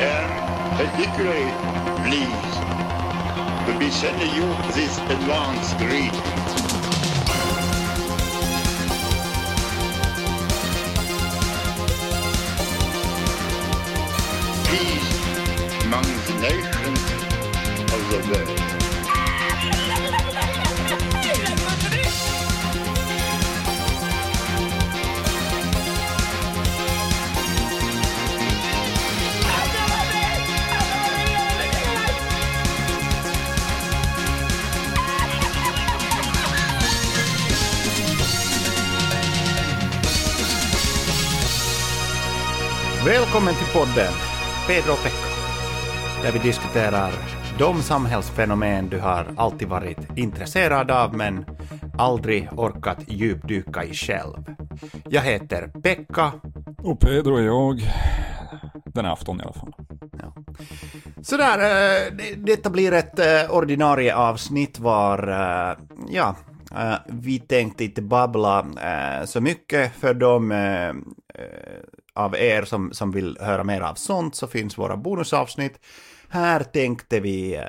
am particularly pleased to be sending you this advance greeting. Peace among the nations of the world. Välkommen till podden Pedro och Pekka, där vi diskuterar de samhällsfenomen du har alltid varit intresserad av men aldrig orkat djupdyka i själv. Jag heter Pekka. Och Pedro är jag. Den här afton i alla fall. Ja. Sådär, eh, det- detta blir ett eh, ordinarie avsnitt var, eh, ja, vi tänkte inte babbla så mycket för de av er som, som vill höra mer av sånt så finns våra bonusavsnitt. Här tänkte vi eh,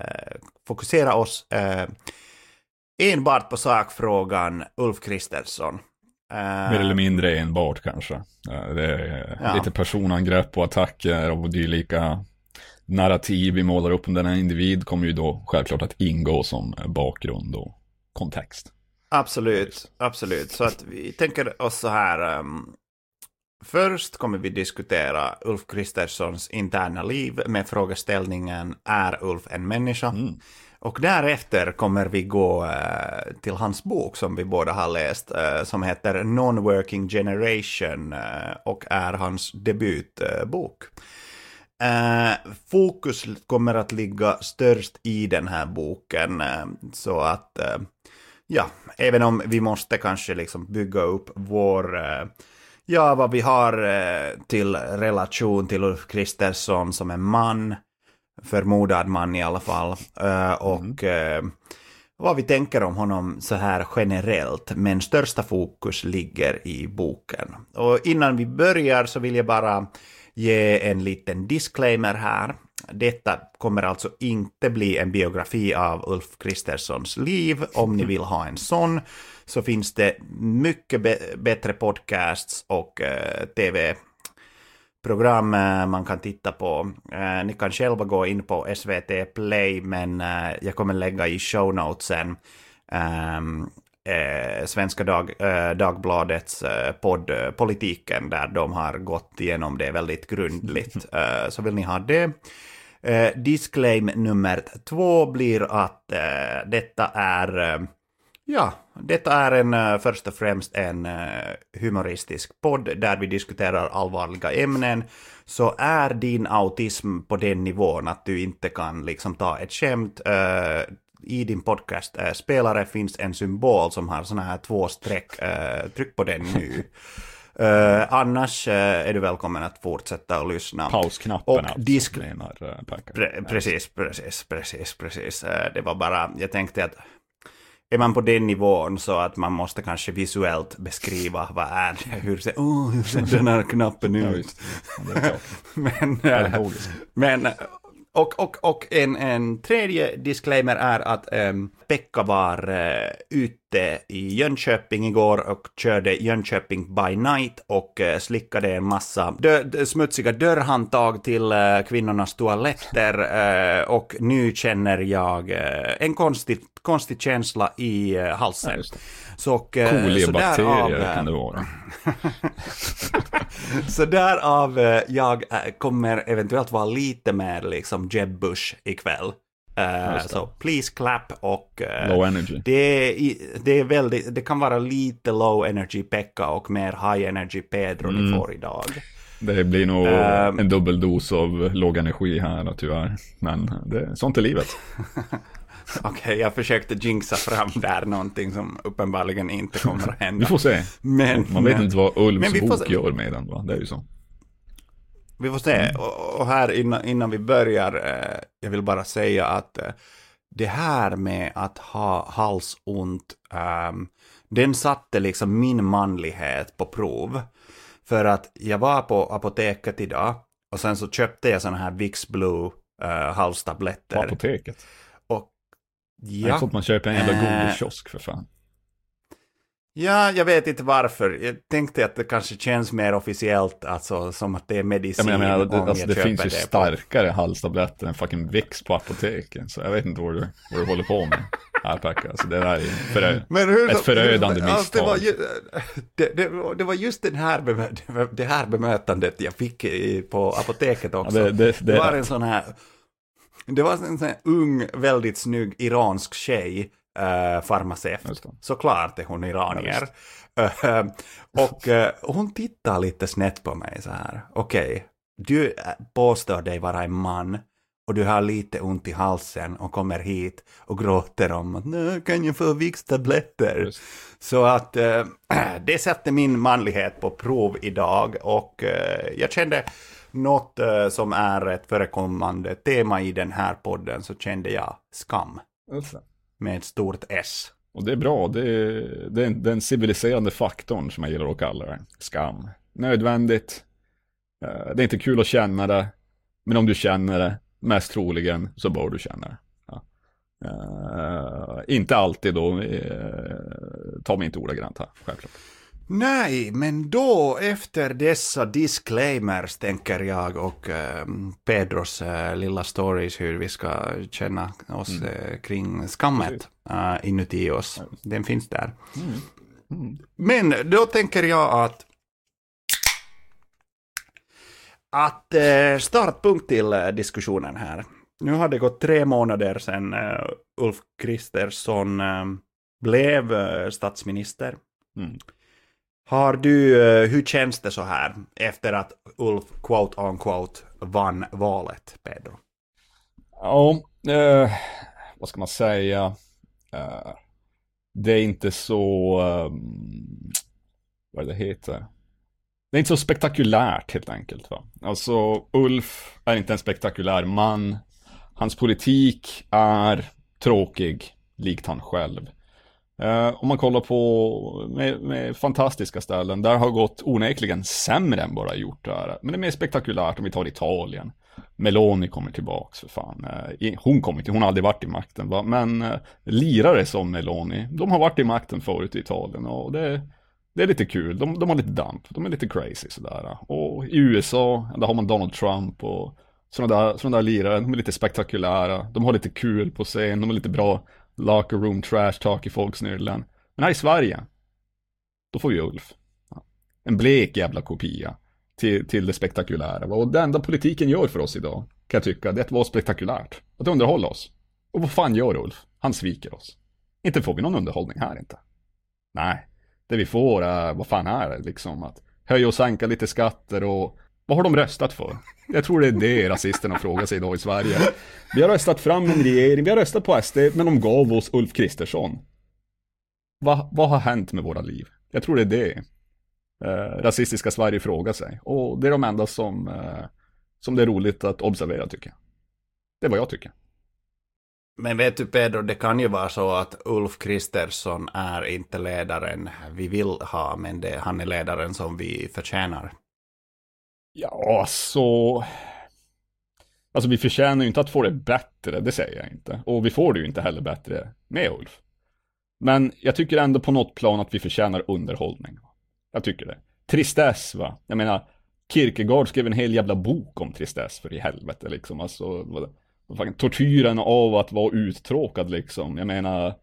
fokusera oss eh, enbart på sakfrågan Ulf Kristersson. Eh, Mer eller mindre enbart kanske. Eh, Det är Ja. lite personangrepp och attacker och dylika narrativ vi målar upp om denna individ kommer ju då självklart att ingå som bakgrund och kontext. Absolut, absolut. Så att vi tänker oss så här. Um, först kommer vi diskutera Ulf Kristerssons interna liv med frågeställningen Är Ulf en människa? Mm. Och därefter kommer vi gå eh, till hans bok som vi båda har läst eh, som heter Non-Working Generation eh, och är hans debutbok. Fokus kommer att ligga störst i den här boken så att ja, även om vi måste kanske liksom bygga upp vår, ja, vad vi har eh, till relation till Ulf Kristersson som en man, förmodad man i alla fall, eh, och eh, vad vi tänker om honom så här generellt, men största fokus ligger i boken. Och innan vi börjar så vill jag bara ge en liten disclaimer här. Detta kommer alltså inte bli en biografi av Ulf Kristerssons liv. Om ni vill ha en sån så finns det mycket bättre podcasts och eh, tv program eh, man kan titta på. Eh, ni kan själva gå in på SVT Play, men jag kommer lägga i show notesen ehm, eh, Svenska Dag, Dagbladets podd Politiken, där de har gått igenom det väldigt grundligt. Så vill ni ha det. Disclaim nummer två blir att detta är Ja, detta är en, eh, först och främst en eh, humoristisk podd där vi diskuterar allvarliga ämnen. Så är din autism på den nivån att du inte kan liksom ta ett skämt eh, i din podcast-spelare finns en symbol som har såna här två streck. tryck på den nu. Eh, annars eh, är du välkommen att fortsätta och lyssna. Pausknappen Och alltså, disk- menar uh. Pre precis, precis, precis, precis. Det var bara, jag tänkte att är man på den nivån så att man måste kanske visuellt beskriva vad är det, hur ser, oh, hur ser den här knappen ut? Ja. Men, eh, men och, och, och en, en tredje disclaimer är att um, Pekka var uh, ute i Jönköping igår och körde Jönköping by night och uh, slickade en massa dö smutsiga dörrhandtag till uh, kvinnornas toaletter uh, och nu känner jag uh, en konstig, konstig känsla i uh, Ja, halsen. Så, och, uh, så Kolibakterier därav, uh, kan det vara. så därav eh, jag eh, kommer eventuellt vara lite mer liksom Jeb Bush ikväll. Eh, det. så please clap och eh, Low energy. det, det är väldigt, det kan vara lite low energy Pekka och mer high energy Pedro ni Mm. får idag. Det blir nog Ehm. en dubbeldos av låg energi här tyvärr. Men det, sånt är livet. Okej, jag försökte jinxa fram där någonting som uppenbarligen inte kommer att hända. Vi får se. Men, Man vet inte vad Men Ulfs bok gör med den va? Det är ju så. Vi får se. Och, och här innan, innan vi börjar, eh, jag vill bara säga att eh, det här med att ha halsont, ehm, den satte liksom min manlighet på prov. För att jag var på apoteket idag och sen så köpte jag såna här Vicks Blue uh, halstabletter. På apoteket. Ja. Jag att man köper en jävla Eh. godiskiosk för fan. Ja, jag vet inte varför. Jag tänkte att det kanske känns mer officiellt, alltså som att det är medicin. jag menar, det, om alltså, det finns ju det på- starkare halstabletter än fucking Vicks på apoteken. Så jag vet inte vad du, vad du håller på med. Pekka, alltså det där är förö... Men hur, Ett förödande hur- alltså, det, var misstag. ju, det, det, det var just den här bemö, det här bemötandet jag fick på apoteket Ja, också. det, det, det, Det var en sån här, det var en sån här ung, väldigt snygg iransk tjej, uh, farmaceut. Såklart är hon iranier. Ja, Eh, och eh, hon tittar lite snett på mig så här. Okej, du eh, påstår dig vara en man och du har lite ont i halsen och kommer hit och gråter om att "Nej, kan jag få Vicks-tabletter? Just. Så att eh, det sätter min manlighet på prov idag och eh, jag kände något eh, som är ett förekommande tema i den här podden så kände jag skam det. med ett stort S. Och det är bra, det är, det är den civiliserande faktorn som jag gillar att kalla det. Skam. Nödvändigt. Eh, Det är inte kul att känna det. Men om du känner det, mest troligen, så bör du känna det. Ja. Eh, inte alltid då, uh, ta mig inte ordagrant här, självklart. Nej, men då efter dessa disclaimers tänker jag och eh, Pedros eh, lilla stories hur vi ska känna oss eh, kring skammet eh, inuti oss. Den finns där. Men då tänker jag att att eh, startpunkt till eh, diskussionen här. Nu har det gått tre månader sedan Ulf Kristersson eh, blev statsminister. Mm. Har du, eh, hur känns det så här efter att Ulf quote on quote vann valet, Pedro? Ja, eh, vad ska man säga? Eh, det är inte så, eh, vad är det heter? Det är inte så spektakulärt helt enkelt. Va? Alltså, Ulf är inte en spektakulär man. Hans politik är tråkig, likt han själv. Eh, om man kollar på med, med fantastiska ställen, där har gått onekligen sämre än bara gjort där. Men det är mer spektakulärt om vi tar Italien. Meloni kommer tillbaks för fan. Eh, hon kommer inte, hon har aldrig varit i makten va. Men eh, lirare som Meloni, de har varit i makten förut i Italien och det, det är lite kul. De, de har lite damp, de är lite crazy sådär. Och i USA, där har man Donald Trump och sådana där, såna där lirare, de är lite spektakulära. De har lite kul på scen, de är lite bra locker room trash talk i folksnyllen. Men här i Sverige, då får vi Ulf. En blek jävla kopia till, till det spektakulära. Och det enda politiken gör för oss idag, kan jag tycka, det är att vara spektakulärt. Att underhålla oss. Och vad fan gör Ulf? Han sviker oss. Inte får vi någon underhållning här inte. Nej, det vi får är, vad fan är det liksom? Att höja och sänka lite skatter och vad har de röstat för? Jag tror det är det rasisterna frågar sig idag i Sverige. Vi har röstat fram en regering, vi har röstat på SD, men de gav oss Ulf Kristersson. Va, vad har hänt med våra liv? Jag tror det är det eh, rasistiska Sverige frågar sig. Och det är de enda som, eh, som det är roligt att observera tycker jag. Det är vad jag tycker. Men vet du Pedro, det kan ju vara så att Ulf Kristersson är inte ledaren vi vill ha, men det, han är ledaren som vi förtjänar. Ja, så... Alltså vi förtjänar ju inte att få det bättre, det säger jag inte. Och vi får det ju inte heller bättre med Ulf. Men jag tycker ändå på något plan att vi förtjänar underhållning. Jag tycker det. Tristess va. Jag menar, Kierkegaard skrev en hel jävla bok om tristess för i helvete liksom. Alltså, vad, vad fan, tortyren av att vara uttråkad liksom. Jag menar,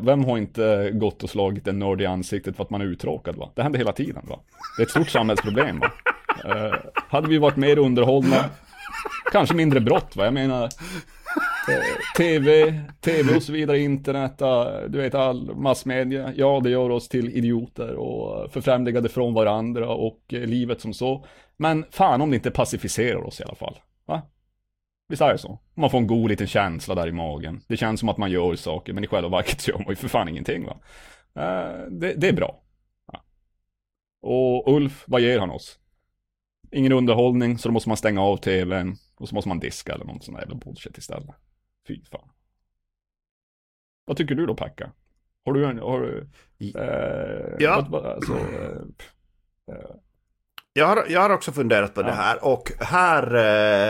vem har inte gått och slagit en nörd i ansiktet för att man är uttråkad va? Det händer hela tiden va. Det är ett stort samhällsproblem va. Eh, hade vi varit mer underhållna, kanske mindre brott va. Jag menar, eh, TV, TV och så vidare, internet, eh, du vet all massmedia. Ja, det gör oss till idioter och förfrämligade från varandra och livet som så. Men fan om det inte pacificerar oss i alla fall. Va? Visst är det så? Man får en god liten känsla där i magen. Det känns som att man gör saker, men i själva verket gör man ju för fan ingenting va. Eh, det, det är bra. Ja. Och Ulf, vad ger han oss? Ingen underhållning, så då måste man stänga av tvn och så måste man diska eller något sånt där jävla bullshit istället. Fy fan. Vad tycker du då Pekka? Har du en, har du, eh, Ja. vad- vad- alltså, eh, Jag har, jag har också funderat på det här och här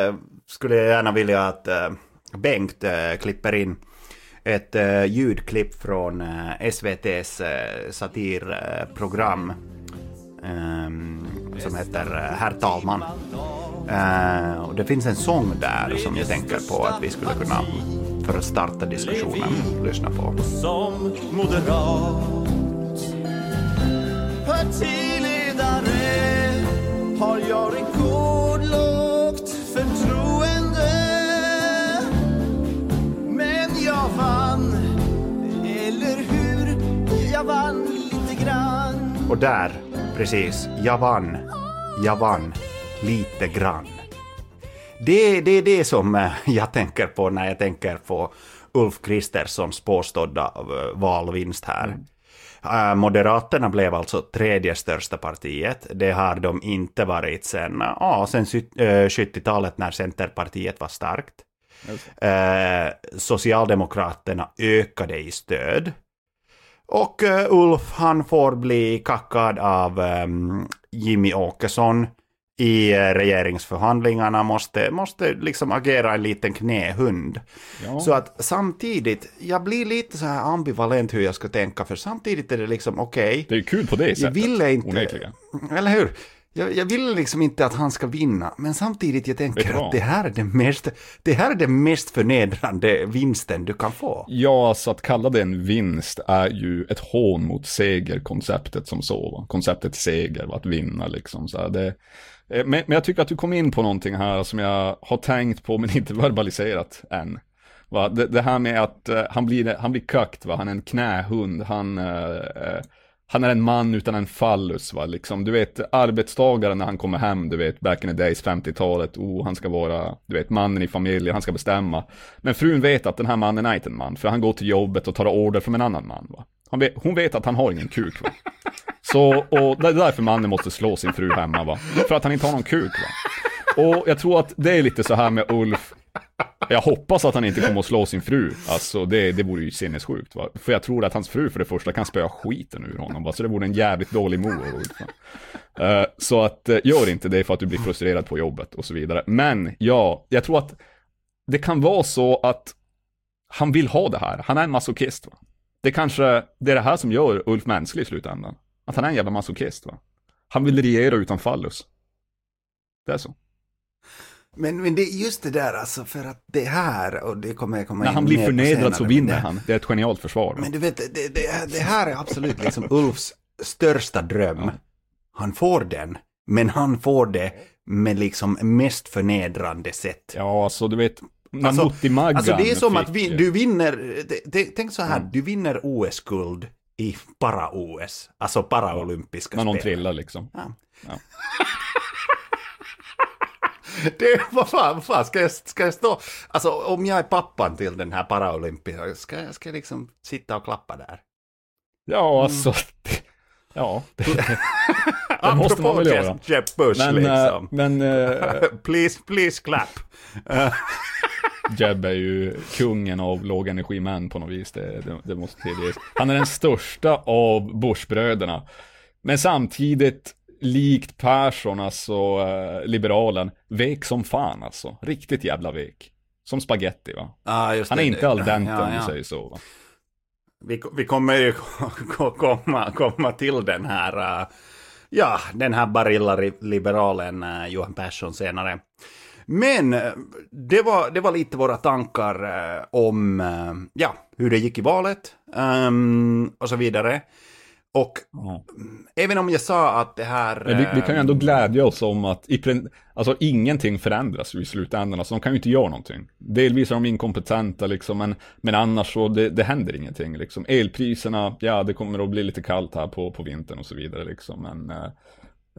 eh, skulle jag gärna vilja att eh, Bengt eh, klipper in ett eh, ljudklipp från eh, SVTs eh, satirprogram ehm, som heter eh, Herr talman. Och det finns en sång där som jag tänker på att vi skulle kunna, för att starta diskussionen, lyssna på. som moderat. Partiledare har jag rekordlågt förtroende. Men jag vann, eller hur? Jag vann lite grann. Och där, precis, jag vann. Jag vann lite grann. Det, det är det som eh, jag tänker på när jag tänker på Ulf Kristerssons påstådda eh, valvinst här. Eh, Moderaterna blev alltså tredje största partiet. Det har de inte varit sen, ja, sen sy- eh, 70-talet när Centerpartiet var starkt. Eh, Socialdemokraterna ökade i stöd. Och eh, Ulf han får bli kackad av ehm, Jimmy Åkesson i eh, regeringsförhandlingarna, måste, måste liksom agera en liten knähund. ja. Så att samtidigt, jag blir lite så här ambivalent hur jag ska tänka, för samtidigt är det liksom okej, det är kul på det jag sättet. ville inte, onekligen. eller hur? Jag, jag vill liksom inte att han ska vinna, men samtidigt jag tänker att det här är det mest, det här är den mest förnedrande vinsten du kan få. Ja, alltså att kalla det en vinst är ju ett hån mot segerkonceptet som så. Va? Konceptet seger, va? att vinna liksom. Så här, det, Eh, men, men jag tycker att du kom in på någonting här som jag har tänkt på men inte verbaliserat än. Va? Det, det här med att uh, han blir, han blir kakt, va? han är en knähund, han, uh, uh, han är en man utan en fallus. Va? Liksom, du vet, arbetstagaren när han kommer hem, du vet, back in the days, 50-talet, oh, han ska vara, du vet, mannen i familjen, han ska bestämma. Men frun vet att den här mannen är inte en man, för han går till jobbet och tar order från en annan man. Va? Han vet, hon vet att han har ingen kuk. Va? Så, och det är därför mannen måste slå sin fru hemma, va? För att han inte har någon kuk, va? Och jag tror att det är lite så här med Ulf. Jag hoppas att han inte kommer att slå sin fru. Alltså det, det vore ju sinnessjukt, va? För jag tror att hans fru för det första kan spöa skiten ur honom, va? Så det vore en jävligt dålig mor, Ulf. va? Eh, så att, eh, gör inte det för att du blir frustrerad på jobbet och så vidare. Men, ja, jag tror att det kan vara så att han vill ha det här. Han är en masochist, va? Det kanske, det är det här som gör Ulf mänsklig i slutändan. Att han är en jävla masochist, va? Han vill regera utan fallus. Det är så. Men, men det är just det där alltså, för att det här, och det kommer jag komma När in han blir förnedrad så senare, vinner men det, han. Det är ett genialt försvar. va? Men du vet, det, det, det här är absolut liksom Ulfs största dröm. Han får den, men han får det med liksom mest förnedrande sätt. Ja, alltså du vet, när Alltså- Mutti Maggan Alltså det är som fick- att vi, du vinner, tänk så här, Mm. du vinner OS-guld i para-OS, alltså paraolympiska När någon spel. trillar liksom. Ja. Ja. Det, vad fan, vad fan ska, jag, ska jag stå, alltså om jag är pappan till den här paraolympiska, ska jag, ska jag liksom sitta och klappa där? Ja, alltså. det- Ja, det, det måste man väl göra. Jeff, Jeff Bush Men, liksom. eh, men eh, please, please clap. Jeb är ju kungen av lågenergimän på något vis, det, det, det måste tillges. Han är den största av Bushbröderna. Men samtidigt, likt Persson, alltså eh, liberalen, vek som fan alltså. Riktigt jävla vek. Som spaghetti va. Ah, just Han är det. inte al dente Ja, om ja. du säger så va. Vi, vi kommer ju komma, komma till den här, äh, ja, den här Barilla-liberalen äh, Johan Persson senare. Men äh, det var, det var lite våra tankar äh, om, äh, ja, hur det gick i valet ähm, och så vidare. Och Ja. även om jag sa att det här... Men vi, vi kan ju ändå glädja oss om att i, alltså, ingenting förändras i slutändan. Alltså, de kan ju inte göra någonting. Delvis är de inkompetenta liksom, men, men annars så det, det händer ingenting. Liksom. Elpriserna, ja det kommer att bli lite kallt här på, på vintern och så vidare. Liksom. Men eh,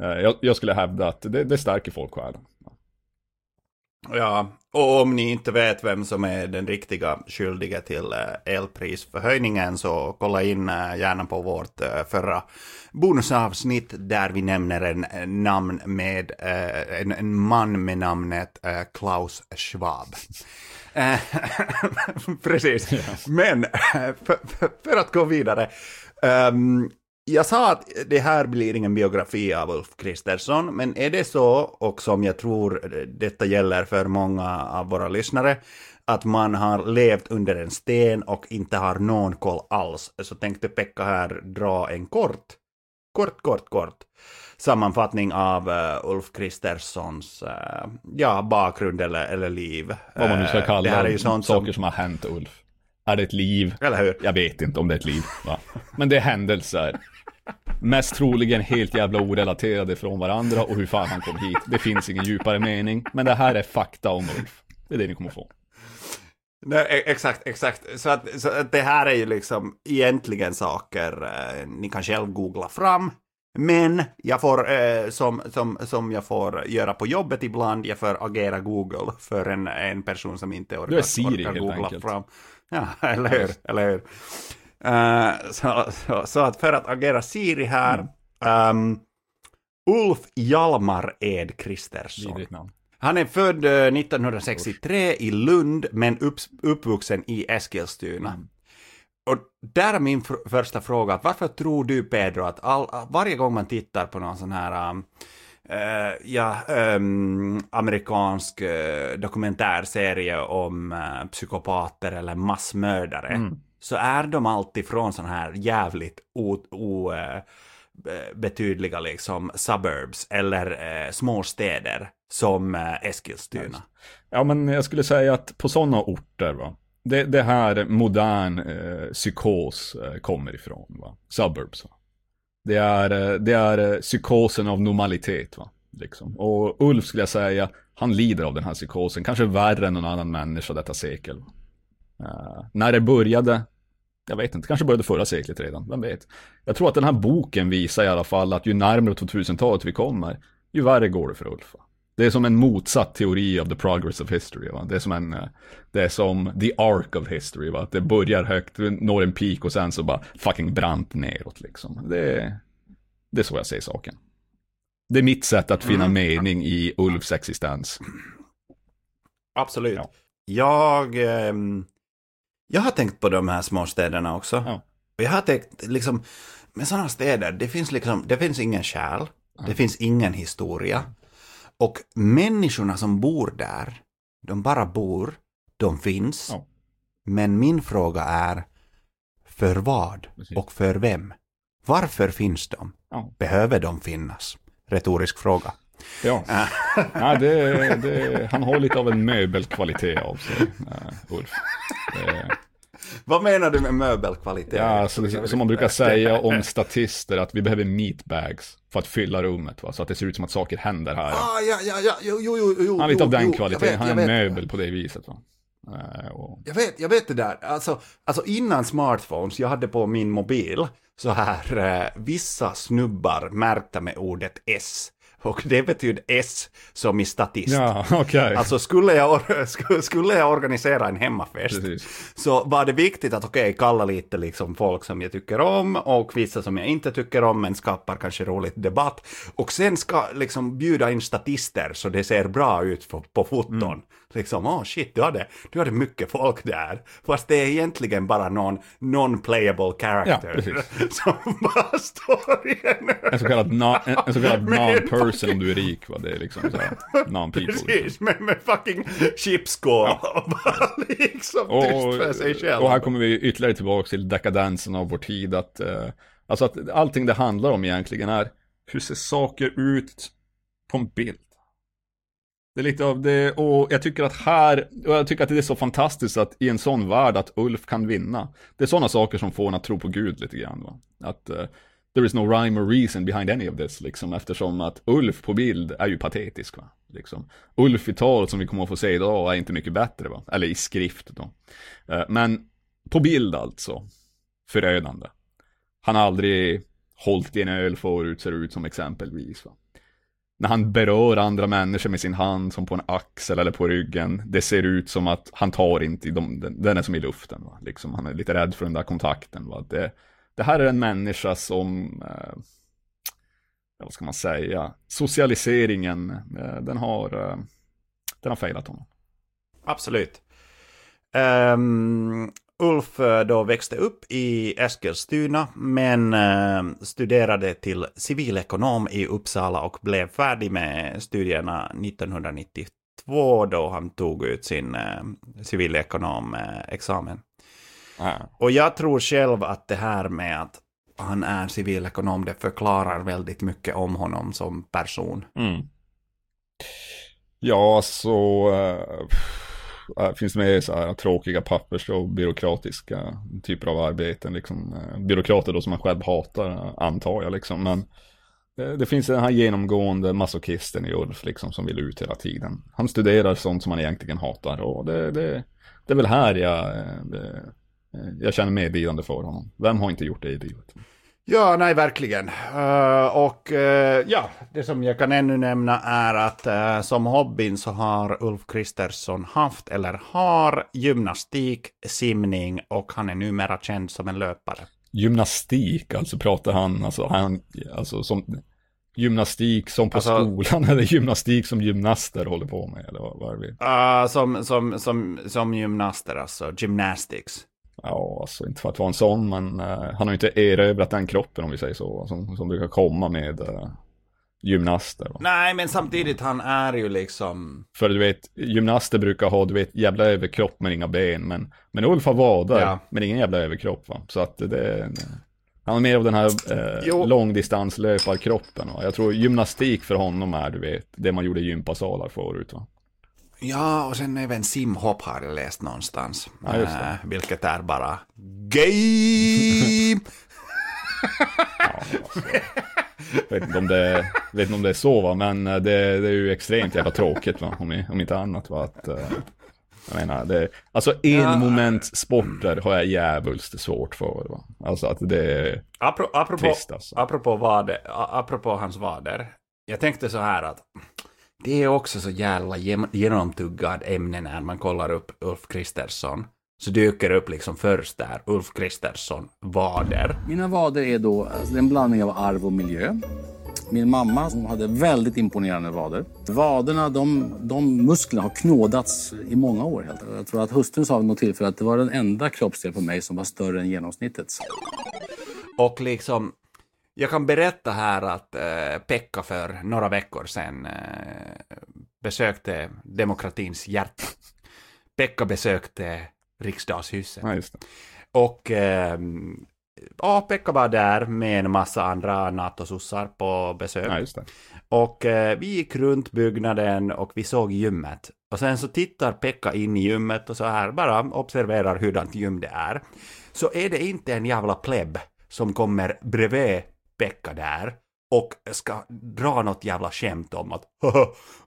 eh, jag, jag skulle hävda att det, det stärker folksjälen. Ja, och om ni inte vet vem som är den riktiga skyldige till eh, elprisförhöjningen så kolla in eh, gärna på vårt eh, förra bonusavsnitt där vi nämner en namn med en, en man med namnet Klaus Schwab. Precis. Men för, för, för, att gå vidare. Um, jag sa att det här blir ingen biografi av Ulf Kristersson, men är det så, och som jag tror detta gäller för många av våra lyssnare, att man har levt under en sten och inte har någon koll alls, så tänkte Pekka här dra en kort, kort, kort, kort sammanfattning av uh, Ulf Kristerssons uh, ja, bakgrund eller, eller liv. Vad man nu ska kalla det. Här är ju sånt saker som... som har hänt Ulf. Är det ett liv? Eller hur? Jag vet inte om det är ett liv. Va? Men det är händelser. Mest troligen helt jävla orelaterade från varandra och hur fan han kom hit. Det finns ingen djupare mening. Men det här är fakta om Ulf. Det är det ni kommer få. Nej, e- exakt, exakt. Så att, så att det här är ju liksom egentligen saker eh, ni kan själv googla fram. Men jag får, eh, som, som, som jag får göra på jobbet ibland, jag får agera Google för en, en person som inte orkar, du är Siri, orkar googla enkelt. fram. Ja, eller hur? Eller hur? Uh, så, så, så, att för att agera Siri här, mm. um, Ulf Hjalmar Ed Kristersson. Han är född 1963 eh, i Lund, men upp, uppvuxen i Eskilstuna. Mm. Och där är min fr första fråga, varför tror du Pedro att all, varje gång man tittar på någon sån här um, uh, ja, um, amerikansk uh, dokumentärserie om uh, psykopater eller massmördare, mm så är de alltid från sådana här jävligt obetydliga eh, liksom suburbs eller eh, småstäder som eh, Eskilstuna. Ja, men jag skulle säga att på sådana orter, va, det, det här modern eh, psykos eh, kommer ifrån. Va? Suburbs. Va? Det är, det är psykosen av normalitet. Va? Liksom. Och Ulf skulle jag säga, han lider av den här psykosen, kanske värre än någon annan människa detta sekel. Uh, när det började, jag vet inte, kanske började förra seklet redan, vem vet. Jag tror att den här boken visar i alla fall att ju närmare 2000-talet vi kommer, ju värre går det för Ulf. Det är som en motsatt teori av the progress of history. Va? Det är som en, eh, det är som the arc of history. Va? Det börjar högt, når en peak och sen så bara fucking brant neråt liksom. Det, det är så jag ser saken. Det är mitt sätt att finna mm. mening i Ulfs existens. Absolut. Ja. Jag, eh, jag har tänkt på de här små städerna också. Ja. Jag har tänkt, liksom, med sådana städer, det finns liksom, det finns ingen själ, ja. det finns ingen historia. Och människorna som bor där, de bara bor, de finns. Ja. Men min fråga är, för vad Precis. och för vem? Varför finns de? Behöver de finnas? Retorisk fråga. Ja, ja det, det, han har lite av en möbelkvalitet av sig, uh, Ulf. Det, vad menar du med möbelkvalitet? Ja, alltså, som man brukar säga om statister, att vi behöver meatbags för att fylla rummet, va? så att det ser ut som att saker händer här. Ah, ja, ja, ja, jo, jo, jo, han är lite av den kvaliteten, han är en möbel på det viset. Va? Uh, och... Jag vet, jag vet det där. Alltså, alltså innan smartphones, jag hade på min mobil så här eh, vissa snubbar märkta med ordet S. Och det betyder S som i statist. Ja, okay. Alltså skulle jag, skulle jag organisera en hemmafest Precis. så var det viktigt att okej, okay, kalla lite liksom folk som jag tycker om och vissa som jag inte tycker om men skapar kanske roligt debatt. Och sen ska liksom bjuda in statister så det ser bra ut på, på foton. Mm. Liksom, åh oh shit, du hade, du hade mycket folk där. Fast det är egentligen bara någon non-playable character ja, som bara står i en... En så kallad, non, en så kallad non-person om du är rik, va? Det är liksom så non-people. Precis, liksom. med, med fucking chipskål ja. och bara liksom och, tyst för sig själv. Och här kommer vi ytterligare tillbaka till dekadensen av vår tid, att uh, alltså att allting det handlar om egentligen är hur ser saker ut på en bild? Det är lite av det, och jag tycker att här, och jag tycker att det är så fantastiskt att i en sån värld att Ulf kan vinna. Det är sådana saker som får en att tro på Gud lite grann. Va? Att uh, there is no rhyme or reason behind any of this, liksom, eftersom att Ulf på bild är ju patetisk. Va? Liksom. Ulf i tal som vi kommer att få se idag är inte mycket bättre, va? eller i skrift då. Uh, men på bild alltså, förödande. Han har aldrig hållit i en öl förut, ser ut som exempelvis. Va? När han berör andra människor med sin hand som på en axel eller på ryggen, det ser ut som att han tar inte i dem, den, den är som i luften. Va? Liksom, han är lite rädd för den där kontakten. Va? Det, det här är en människa som, eh, vad ska man säga, socialiseringen, eh, den har, eh, den har failat honom. Absolut. Um, Ulf eh, då växte upp i Eskilstuna men uh, studerade till civilekonom i Uppsala och blev färdig med studierna 1992 då han tog ut sin uh, civilekonomexamen. Ah. Och jag tror själv att det här med att han är civilekonom, det förklarar väldigt mycket om honom som person. Mm. Ja, så äh, Äh, finns det med så här tråkiga pappers och byråkratiska typer av arbeten. Liksom, eh, byråkrater då som man själv hatar, eh, antar jag liksom. Men eh, det finns den här genomgående masochisten i Ulf liksom som vill ut hela tiden. Han studerar sånt som han egentligen hatar och det, det, det är väl här jag, det, jag känner medlidande för honom. Vem har inte gjort det i livet? Ja, nej, verkligen. Uh, och uh, ja, det som jag kan ännu nämna är att uh, som hobbyn så har Ulf Kristersson haft eller har gymnastik, simning och han är numera känd som en löpare. Gymnastik, alltså pratar han, alltså, han, alltså som gymnastik som på Alltså- skolan eller gymnastik som gymnaster håller på med eller vad, vad är det? Uh, som, som, som, som gymnaster, alltså gymnastics. Ja, alltså inte för att vara en sån, men eh, han har ju inte erövrat den kroppen om vi säger så, som, som brukar komma med uh, gymnaster. Va? Nej, men samtidigt han är ju liksom... För du vet, gymnaster brukar ha, du vet, jävla överkropp men inga ben, men, men Ulf har vader, Ja. men ingen jävla överkropp va. Så att det, han har mer av den här eh, långdistanslöparkroppen va. Jag tror gymnastik för honom är, du vet, det man gjorde i gympasalar förut va. Ja, och sen även simhopp har jag läst någonstans. Ja, just det. Eh, vilket är bara game! Ja, alltså. Jag vet inte om det, vet inte om det är så va, men eh, det, det är ju extremt jävla tråkigt va, om, i- om inte annat va. Att, eh, jag menar, det, alltså en moment sporter har jag djävulskt svårt för va. Alltså att det är Apro, apropå, trist alltså. apropå, vader, a- apropå hans vader. Jag tänkte så här att det är också så jävla genomtuggad ämne när man kollar upp Ulf Kristersson. Så dyker det upp liksom först där, Ulf Kristersson, vader. Mina vader är då alltså, en blandning av arv och miljö. Min mamma hon hade väldigt imponerande vader. Vaderna, de, de musklerna har knådats i många år. Helt. Jag tror att hustrun sa vid något tillfälle att det var den enda kroppsdel på mig som var större än genomsnittet. Och liksom, jag kan berätta här att eh, Pekka för några veckor sedan eh, besökte demokratins hjärta. Pekka besökte riksdagshuset. Ja. Och ehm, ja, Pekka var där med en massa andra NATO-sossar på besök. Ja. Och eh, vi gick runt byggnaden och vi såg gymmet. Och sen så tittar Pekka in i gymmet och så här bara observerar hurdant gym det är. Så är det inte en jävla pleb som kommer bredvid späcka där och ska dra något jävla skämt om att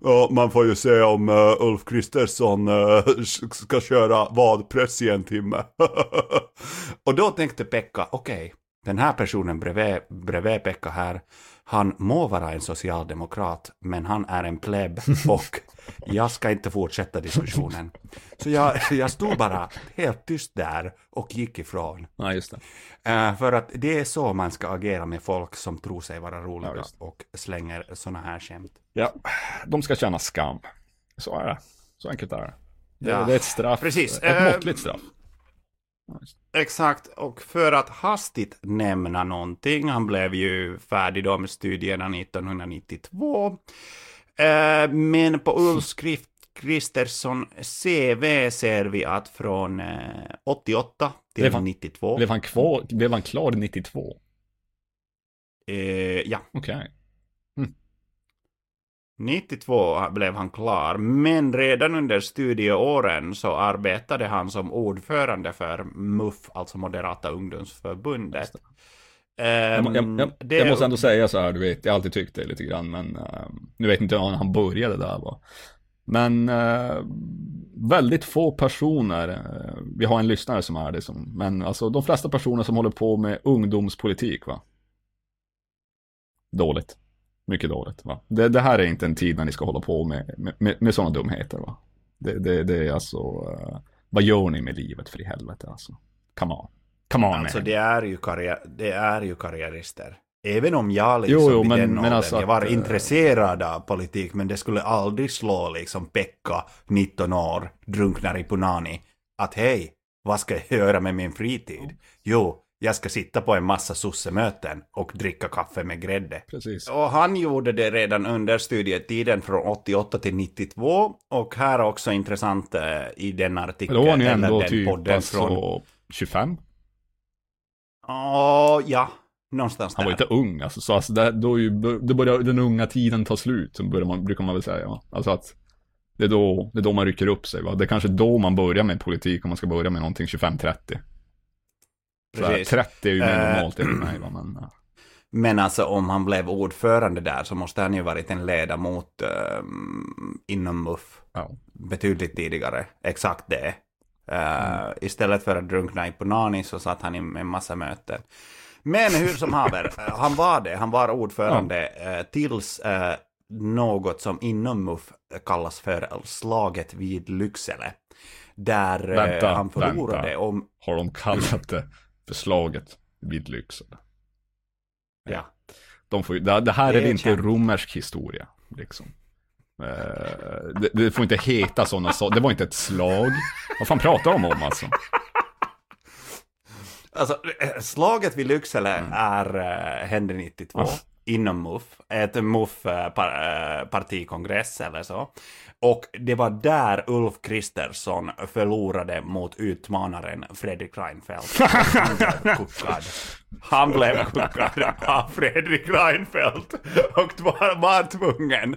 ja, man får ju se om uh, Ulf Kristersson uh, ska köra vadpress i en timme. och då tänkte Pekka, okej, den här personen bredvid, bredvid Pekka här, han må vara en socialdemokrat, men han är en pleb och jag ska inte fortsätta diskussionen. Så jag, jag stod bara helt tyst där och gick ifrån. Ja, just det. Eh, för att det är så man ska agera med folk som tror sig vara Ja, roliga just och slänger såna här skämt. Ja, de ska känna skam. Så är det. Så enkelt är det. Det, Ja, det är ett straff. precis. Ett Eh, måttligt straff. Exakt, och för att hastigt nämna någonting, han blev ju färdig då med studierna 1992. Eh, men på Ulf Kristersson CV ser vi att från eh, 88 till Blev han- 92. Blev han, kvar, blev han klar 92? Eh, ja, Okej. 92 blev han klar, men redan under studieåren så arbetade han som ordförande för MUF, alltså Moderata ungdomsförbundet. Jag, må- jag, Ehm, jag, det- jag måste ändå säga så här, du vet, jag har alltid tyckt det lite grann, men eh, nu vet inte jag när han började där va. Men eh, väldigt få personer, eh, vi har en lyssnare som är det, som, men alltså de flesta personer som håller på med ungdomspolitik va. Dåligt. Mycket dåligt. Va? Det, det här är inte en tid när ni ska hålla på med, med, med, med sådana dumheter. Va? Det, det, det är alltså, uh, vad gör ni med livet för i helvete alltså? Come on. Come on Alltså man. det är ju, karriär, det är ju karriärister. Även om jag liksom Jo, jo, men- den men åldern, alltså jag var att, eh, intresserad av politik, men det skulle aldrig slå liksom Pekka, 19 år, drunknar i Punani, att hej, vad ska jag göra med min fritid? Jo, jag ska sitta på en massa sossemöten och dricka kaffe med grädde. Precis. Och han gjorde det redan under studietiden från 88 till 92. Och här är också intressant eh, i den artikeln, då var eller ändå den typ alltså från... 25. Åh, ja, någonstans Han var där. inte ung alltså. Så alltså det, då ju, då börjar den unga tiden ta slut. Börjar man, brukar man väl säga. Va? Alltså att det är, då, det är då man rycker upp sig. Va? Det är kanske då man börjar med politik om man ska börja med någonting 25-30. Precis. 30 är ju mer Eh, normalt enligt mig. Men, ja. Men alltså om han blev ordförande där så måste han ju varit en ledamot eh, inom MUF ja. betydligt tidigare. Exakt det. Eh, Istället för att drunkna i Punani så satt han i en massa möten. Men hur som haver, eh, han var det. Han var ordförande eh, tills eh, något som inom MUF kallas för slaget vid Lycksele. Där Vänta, han förlorade vänta. om... Har de kallat det förslaget vid Lycksele? Ja. De får, det, det här Det är, är inte romersk historia. Liksom. Eh, det, det får inte heta sådana saker. Det var inte ett slag. Vad fan pratar de om alltså? Alltså, eh, slaget vid Lycksele Mm. är, uh, hände 92 Ah. inom MUF, ett MUF-partikongress eller så. Och det var där Ulf Kristersson förlorade mot utmanaren Fredrik Reinfeldt. Han blev kuckad. Av Fredrik Reinfeldt och var, var tvungen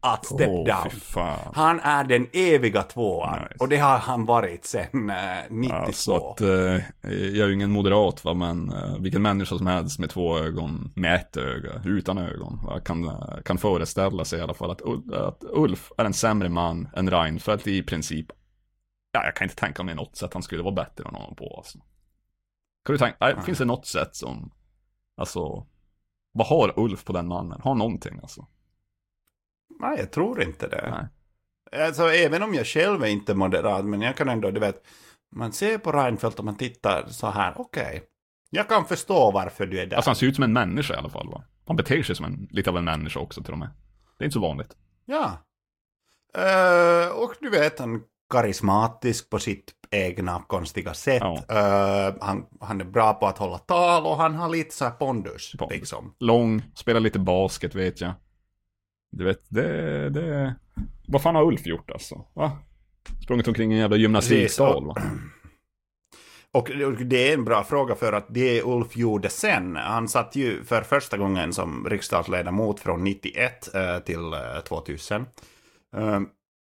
att step Åh, down. Han är den eviga tvåan Nice. och det har han varit sedan eh, 92. Alltså att, eh, jag är ju ingen moderat va, men eh, vilken människa som helst med två ögon, med ett öga, utan ögon, va, kan, eh, kan föreställa sig i alla fall att, att Ulf är en sämre man än Reinfeldt i princip. Ja, jag kan inte tänka mig något sätt han skulle vara bättre än honom på alltså. Kan du tänka, nej, finns det något sätt som, alltså, vad har Ulf på den mannen? Har någonting alltså? Nej, jag tror inte det. Nej. Alltså, även om jag själv är inte moderat, men jag kan ändå, du vet, man ser på Reinfeldt och man tittar så här, okej. Jag kan förstå varför du är där. Alltså han ser ut som en människa i alla fall va? Han beter sig som en, lite av en människa också till och med. Det är inte så vanligt. Ja. Eh, och du vet, han är karismatisk på sitt egna konstiga sätt. Ja. Eh, han, han är bra på att hålla tal och han har lite så här pondus, Pondus. liksom. Lång, spelar lite basket vet jag. Du vet, det, det... Vad fan har Ulf gjort alltså? Va? Sprungit omkring i en jävla gymnastiksal va? Och det är en bra fråga för att det Ulf gjorde sen, han satt ju för första gången som riksdagsledamot från 91 eh, till eh, 2000.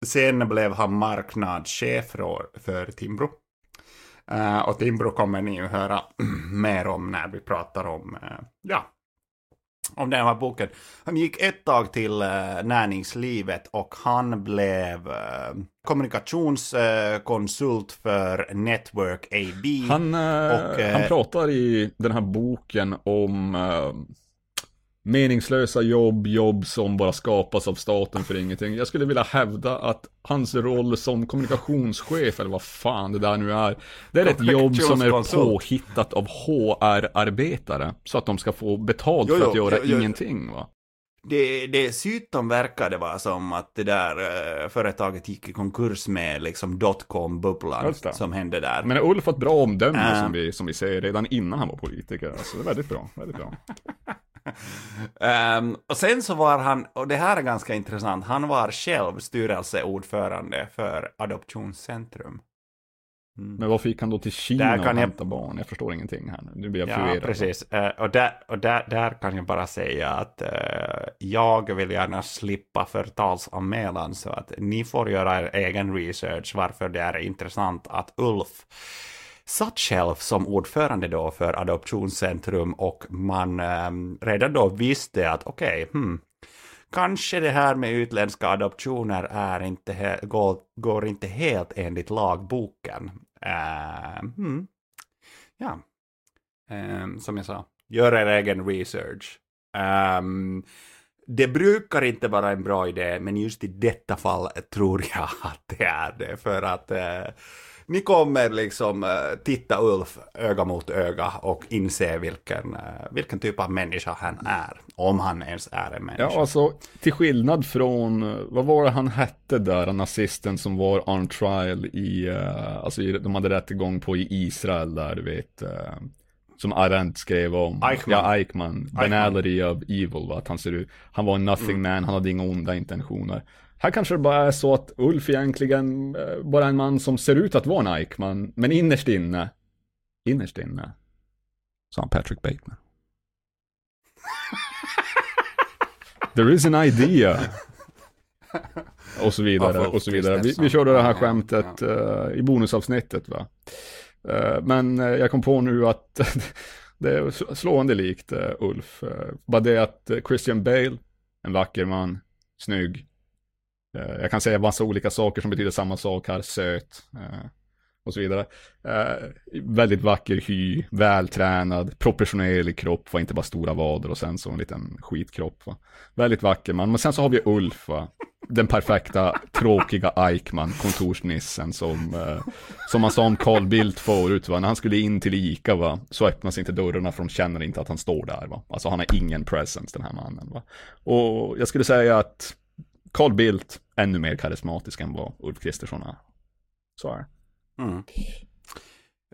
Sen blev han marknadschef för, för Timbro. Eh, och Timbro kommer ni ju höra mer om när vi pratar om, eh, ja, om den här boken. Han gick ett tag till eh, näringslivet och han blev eh, kommunikationskonsult för Network AB. Han, Och, han pratar i den här boken om meningslösa jobb, jobb som bara skapas av staten för ingenting. Jag skulle vilja hävda att hans roll som kommunikationschef, eller vad fan det där nu är, det är ett jobb som är påhittat av HR-arbetare, så att de ska få betalt för att göra ingenting va. Det, dessutom verkade vara som att det där eh, företaget gick i konkurs med liksom dotcom-bubblan det. som hände där. Men Ulf har ett bra omdöme Äh. som, vi, som vi ser redan innan han var politiker. Alltså, det är väldigt bra, väldigt bra. Ehm, och sen så var han, och det här är ganska intressant, han var själv styrelseordförande för Adoptionscentrum. Mm. Men vad fick han då till Där Kina kan och jag- hämta barn? Jag förstår ingenting här nu. Nu blir jag Ja, förvirrad. precis. Eh, och där, och där, där kan jag bara säga att eh, jag vill gärna slippa förtalsanmälan så att ni får göra er egen research varför det är intressant att Ulf satt själv som ordförande då för Adoptionscentrum och man eh, redan då visste att okej, hmm, kanske det här med utländska adoptioner är inte går, går inte helt enligt lagboken. Eh, hmm. Ja, eh, som jag sa, gör er egen research. Ehm, det brukar inte vara en bra idé, men just i detta fall tror jag att det är det. För att eh, ni kommer liksom eh, titta Ulf öga mot öga och inse vilken, eh, vilken typ av människa han är. Om han ens är en människa. Ja, alltså till skillnad från, eh, vad var det han hette där, nazisten som var on trial i, alltså de hade rättegång på i Israel där, du vet. Som Arendt skrev om. Eichmann. Ja, Eichmann. Banality of evil, va? Att han ser ut, han var en nothing man, han hade inga onda intentioner. Här kanske det bara är så att Ulf egentligen eh, bara är en man som ser ut att vara en Eichmann, men innerst inne, innerst inne, så är han Patrick Bateman. There is an idea. Och så vidare, och så vidare. Vi, vi körde det här Ja, skämtet eh, i bonusavsnittet va. Eh, men eh, jag kom på nu att det är sl- slående likt Ulf. Bara det att Christian Bale, en vacker man, snygg. Eh, jag kan säga massa olika saker som betyder samma sak här, söt. Eh, och så vidare. Eh, väldigt vacker hy, vältränad, proportionerlig kropp, var inte bara stora vader och sen så en liten skitkropp. Va? Väldigt vacker man. Men sen så har vi Ulf, va? den perfekta, tråkiga Eichmann, kontorsnissen som, eh, som man sa om Carl Bildt förut, va? när han skulle in till Ica, va? så öppnas inte dörrarna för de känner inte att han står där. Va? Alltså han har ingen presence, den här mannen. Va? Och jag skulle säga att Carl Bildt, ännu mer karismatisk än vad Ulf Kristersson är. Så är. Mm.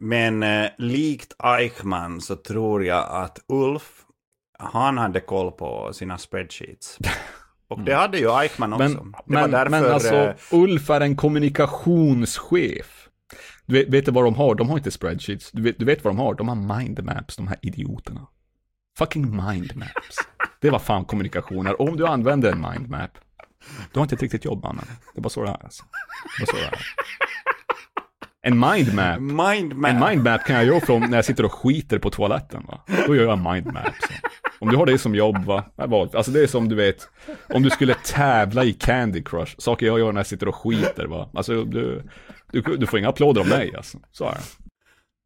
Men eh, likt Eichmann så tror jag att Ulf, han hade koll på sina spreadsheets. Och det hade ju Eichmann också. Men, men, därför... men alltså, eh, Ulf är en kommunikationschef. Du vet, vet du vad de har? De har inte spreadsheets. Du vet, du vet vad de har? De har mindmaps, de här idioterna. Fucking mindmaps. Det var fan kommunikationer. Om du använder en mindmap, du har inte ett riktigt jobb, mannen. Det är bara så det är. Alltså. Det är bara så det är. En mindmap, Mindmap. en mindmap kan jag göra från när jag sitter och skiter på toaletten, va. Då gör jag mindmaps. Om du har det som jobb, va. Alltså det är som du vet, om du skulle tävla i Candy Crush, saker jag gör när jag sitter och skiter, va. Alltså du, du, du får inga applåder av mig, alltså. Så är det.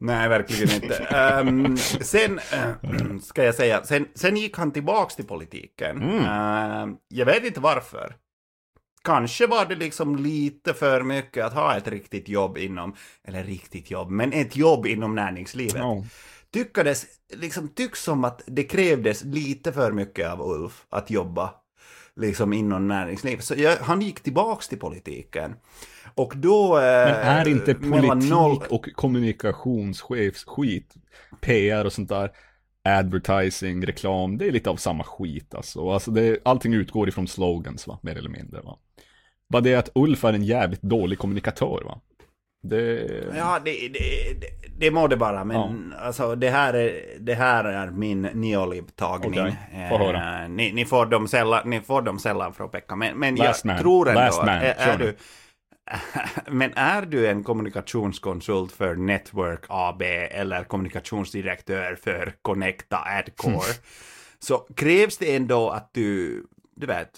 Nej, verkligen inte. Ehm, sen, eh, ska jag säga, sen, sen gick han tillbaks till politiken. Mm. Ehm, jag vet inte varför. Kanske var det liksom lite för mycket att ha ett riktigt jobb inom, eller riktigt jobb, men ett jobb inom näringslivet. Ja. Tyckades, liksom tycks som att det krävdes lite för mycket av Ulf att jobba liksom inom näringslivet. Så jag, han gick tillbaks till politiken. Och då... eh, Men är inte politik noll- och kommunikationschefsskit, PR och sånt där, advertising, reklam, det är lite av samma skit alltså. alltså det, allting utgår ifrån slogans va, mer eller mindre va. Bara det att Ulf är en jävligt dålig kommunikatör va. Det... Ja, det, det, det, må det bara, men alltså det här är, det här är min neolib-tagning. Okej, få höra. Eh, ni, ni, får dem sällan, ni får dem sällan från Pekka, men, men Last jag man. tror ändå Last att man. är, är du, men är du en kommunikationskonsult för Network AB eller kommunikationsdirektör för Connecta Adcore så krävs det ändå att du, du vet,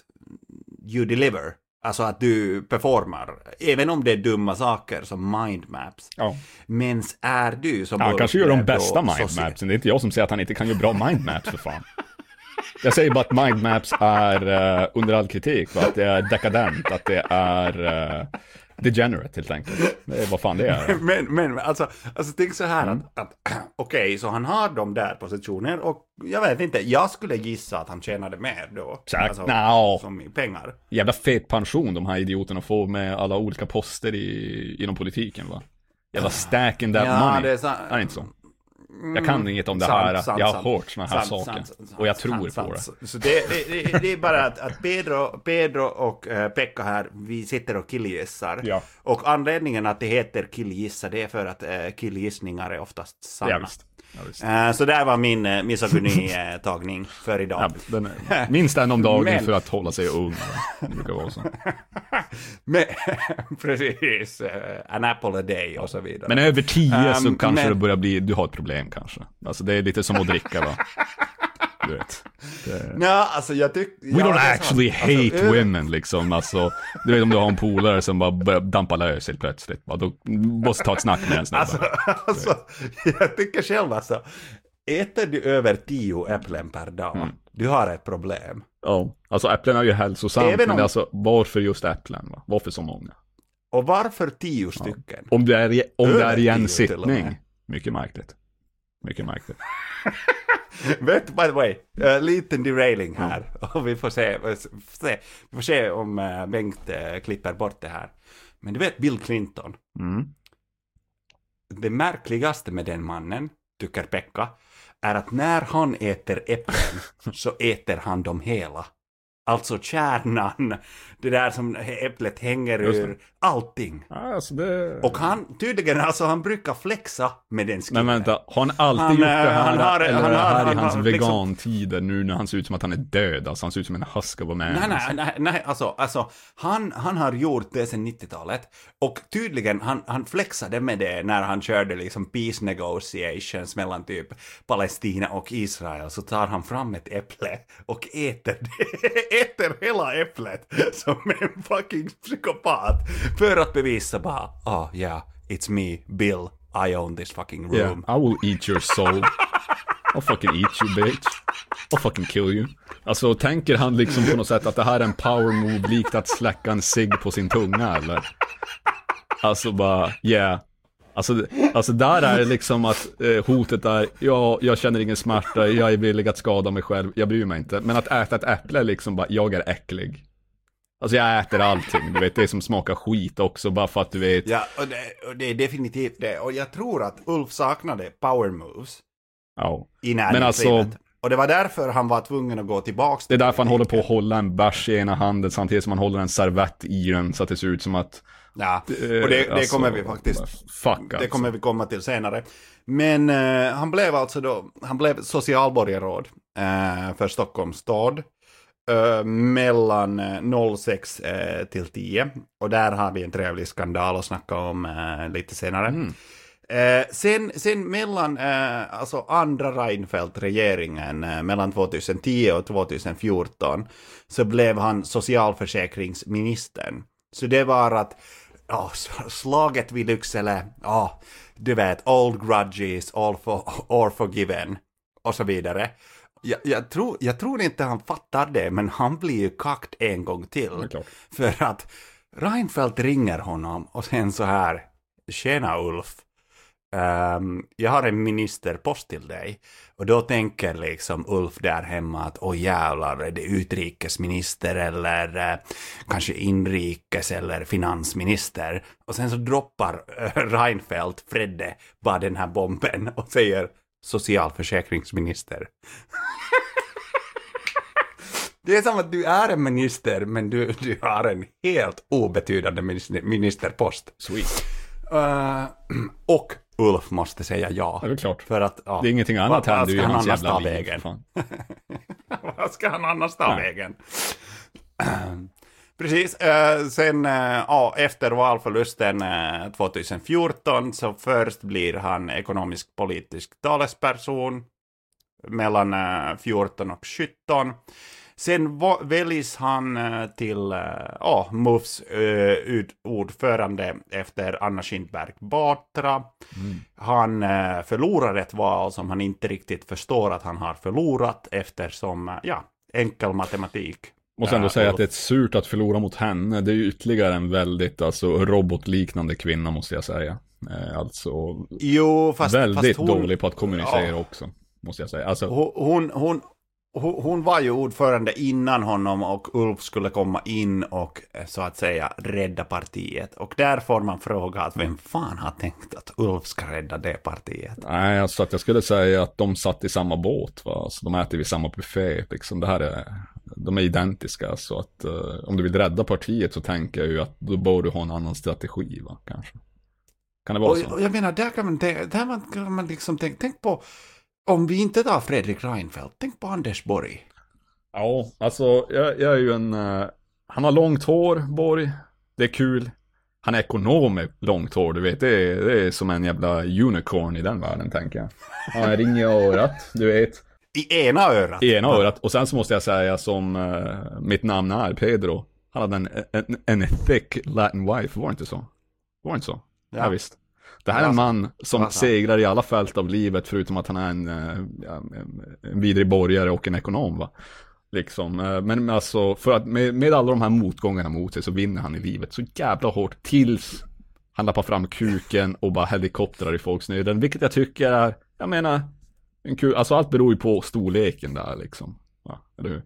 you deliver. Alltså att du performar, även om det är dumma saker som mindmaps. Ja. Men är du som Ja, han kanske gör de bästa mindmapsen. Det är inte jag som säger att han inte kan göra bra mindmaps för fan. Jag säger bara att mindmaps är uh, under all kritik, va? att det är dekadent, att det är uh, degenerate helt enkelt. Det är vad fan det är. Men, men alltså, alltså tänk så här Mm. att, att okej, så han har de där positioner och jag vet inte, jag skulle gissa att han tjänade mer då. Säkert. Alltså, Nja. Som i pengar. Jävla fet pension de här idioterna får med alla olika poster i, inom politiken va. Jävla stack in that Ja, money. det är så- är det inte så? Jag kan inget om det Sant, här. sant, jag har hört såna här Sant, saker. och jag tror på det. Så det, det, det, är bara att, att Pedro, Pedro och eh, Pekka här, vi sitter och killgissar. Ja. Och anledningen att det heter killgissa, det är för att uh, killgissningar är oftast sanna. Ja. Ja. Eh, så där var min uh, misogyni-tagning för idag. Ja, är, minst en om dagen Men- för att hålla sig ung. Det brukar vara så. Men, precis, an apple a day och så vidare. Men över tio så Um, kanske men- det börjar bli, du har ett problem kanske. Alltså det är lite som att dricka va. Du vet. Det... Ja, alltså jag tycker... We don't actually hate women liksom, alltså. Du vet om du har en polare som bara börjar dampa lös helt plötsligt. Va? Då måste ta ett snack med den snubben. Alltså, alltså, jag tycker själv alltså, äter du över tio äpplen per dag, Mm. du har ett problem. Ja, alltså äpplen är ju hälsosamt, Även men om- alltså varför just äpplen? Va? Varför så många? Och varför tio stycken? Om det är, om det är i en sittning. Mycket märkligt. Mycket märkligt. Vet by the way, uh, liten derailing här. Och vi får se, eh, se, vi får se om uh, Bengt uh, klipper bort det här. Men du vet Bill Clinton. Mm. Det märkligaste med den mannen, tycker Pekka, är att när han äter äpplen så äter han dem hela. Alltså kärnan, det där som äpplet hänger ur, allting. Alltså det... Och han, tydligen, alltså han brukar flexa med den skinnet. Men vänta, har han alltid Han, gjort det eh, här? han har- eller han det här han i hans har liksom- vegantider nu när han ser ut som att han är död? Alltså han ser ut som en husk of a man. Nej, nej, nej, nej alltså, alltså han, han har gjort det sedan 90-talet och tydligen han, han flexade med det när han körde liksom peace negotiations mellan typ Palestina och Israel så tar han fram ett äpple och äter det, äter hela äpplet som en fucking psykopat för att bevisa bara, oh yeah, it's me, Bill, I own this fucking room. Yeah, I will eat your soul. I'll fucking eat you bitch. I'll fucking kill you. Alltså tänker han liksom på något sätt att det här är en power move likt att släcka en cigg på sin tunga eller? Alltså bara, yeah. Alltså, alltså där är det liksom att eh, hotet är, ja, jag känner ingen smärta, jag är villig att skada mig själv, jag bryr mig inte. Men att äta ett äpple är liksom bara, jag är äcklig. Alltså jag äter allting, du vet, det som smakar skit också, bara för att du vet. Ja, och det, och det är definitivt det. Och jag tror att Ulf saknade power moves. Ja. i Men alltså- och det var därför han var tvungen att gå tillbaks Det är därför han håller på att hålla en bärs i ena handen samtidigt som han håller en servett i den så att det ser ut som att... Ja, och eh, det, det alltså, kommer vi faktiskt... Fuck alltså. Det kommer vi komma till senare. Men eh, han blev alltså då, han blev socialborgarråd eh, för Stockholms stad. eh, mellan eh, 06 eh, till 10. Och där har vi en trevlig skandal att snacka om eh, lite senare. Mm. Eh, sen, sen mellan eh, alltså andra Reinfeldt-regeringen eh, mellan 2010 och 2014 så blev han socialförsäkringsministern. Så det var att ja, slaget vid Lycksele, ja, du vet, old grudges, all, for, all forgiven och så vidare. Jag, jag, tror, jag tror inte han fattar det, men han blir ju kackt en gång till. För att Reinfeldt ringer honom och sen så här, tjena Ulf, Um, jag har en ministerpost till dig. Och då tänker liksom Ulf där hemma att åh jävlar, är det utrikesminister eller eh, kanske inrikes eller finansminister? Och sen så droppar eh, Reinfeldt, Fredde, bara den här bomben och säger socialförsäkringsminister. Det är som att du är en minister, men du, du har en helt obetydande minister, ministerpost. Sweet. Uh, och Ulf måste säga ja. Ja, det är klart. För att, ja, Det är ingenting annat i ska han hans jävla ta vägen? Vad ska han annars ta Nej. vägen? Precis, eh, sen eh, ja, efter valförlusten eh, 2014 så först blir han ekonomisk politisk talesperson mellan eh, 14 och 17. Sen väljs han eh, till ja, MUFs eh, ordförande efter Anna Kinberg Batra. Han eh, förlorar ett val som han inte riktigt förstår att han har förlorat eftersom, ja, enkel matematik. Måste ändå säga att det är surt att förlora mot henne. Det är ju ytterligare en väldigt, alltså, robotliknande kvinna måste jag säga. Alltså, Jo, fast, väldigt fast hon, dålig på att kommunicera Ja. också. Måste jag säga. Alltså, Hon, hon, hon, hon var ju ordförande innan honom och Ulf skulle komma in och eh, så att säga rädda partiet. Och där får man fråga att vem fan har tänkt att Ulf ska rädda det partiet? nej, alltså att jag skulle säga att de satt i samma båt. Va? Alltså, de äter vid samma buffé. Liksom. Det här är, de är identiska. Så att eh, om du vill rädda partiet så tänker jag ju att då bör du ha en annan strategi. Va? Kanske. Kan det vara Och, så? och jag menar, där kan man, där där man, kan man liksom tänka, tänk på, om vi inte tar Fredrik Reinfeldt, tänk på Anders Borg. Ja, alltså jag, jag är ju en... eh, han har långt hår, Borg. Det är kul. Han är ekonom med långt hår, du vet. Det är, det är som en jävla unicorn i den världen, tänker jag. Han ring i örat, du vet. I ena örat. I ena örat. Och sen så måste jag säga som eh, mitt namn är, Pedro. Han hade en, en, en thick Latin wife, var det inte så? Var det inte så? Ja, Ja. visst. Det här är en man som Alltså. segrar i alla fält av livet förutom att han är en, eh, en- vidrig borgare och en ekonom va. Liksom. Eh, Men alltså, för att med, med alla de här motgångarna mot sig så vinner han i livet så jävla hårt tills han lappar fram kuken och bara helikoptrar i folks nöden. Vilket jag tycker är, jag menar, en kul, alltså allt beror ju på storleken där liksom. Ja, eller hur?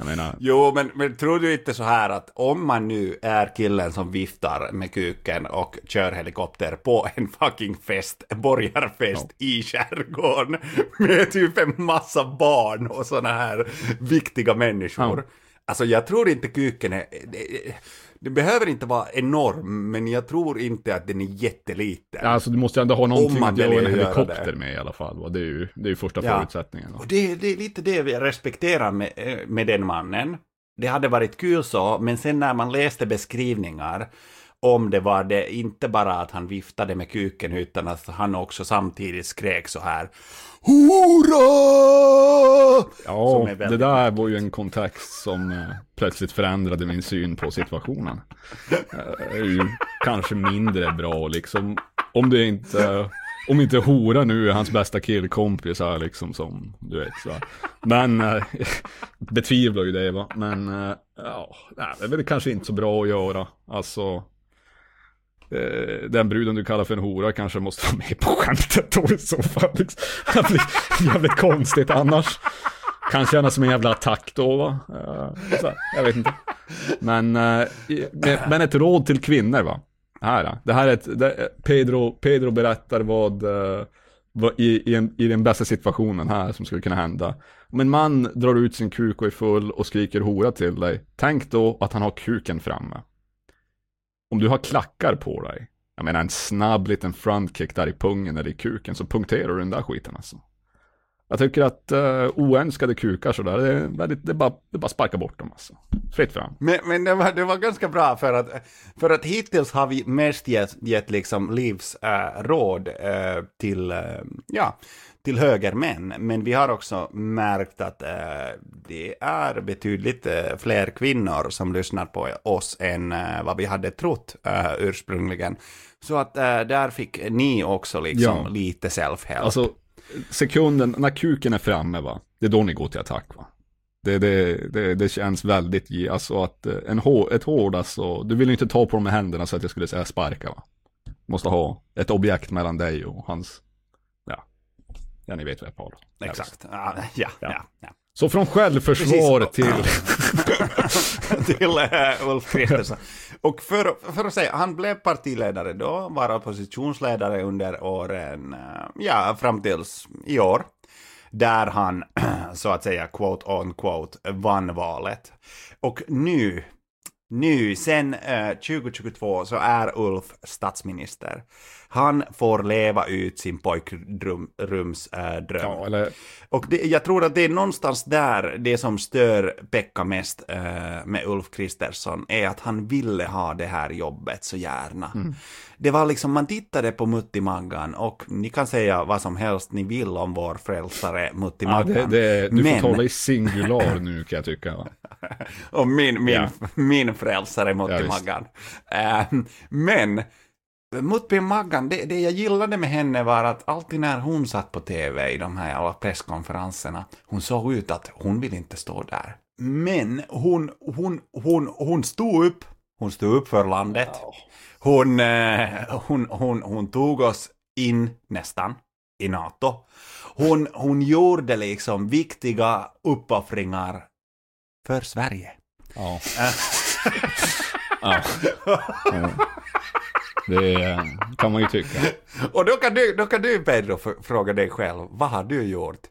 Jag menar, Jo, men, men tror du inte så här att om man nu är killen som viftar med kuken och kör helikopter på en fucking fest, borgarfest i skärgården med typ en massa barn och såna här viktiga människor. Ja. Alltså jag tror inte kuken är... Det, det behöver inte vara enorm, men jag tror inte att den är jätteliten. alltså du måste ändå ha någonting att göra en helikopter det. med i alla fall. Va? Det är ju, det är ju första Ja. förutsättningen. Va? Och det, det är lite det vi respekterar med, eh, med den mannen. Det hade varit kul så, men sen när man läste beskrivningar om det var det inte bara att han viftade med kuken utan att han också samtidigt skrek så här Hurra! Ja, det där var ju en kontext som eh, plötsligt förändrade min syn på situationen. Eh, är ju kanske mindre bra liksom. Om det inte, om inte hora nu är hans bästa killkompis här liksom som, du vet så. Men, eh, betvivlar ju det va. Men, ja, det är väl kanske inte så bra att göra. Alltså, Eh, den bruden du kallar för en hora kanske måste vara med på skämtet då i så fall. Liksom. Det blir jävligt konstigt annars. Kan kännas som en jävla attack då va? Eh, så, jag vet inte. Men, eh, men- ett råd till kvinnor va? Här, då. det här är ett, det, Pedro, Pedro berättar vad, vad i, i, en, i den bästa situationen här som skulle kunna hända. Om en man drar ut sin kuk och är full och skriker hora till dig, tänk då att han har kuken framme. Om du har klackar på dig, jag menar en snabb liten frontkick där i pungen eller i kuken så punkterar du den där skiten alltså. Jag tycker att uh, oönskade kukar sådär, det är, väldigt, det är bara, det är bara sparka bort dem alltså. Fritt fram. Men, men det, var, det var ganska bra för att, för att hittills har vi mest gett, gett liksom livsråd eh, eh, till, uh, ja, till högermän. Men vi har också märkt att eh, det är betydligt eh, fler kvinnor som lyssnar på oss än eh, vad vi hade trott eh, ursprungligen. Så att eh, där fick ni också liksom Ja. lite self-help. Alltså, sekunden, när kuken är framme va, det är då ni går till attack va. Det, det, det, det känns väldigt, alltså att eh, en hår, ett hård alltså, du vill ju inte ta på dem med händerna så att jag skulle säga sparka va. Måste ha ett objekt mellan dig och hans, ja ni vet vad jag pratar. Exakt. Ja, ja, ja. ja. Så från självförsvar Precis. till, till uh, Ulf Kristersson. Och för, för att säga, han blev partiledare då, var oppositionsledare under åren, eh, ja, fram tills i år. Där han, så att säga, quote on quote, vann valet. Och nu, nu, sen eh, 2022 så är Ulf statsminister. Han får leva ut sin pojkrumsdröm. ja eller, Och det, jag tror att det är någonstans där det som stör Pekka mest eh, med Ulf Kristersson är att han ville ha det här jobbet så gärna. Mm. Det var liksom, man tittade på Mutti Maggan och ni kan säga vad som helst ni vill om vår frälsare Mutti ja, Maggan. det, det, du Men- får tala i singular nu kan jag tycka va. och min, min, Ja. min frälsare Mutti Ja. Eh, men Mutti Maggan, det, det jag gillade med henne var att alltid när hon satt på tv i de här alla presskonferenserna, hon såg ut att hon vill inte stå där. Men hon, hon, hon, hon stod upp, hon stod upp för landet. Hon, eh, hon, hon, hon tog oss in nästan i NATO. Hon, hon gjorde liksom viktiga uppoffringar för Sverige. Ja. ja. Det kan man ju tycka. Och då kan du, då kan du Pedro fråga dig själv, vad har du gjort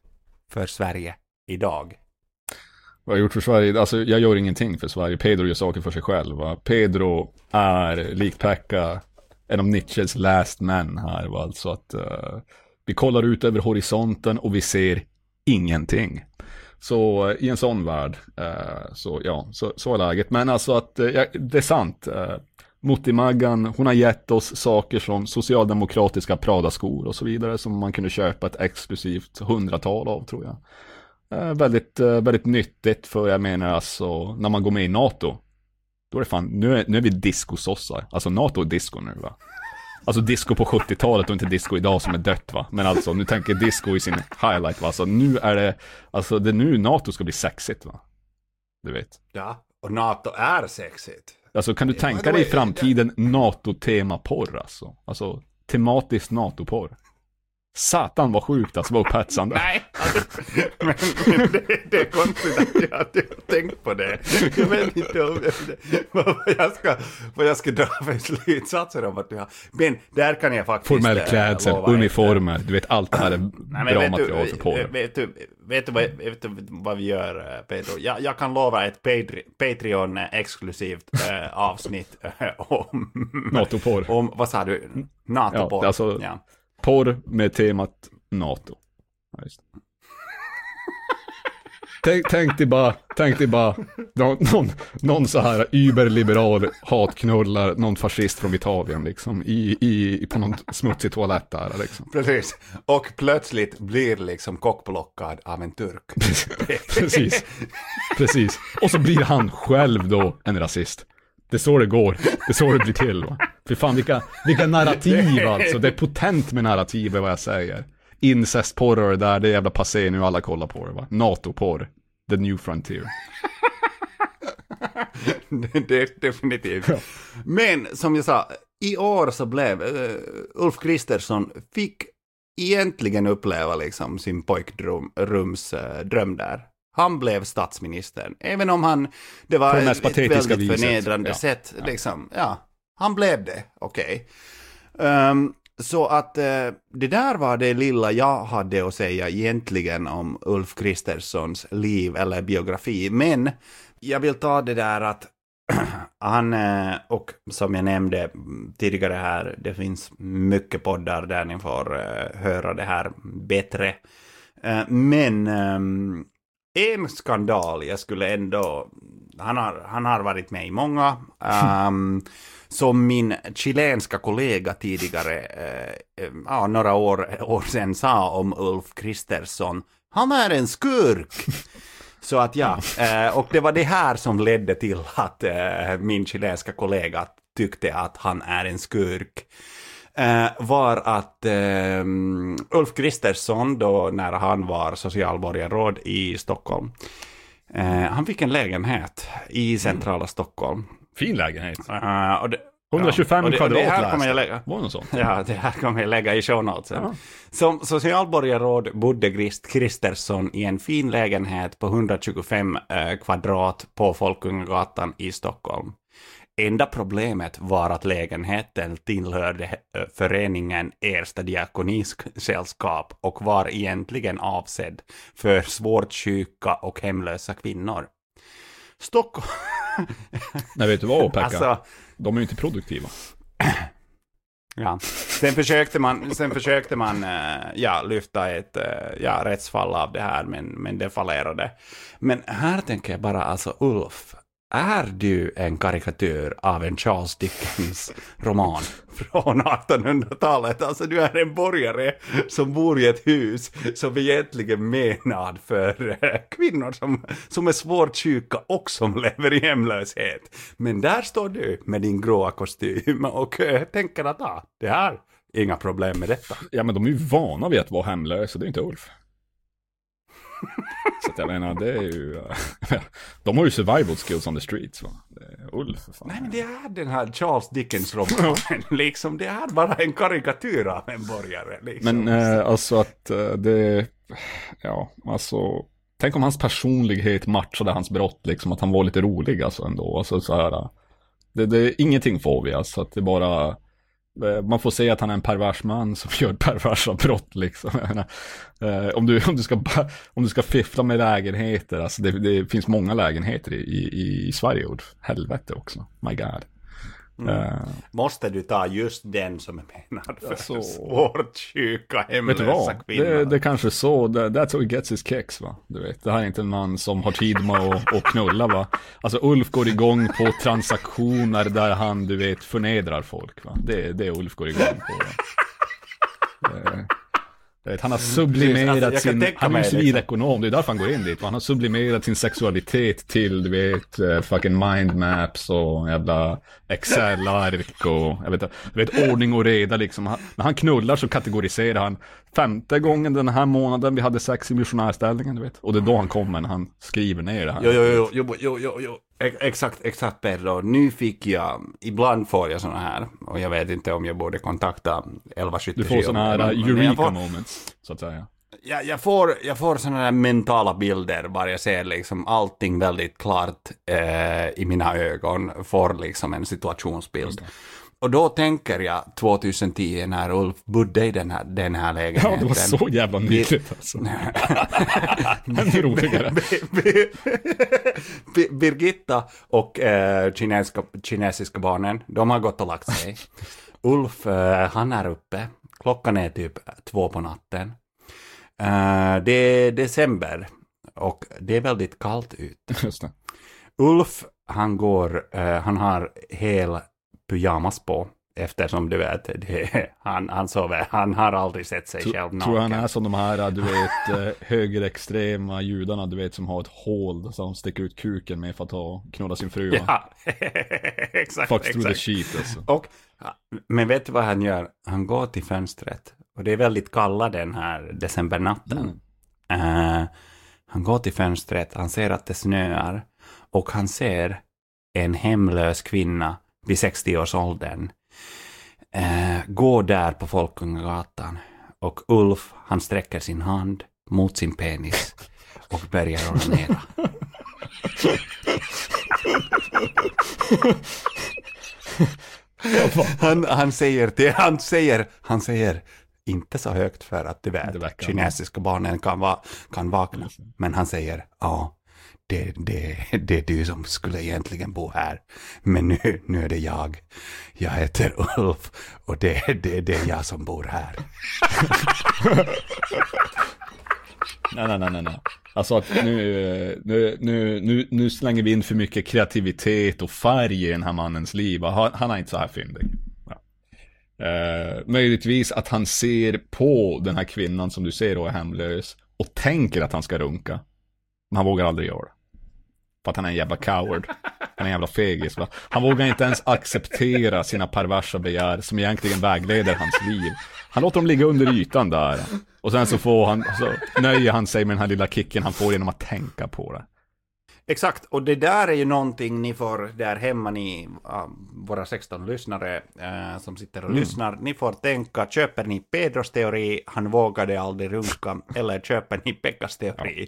för Sverige idag? Vad har jag gjort för Sverige? Alltså jag gör ingenting för Sverige. Pedro gör saker för sig själv. Va? Pedro är likt Pekka en av Nietzsches last men här. Va? Alltså att eh, vi kollar ut över horisonten och vi ser ingenting. Så eh, i en sån värld, eh, så ja, så, så är läget. Men alltså att, eh, ja, det är sant. Muttimaggan, Mutti Maggan, hon har gett oss saker som socialdemokratiska Prada-skor och så vidare som man kunde köpa ett exklusivt hundratal av tror jag. Eh, väldigt, eh, väldigt nyttigt för jag menar alltså när man går med i NATO. Då är det fan, nu är, nu är vi diskosossar. Alltså NATO är disco nu va. Alltså disco på 70-talet och inte disco idag som är dött va. Men alltså nu tänker disco i sin highlight va. Alltså nu är det, alltså det är nu NATO ska bli sexigt va. Du vet. Ja, och NATO är sexigt. Alltså kan du tänka dig i framtiden NATO-tema-porr alltså? Alltså tematiskt NATO-porr. Satan vad sjukt alltså, vad upphetsande. Nej, alltså, men, men det, det är konstigt att jag inte har tänkt på det. Jag vet inte om, vad, jag ska, vad jag ska dra för slutsatser om att du har... Men där kan jag faktiskt... Formell eh, klädsel, ett- uniformer, du vet allt det här är Nej, men bra vet material du, för porr. Vet du, vet, du, vad- vet du vad vi gör, eh, Pedro? Jag, jag kan lova ett Patri- Patreon-exklusivt eh, avsnitt eh, om... NATO-porr. Om, vad sa du? NATO-porr. Ja, alltså- ja. Porr med temat NATO. Ja, just. det. Tänk, tänk dig bara, tänk dig bara, någon, någon, någon så här überliberal hatknullar någon fascist från Italien liksom, i, i, på någon smutsig toalett där liksom. Precis. Och plötsligt blir liksom kockblockad av en turk. Precis, precis. Och så blir han själv då en rasist. Det är så det går, det är så det blir till va. För fan vilka, vilka narrativ alltså, det är potent med narrativ är vad jag säger. Incestporr och det där, det är jävla passé nu, alla kollar på det va. NATO-porr, the new frontier. det, definitivt. Men som jag sa, i år så blev uh, Ulf Kristersson fick egentligen uppleva liksom sin pojkrums uh, dröm där. Han blev statsminister, även om han, det var ett, väldigt viset. förnedrande Ja. sätt. Liksom. Ja, han blev det, okej. Ehm, så att eh, det där var det lilla jag hade att säga egentligen om Ulf Kristerssons liv eller biografi. Men jag vill ta det där att han, eh, och som jag nämnde tidigare här, det finns mycket poddar där ni får eh, höra det här bättre. Eh, Men ehm, en skandal, jag skulle ändå, han har, han har varit med i många, Um, som min chilenska kollega tidigare, eh, eh, ja, några år, år sedan sa om Ulf Kristersson, han är en skurk. Så att ja, eh, och det var det här som ledde till att eh, min chilenska kollega tyckte att han är en skurk. Eh, var att eh, Ulf Kristersson, då när han var socialborgarråd i Stockholm, eh, han fick en lägenhet i centrala Stockholm. Fin lägenhet. Eh, och det, 125 ja, och det, kvadrat det här kommer jag lägga. Var det något sånt? Ja, det här kommer jag lägga i show notesen. Ja. Som socialborgarråd bodde Krist Kristersson i en fin lägenhet på 125 eh, kvadrat på Folkungagatan i Stockholm. Enda problemet var att lägenheten tillhörde eh, föreningen Ersta diakonisällskap och var egentligen avsedd för svårt sjuka och hemlösa kvinnor. Stockholm... Nej, vet du vad Pekka? Alltså, De är ju inte produktiva. Ja. Sen försökte man, sen försökte man eh, ja, lyfta ett eh, ja, rättsfall av det här, men, men det fallerade. Men här tänker jag bara, alltså Ulf, är du en karikatyr av en Charles Dickens roman från 1800-talet? Alltså du är en borgare som bor i ett hus som egentligen menad för eh, kvinnor som, som är svårt sjuka och som lever i hemlöshet. Men där står du med din gråa kostym och eh, tänker att ah, det här, inga problem med detta. Ja, men de är ju vana vid att vara hemlösa, det är inte Ulf. Så att jag menar, det är ju... de har ju survival skills on the streets, va? Ulf, för fan. Nej men det är den här Charles Dickens romanen, liksom det är bara en karikatyr av en borgare. Liksom. Men eh, alltså att eh, det... Ja, alltså... Tänk om hans personlighet matchade hans brott, liksom. Att han var lite rolig alltså ändå. Alltså så här... eh, Det, det, ingenting får vi, alltså. Att det bara... Eh, man får säga att han är en pervers man som gör perversa brott liksom. Menar, eh, om, du, om, du ska, om du ska fiffla med lägenheter, alltså det, det finns många lägenheter i, i, i Sverige. Helvete också, my god. Eh, Måste du ta just den som är menad för Alltså- svårt sjuka Vet du hemlösa kvinnor? Det, det är kanske så, det, that's how he gets his kicks va. Du vet, det här är inte en man som har tid med att, att knulla va. Alltså Ulf går igång på transaktioner där han, du vet, förnedrar folk va. Det är det Ulf går igång på. Va? Vet, han har sublimerat Alltså, sin, han är ju mig, liksom. civilekonom, det är därför han går in dit. Han har sublimerat sin sexualitet till, du vet, eh, fucking mind maps och jävla Excel-ark och, jag vet, du vet, ordning och reda liksom. Han, när han knullar så kategoriserar han femte gången den här månaden vi hade sex i missionärställningen, du vet. Och det är då han kommer när han skriver ner det här. Jo, jo, jo, jo, jo, jo, jo. Ex- Exakt, exakt Pedro. Nu fick jag, ibland får jag sådana här, och jag vet inte om jag borde kontakta 1177. Du får sådana här eureka får- moments, så att säga. Jag, jag får, jag får sådana här mentala bilder, bara jag ser liksom allting väldigt klart eh, i mina ögon, får liksom en situationsbild. Och då tänker jag 2010 när Ulf bodde i den här, den här Ja, lägenheten. det var så jävla nyttigt alltså. Ännu roligare. Bir- Birgitta och eh, kinesiska, kinesiska barnen, de har gått och lagt sig. Ulf, eh, han är uppe. Klockan är typ två på natten. Eh, det är december och det är väldigt kallt ute. Ulf, han går, eh, han har hel pyjamas på. Eftersom du vet, det, han, han sover, han har aldrig sett sig själv naken. Tror han är som de här, du vet, eh, högerextrema judarna, du vet, som har ett hål som sticker ut kuken med för att ta, knulla sin fru. va? Ja, exakt. Fuck through the exakt. sheet alltså. Och, men vet du vad han gör? Han går till fönstret. Och det är väldigt kalla den här decembernatten. Mm. Eh, han går till fönstret, han ser att det snöar. Och han ser en hemlös kvinna vid 60-årsåldern eh, gå där på Folkungagatan. Och Ulf, han sträcker sin hand mot sin penis och börjar onanera. Han, han säger till, han säger, han säger, inte så högt för att du vet, Det kinesiska barnen kan, va, kan vakna. Men han säger, ja, det, det, det är du som skulle egentligen bo här. Men nu, nu är det jag. Jag heter Ulf och det, det, det är jag som bor här. Nej, nej, nej, nej. Alltså att nu, nu, nu, nu, nu slänger vi in för mycket kreativitet och färg i den här mannens liv. Han, han är inte så här fyndig. Ja. Eh, möjligtvis att han ser på den här kvinnan som du ser och är hemlös och tänker att han ska runka. Men han vågar aldrig göra det. För att han är en jävla coward. Han är en jävla fegis va. Han vågar inte ens acceptera sina perversa begär som egentligen vägleder hans liv. Han låter dem ligga under ytan där. Och sen så får han, så nöjer han sig med den här lilla kicken han får genom att tänka på det. Exakt, och det där är ju någonting ni får där hemma, ni, våra 16 lyssnare äh, som sitter och lyssnar, ni får tänka, köper ni Pedros teori, han vågade aldrig runka, eller köper ni Pekkas teori?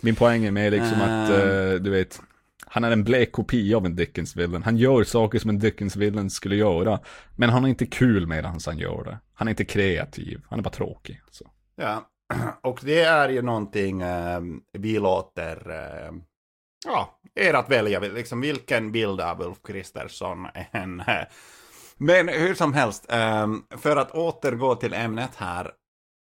Min poäng är med liksom att, eh, du vet, han är en blek kopia av en Dickens-villain. Han gör saker som en Dickens-villain skulle göra. Men han är inte kul medan han gör det. Han är inte kreativ, han är bara tråkig. Så. Ja, och det är ju någonting äh, vi låter, äh, ja, er att välja, liksom vilken bild av Ulf Kristersson än eh, Men hur som helst, ehm, för att återgå till ämnet här.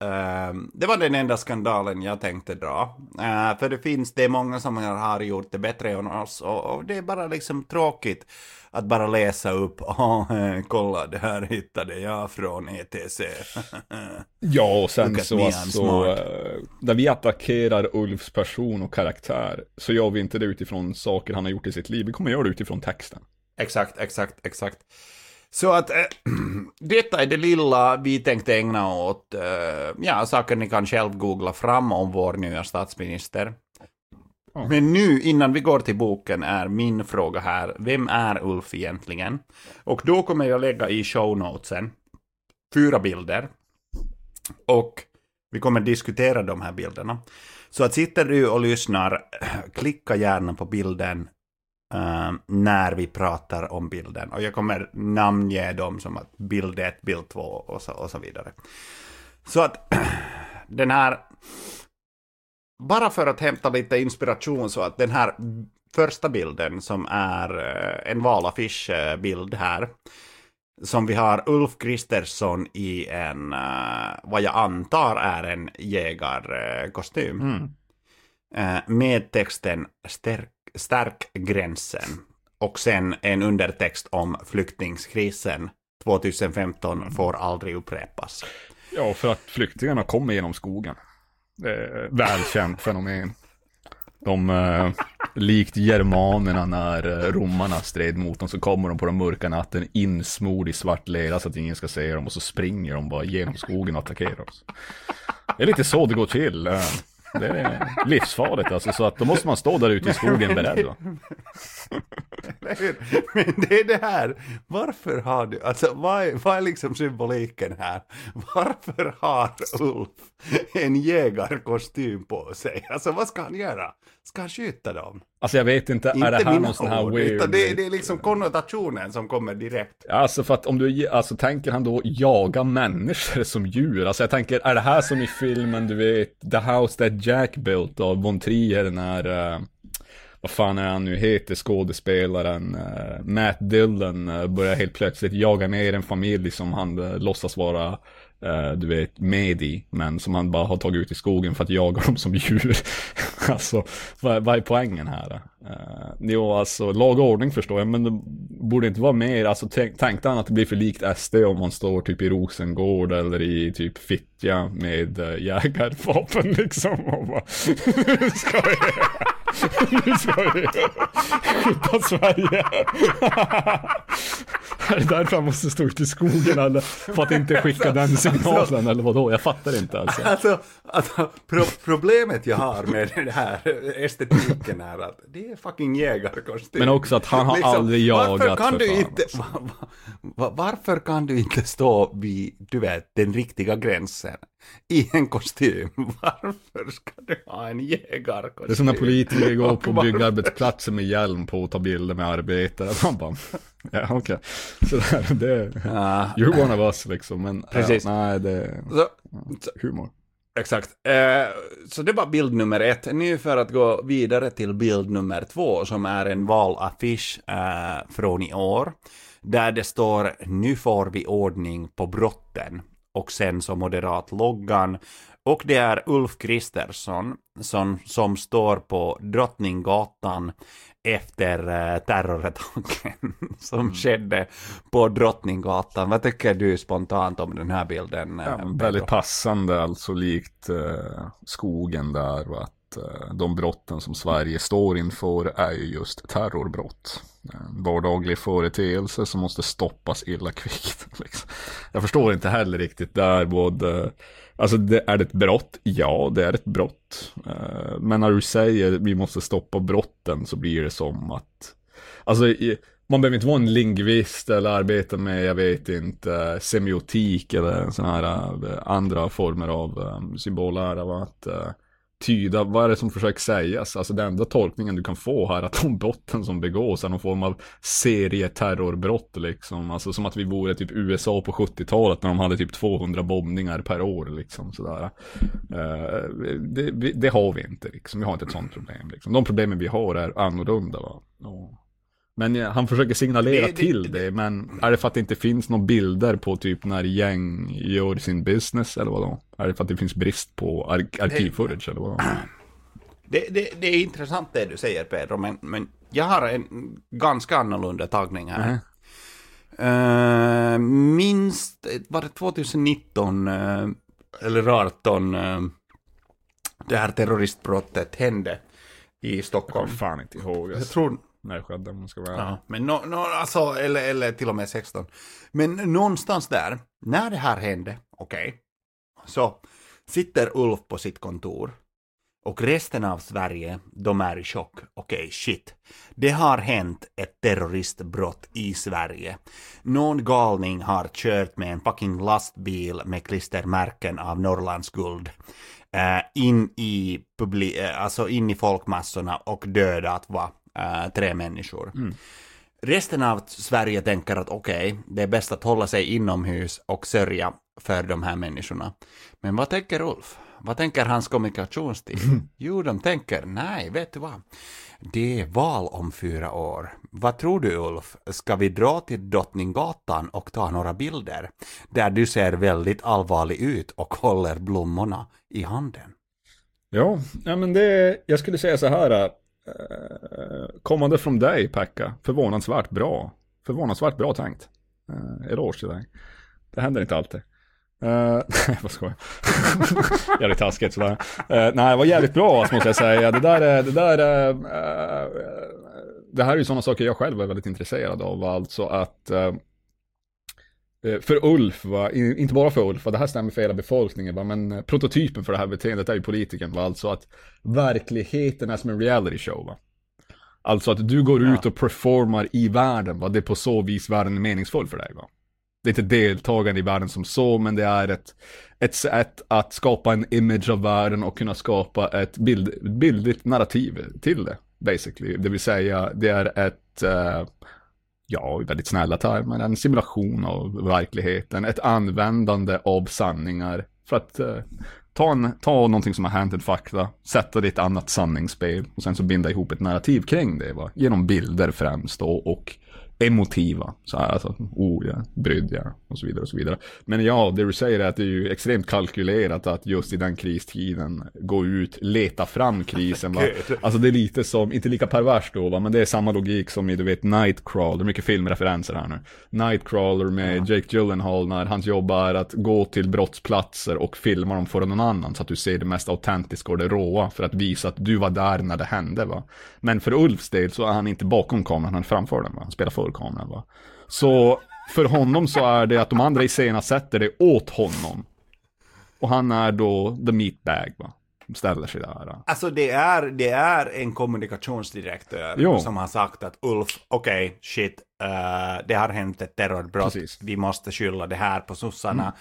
Ehm, det var den enda skandalen jag tänkte dra. Eh, för det finns, det är många som har gjort det bättre än oss. Och det är bara liksom tråkigt att bara läsa upp. Eh, kolla, det här hittade jag från ETC. Ja, och sen så alltså, smart. eh, när vi attackerar Ulfs person och karaktär, så gör vi inte det utifrån saker han har gjort i sitt liv, vi kommer göra det utifrån texten. Exakt, exakt, exakt. Så att äh, detta är det lilla vi tänkte ägna åt, äh, ja, saker ni kan själv googla fram om vår nya statsminister. Mm. Men nu, innan vi går till boken, är min fråga här, vem är Ulf egentligen? Och då kommer jag lägga i show notesen fyra bilder. Och vi kommer diskutera de här bilderna. Så att sitter du och lyssnar, klicka gärna på bilden uh, när vi pratar om bilden. Och jag kommer namnge dem som att bild 1, bild 2 och så, och så vidare. Så att den här... Bara för att hämta lite inspiration så att den här första bilden som är eh, en valaffischbild här. Som vi har Ulf Kristersson i en, eh, vad jag antar är en jägarkostym. Mm. Eh, med texten stärk, stärk gränsen och sen en undertext om flyktingskrisen 2015 får aldrig upprepas. Ja, för att flyktingarna kommer genom skogen eh, välkänt fenomen. De, eh, likt germanerna när eh, romarna stred mot dem så kommer de på den mörka natten insmord i svart lera så att ingen ska se dem och så springer de bara genom skogen och attackerar oss. Det är lite så det går till. Eh. Det är livsfarligt alltså, så att då måste man stå där ute i skogen beredd. Va? Men det är det här, varför har du, alltså vad är, vad är liksom symboliken här? Varför har Ulf en jägarkostym på sig? Alltså vad ska han göra? Ska han skjuta dem? Alltså jag vet inte, är det här någon sån här weird... utan det, det är liksom konnotationen som kommer direkt. Alltså för att om du, alltså tänker han då jaga människor som djur? Alltså jag tänker, är det här som i filmen, du vet, The House That Jack Built av Von Trier när, eh, vad fan är han nu heter, skådespelaren, uh, Matt Dillon uh, börjar helt plötsligt jaga ner en familj som han uh, låtsas vara uh, du vet, med i, men som han bara har tagit ut i skogen för att jaga dem som djur. alltså, vad, vad är poängen här? Uh, jo, alltså, lag och ordning förstår jag, men det borde inte vara mer, alltså tänk, tänkte han att det blir för likt SD om man står typ i Rosengård eller i typ Fittja med uh, jägarvapen liksom och bara, ska jag? Nu ska vi skydda Sverige. är det därför han måste stå ute i skogen eller för att inte skicka den signalen eller vadå? Jag fattar inte alltså. Alltså, alltså pro problemet jag har med det här estetiken är att det är fucking jägarkostym. Men också att han har aldrig Varför jagat, kan för du inte, alltså. va, va, va, varför kan du inte stå vid, du vet, den riktiga gränsen i en kostym? Varför ska du ha en jägarkostym? Det är som när politiker går på byggarbetsplatser med hjälm på och tar bilder med arbetare. Man bara, ja okej. Sådär, det Ja, You're one of us liksom. Men Precis. Ja, nej, det så, humor. Exakt. Eh, så det var bild nummer ett. Nu för att gå vidare till bild nummer två som är en valaffisch eh, från i år. Där det står nu får vi ordning på brotten. Och sen så moderat loggan. Och det är Ulf Kristersson som, som står på Drottninggatan efter eh, terrorattacken som skedde på Drottninggatan. Vad tycker du spontant om den här bilden? eh, Ja, väldigt passande, alltså likt eh, skogen där. Och att eh, de brotten som Sverige står inför är ju just terrorbrott. En vardaglig företeelse som måste stoppas illa kvickt. Liksom. Jag förstår inte heller riktigt där både eh, Alltså det, är det ett brott? Ja, det är ett brott. Eh, men när du säger vi måste stoppa brotten så blir det som att Alltså i, man behöver inte vara en lingvist eller arbeta med, jag vet inte, semiotik eller sådana här eh, andra former av um, symbollära. Att tyda, vad är det som försöker sägas? Alltså den enda tolkningen du kan få här är att de brotten som begås är någon form av serieterrorbrott liksom. Alltså som att vi vore typ USA på 70-talet när de hade typ 200 bombningar per år liksom sådär. Uh, det, det har vi inte liksom, vi har inte ett sånt problem liksom. De problemen vi har är annorlunda va. Och, men eh, han försöker signalera Det- det- till det, men är det för att det inte finns några bilder på typ när gäng gör sin business eller vadå? Är det för att det finns brist på ar- arkivfootage eller vadå? Det, är intressant det du säger Pedro, men, men jag har en ganska annorlunda tagning här. Eh, minst, var det 2019 eh, eller 18 eh, det här terroristbrottet hände i Jag Stockholm. kommer fan inte ihåg. Jag Alltså. tror, när det skedde om man ska vara ja, men no, no, alltså, eller, eller till och med 16. Men någonstans där, när det här hände, okej, så sitter Ulf på sitt kontor och resten av Sverige, de är i chock. Okej, shit. Det har hänt ett terroristbrott i Sverige. Någon galning har kört med en fucking lastbil med klistermärken av Norrlands guld eh, in i publi- eh, alltså in i folkmassorna och dödat va, eh, tre människor. Resten av Sverige tänker att okej, det är bäst att hålla sig inomhus och sörja för de här människorna. Men vad tänker Ulf? Vad tänker hans kommunikationsteam? Jo, de tänker, nej, vet du vad? Det är val om fyra år. Vad tror du Ulf? Ska vi dra till Drottninggatan och ta några bilder? Där du ser väldigt allvarlig ut och håller blommorna i handen. Ja men det, jag skulle säga så här. Eh, kommande från dig, Pekka, förvånansvärt bra. Förvånansvärt bra tänkt. Uh, eloge till dig. Det händer inte alltid. Uh, nej, vad jag? jävligt taskigt sådär. Uh, nej, det var jävligt bra måste jag säga. Det där är, det där är, uh, det här är ju sådana saker jag själv är väldigt intresserad av. Alltså att för Ulf, va? inte bara för Ulf, va? det här stämmer för hela befolkningen, va? men prototypen för det här beteendet är ju politikern. Va? Alltså att verkligheten är som en reality show. Va? Alltså att du går ut och performar i världen, va? det är på så vis världen är meningsfull för dig. Va? det är inte deltagande i världen som så, men det är ett, ett sätt att skapa en image av världen och kunna skapa ett bild, bildligt narrativ till det, basically. Det vill säga, det är ett, uh, ja, i väldigt snälla termer, en simulation av verkligheten, ett användande av sanningar för att eh, ta, en, ta någonting som har hänt, en fakta, sätta det i ett annat sanningsspel och sen så binda ihop ett narrativ kring det, va? genom bilder främst då och emotiva. Så här, alltså, oh, jag brydd jag och så vidare och så vidare. Men ja, det du säger är att det är ju extremt kalkylerat att just i den kristiden gå ut, leta fram krisen. Va? Alltså det är lite som, inte lika perverst då, va? men det är samma logik som i, du vet, Nightcrawler, mycket filmreferenser här nu. Nightcrawler med ja. Jake Gyllenhaal när hans jobb är att gå till brottsplatser och filma dem för någon annan så att du ser det mest autentiska och det råa för att visa att du var där när det hände. Va? Men för Ulfs del så är han inte bakom kameran, han är framför den. Va? Han spelar för kameran. Va? Så för honom så är det att de andra iscenasätter det åt honom. Och han är då the meatbag va. Ställer sig där. Alltså det är, det är en kommunikationsdirektör jo. som har sagt att Ulf, okej, okay, shit, uh, det har hänt ett terrorbrott, Precis. vi måste skylla det här på sossarna. Mm.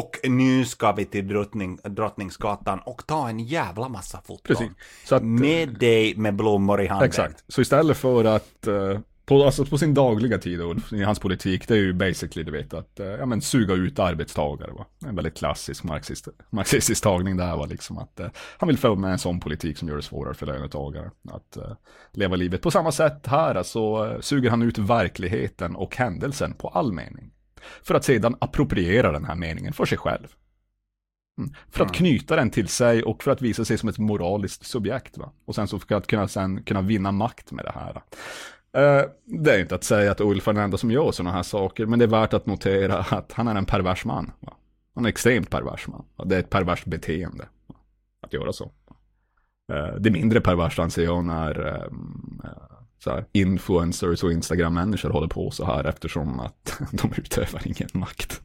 Och nu ska vi till drottning, Drottningsgatan och ta en jävla massa foton. med dig med blommor i handen. Exakt, så istället för att uh, på, alltså på sin dagliga tid Ulf, i hans politik, det är ju basically, du vet, att eh, ja, men, suga ut arbetstagare. Va? En väldigt klassisk marxist, marxistisk tagning där, va? liksom att eh, han vill få med en sån politik som gör det svårare för löntagare att eh, leva livet. På samma sätt här, alltså, suger han ut verkligheten och händelsen på all mening. För att sedan appropriera den här meningen för sig själv. Mm. För att knyta den till sig och för att visa sig som ett moraliskt subjekt. Va? Och sen så för att kunna, sen kunna vinna makt med det här. Uh, det är inte att säga att Ulf är den enda som gör sådana här saker, men det är värt att notera att han är en pervers man. Va? Han är extremt pervers man. Det är ett perverst beteende att göra så. Uh, det mindre perverst anser jag när um, så här, influencers och Instagram-människor håller på så här eftersom att de utövar ingen makt.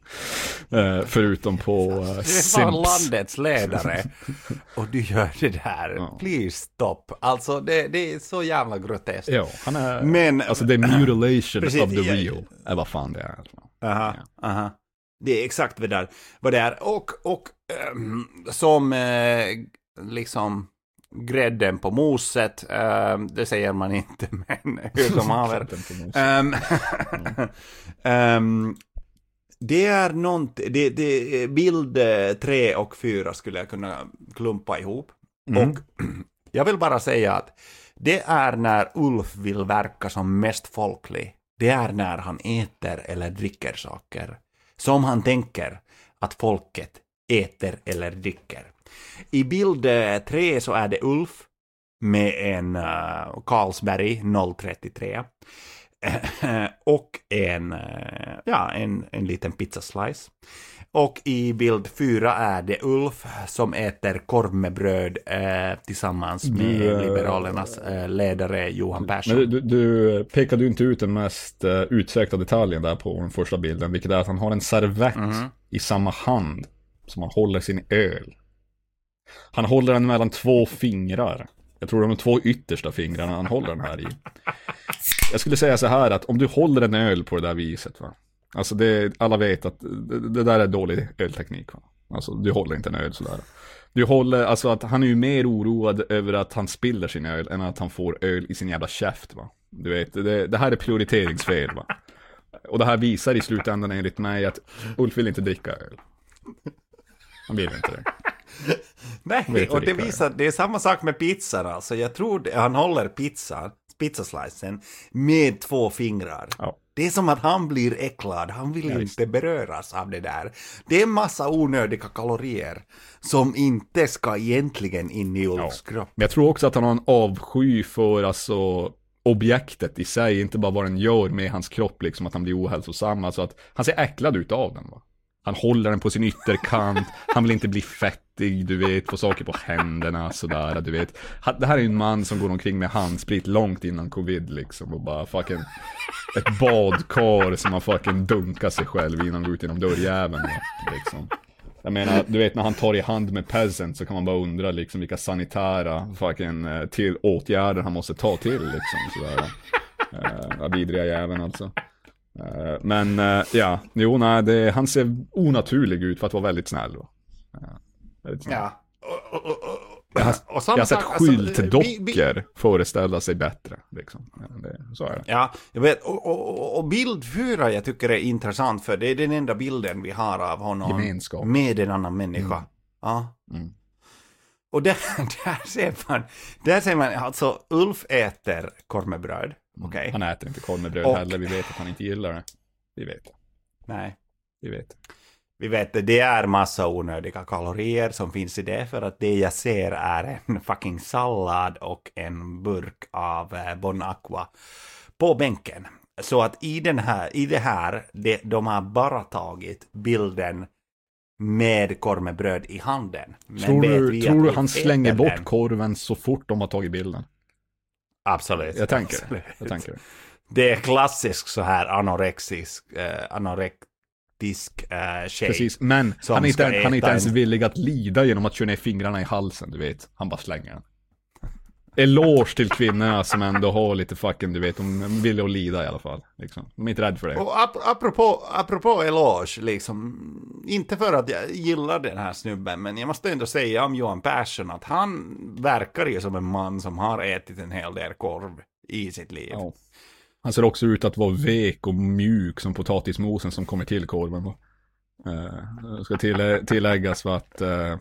Eh, förutom på uh, Du är fan landets ledare och du gör det där. Ja. Please stop. Alltså det, det, är så jävla groteskt. Ja, han är, Men, alltså det är mutilation precis, of the real, är vad fan det är. Aha, ja. aha. Det är exakt det, vad det är. Och, och um, som uh, liksom grädden på moset. Uh, det säger man inte, men hur som haver. um, um, det är någonting, det, det, bild 3 och 4 skulle jag kunna klumpa ihop. Mm. Och jag vill bara säga att det är när Ulf vill verka som mest folklig. Det är när han äter eller dricker saker. Som han tänker att folket äter eller dricker. I bild 3 så är det Ulf med en uh, Carlsberg 033. och en, uh, ja, en, en liten pizzaslice. Och i bild 4 är det Ulf som äter korv med bröd eh, tillsammans med du, Liberalernas eh, ledare Johan Persson. Men du, du pekade ju inte ut den mest eh, utsökta detaljen där på den första bilden, vilket är att han har en servett mm. i samma hand som han håller sin öl. Han håller den mellan två fingrar. Jag tror de två yttersta fingrarna han håller den här i. Jag skulle säga så här att om du håller en öl på det där viset va. Alltså det, alla vet att det, det där är dålig ölteknik va. Alltså du håller inte en öl sådär. Du håller, alltså att han är ju mer oroad över att han spiller sin öl än att han får öl i sin jävla käft va. Du vet, det, det här är prioriteringsfel va. Och det här visar i slutändan enligt mig att Ulf vill inte dricka öl. Han vill inte det. Nej, och det visar, det är samma sak med pizzan alltså. Jag tror det, han håller pizzan, pizzaslicen med två fingrar. Ja. Det är som att han blir äcklad, han vill ja, inte beröras av det där. Det är en massa onödiga kalorier som inte ska egentligen in i Ulfs ja. kropp. Men jag tror också att han har en avsky för alltså objektet i sig, inte bara vad den gör med hans kropp, liksom att han blir ohälsosam. Alltså att han ser äcklad ut av den. Va? Han håller den på sin ytterkant, han vill inte bli fettig, du vet, få saker på händerna sådär, du vet. Det här är ju en man som går omkring med handsprit långt innan covid liksom och bara fucking ett badkar som man fucking dunkar sig själv innan han går ut genom dörrjäveln liksom. Jag menar, du vet när han tar i hand med peasant så kan man bara undra liksom vilka sanitära fucking eh, till åtgärder han måste ta till liksom sådär. Uh, vidriga jäveln alltså. Eh, men eh, ja, jo nej, det, han ser onaturlig ut för att vara väldigt snäll. va. Eh, väldigt snäll. Ja. Och, och, och, och, Jag har, och jag har sett alltså, skyltdockor vi- föreställa sig bättre. Liksom. Ja, det, så är det. Ja, jag vet. Och, och, och- bild jag tycker är intressant för det är den enda bilden vi har av honom Gemenskap. med en annan människa. Ja. Mm. Och där, där ser man, där ser man, alltså Ulf äter korvmebröd. Okej? Han äter inte korv med bröd Och- heller, vi vet att han inte gillar det. Vi vet. Nej. Vi vet. Vi vet det, det är massa onödiga kalorier som finns i det för att det jag ser är en fucking sallad och en burk av eh, Bon Aqua på bänken. Så att i, den här, i det här, det, de har bara tagit bilden med korv med bröd i handen. Men Tror du, tror du han slänger äter bort den? korven så fort de har tagit bilden? Absolut. Jag tänker det. Absolut. Jag tänker det. Är klassisk så här anorexisk, eh, anorektisk eh, tjej. Precis, men han är, inte, han är inte ens en- villig att lida genom att köra ner fingrarna i halsen, du vet. Han bara slänger den. Eloge till kvinnorna som ändå har lite fucking, du vet, de villiga att lida i alla fall. Liksom. De är inte rädda för det. Och ap apropå, apropå eloge, liksom, inte för att jag gillar den här snubben, men jag måste ändå säga om Johan Persson att han verkar ju som en man som har ätit en hel del korv i sitt liv. Ja. Han ser också ut att vara vek och mjuk som potatismosen som kommer till korven. Eh, ska till, tilläggas för att eh,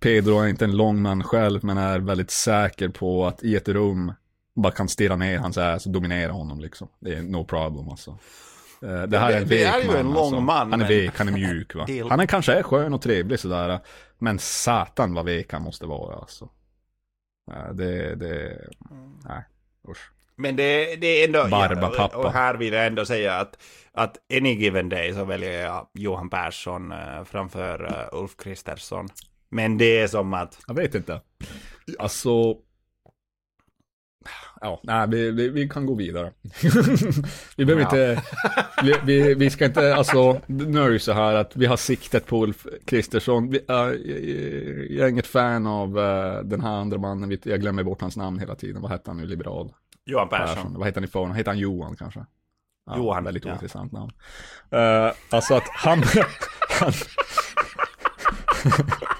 Pedro är inte en lång man själv, men är väldigt säker på att i ett rum bara kan stirra ner hans ass och dominera honom liksom. Det är no problem alltså. Eh, det här är en vek är ju man, en lång alltså. man, Han är vek, han är mjuk va. Han är kanske är skön och trevlig sådär. Men satan vad vek han måste vara alltså. Det, det, nej, usch. Men det, det är ändå... Barbapappa. och här vill jag ändå säga att, att any given day så väljer jag Johan Persson eh, framför eh, Ulf Kristersson. Men det är som att... Jag vet inte. Alltså... Ja, nej, vi, vi, vi kan gå vidare. vi behöver Ja. inte... Vi, vi, vi ska inte, alltså, nu är det ju så här att vi har siktet på Ulf Kristersson. Vi, äh, jag, jag är inget fan av äh, den här andra mannen, jag glömmer bort hans namn hela tiden. Vad hette han nu, liberal? Johan Persson. Persson. Vad heter han i förnamn? Heter han Johan kanske? Ja, Johan, Väldigt ja. ointressant namn. Uh, alltså att han... han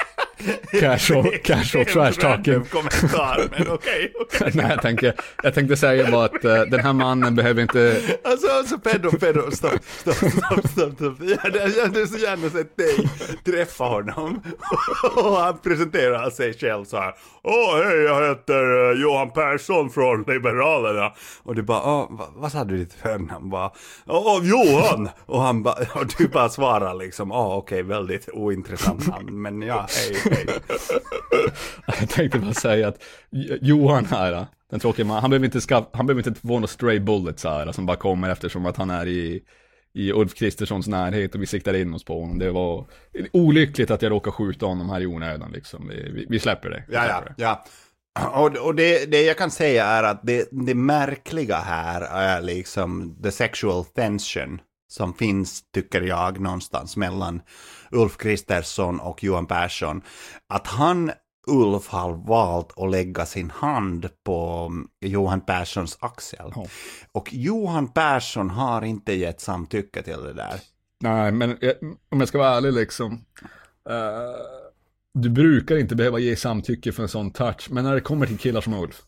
casual, casual trash talking. kommentar, men okej. okej. Nej, jag, tänker, jag tänkte säga bara att eh, den här mannen behöver inte... Alltså, alltså Pedro, Pedro, stopp, stopp, stopp, stopp, stopp. Jag hade, jag hade så gärna sett dig träffa honom. Och han presenterar sig själv så här. Åh, hej, jag heter eh, Johan Persson från Liberalerna. Och du bara, åh, vad, vad sa du ditt förnamn? Bara, Åh, Johan! Och han bara, och du bara svarar liksom, åh, okej, väldigt ointressant namn. Men ja, hej. Jag tänkte bara säga att Johan här, den tråkiga man, han behöver inte, skaff, han behöver inte få några stray bullets här som bara kommer eftersom att han är i, i Ulf Kristerssons närhet och vi siktar in oss på honom. Det var olyckligt att jag råkade skjuta honom här i onödan liksom. Vi, vi, vi släpper det. Vi Ja, ja, släpper det. ja. Och, och det, det jag kan säga är att det, det märkliga här är liksom the sexual tension som finns, tycker jag, någonstans mellan Ulf Kristersson och Johan Persson. Att han, Ulf, har valt att lägga sin hand på Johan Perssons axel. Ja. Och Johan Persson har inte gett samtycke till det där. Nej, men jag, om jag ska vara ärlig liksom. eh, du brukar inte behöva ge samtycke för en sån touch, men när det kommer till killar som Ulf.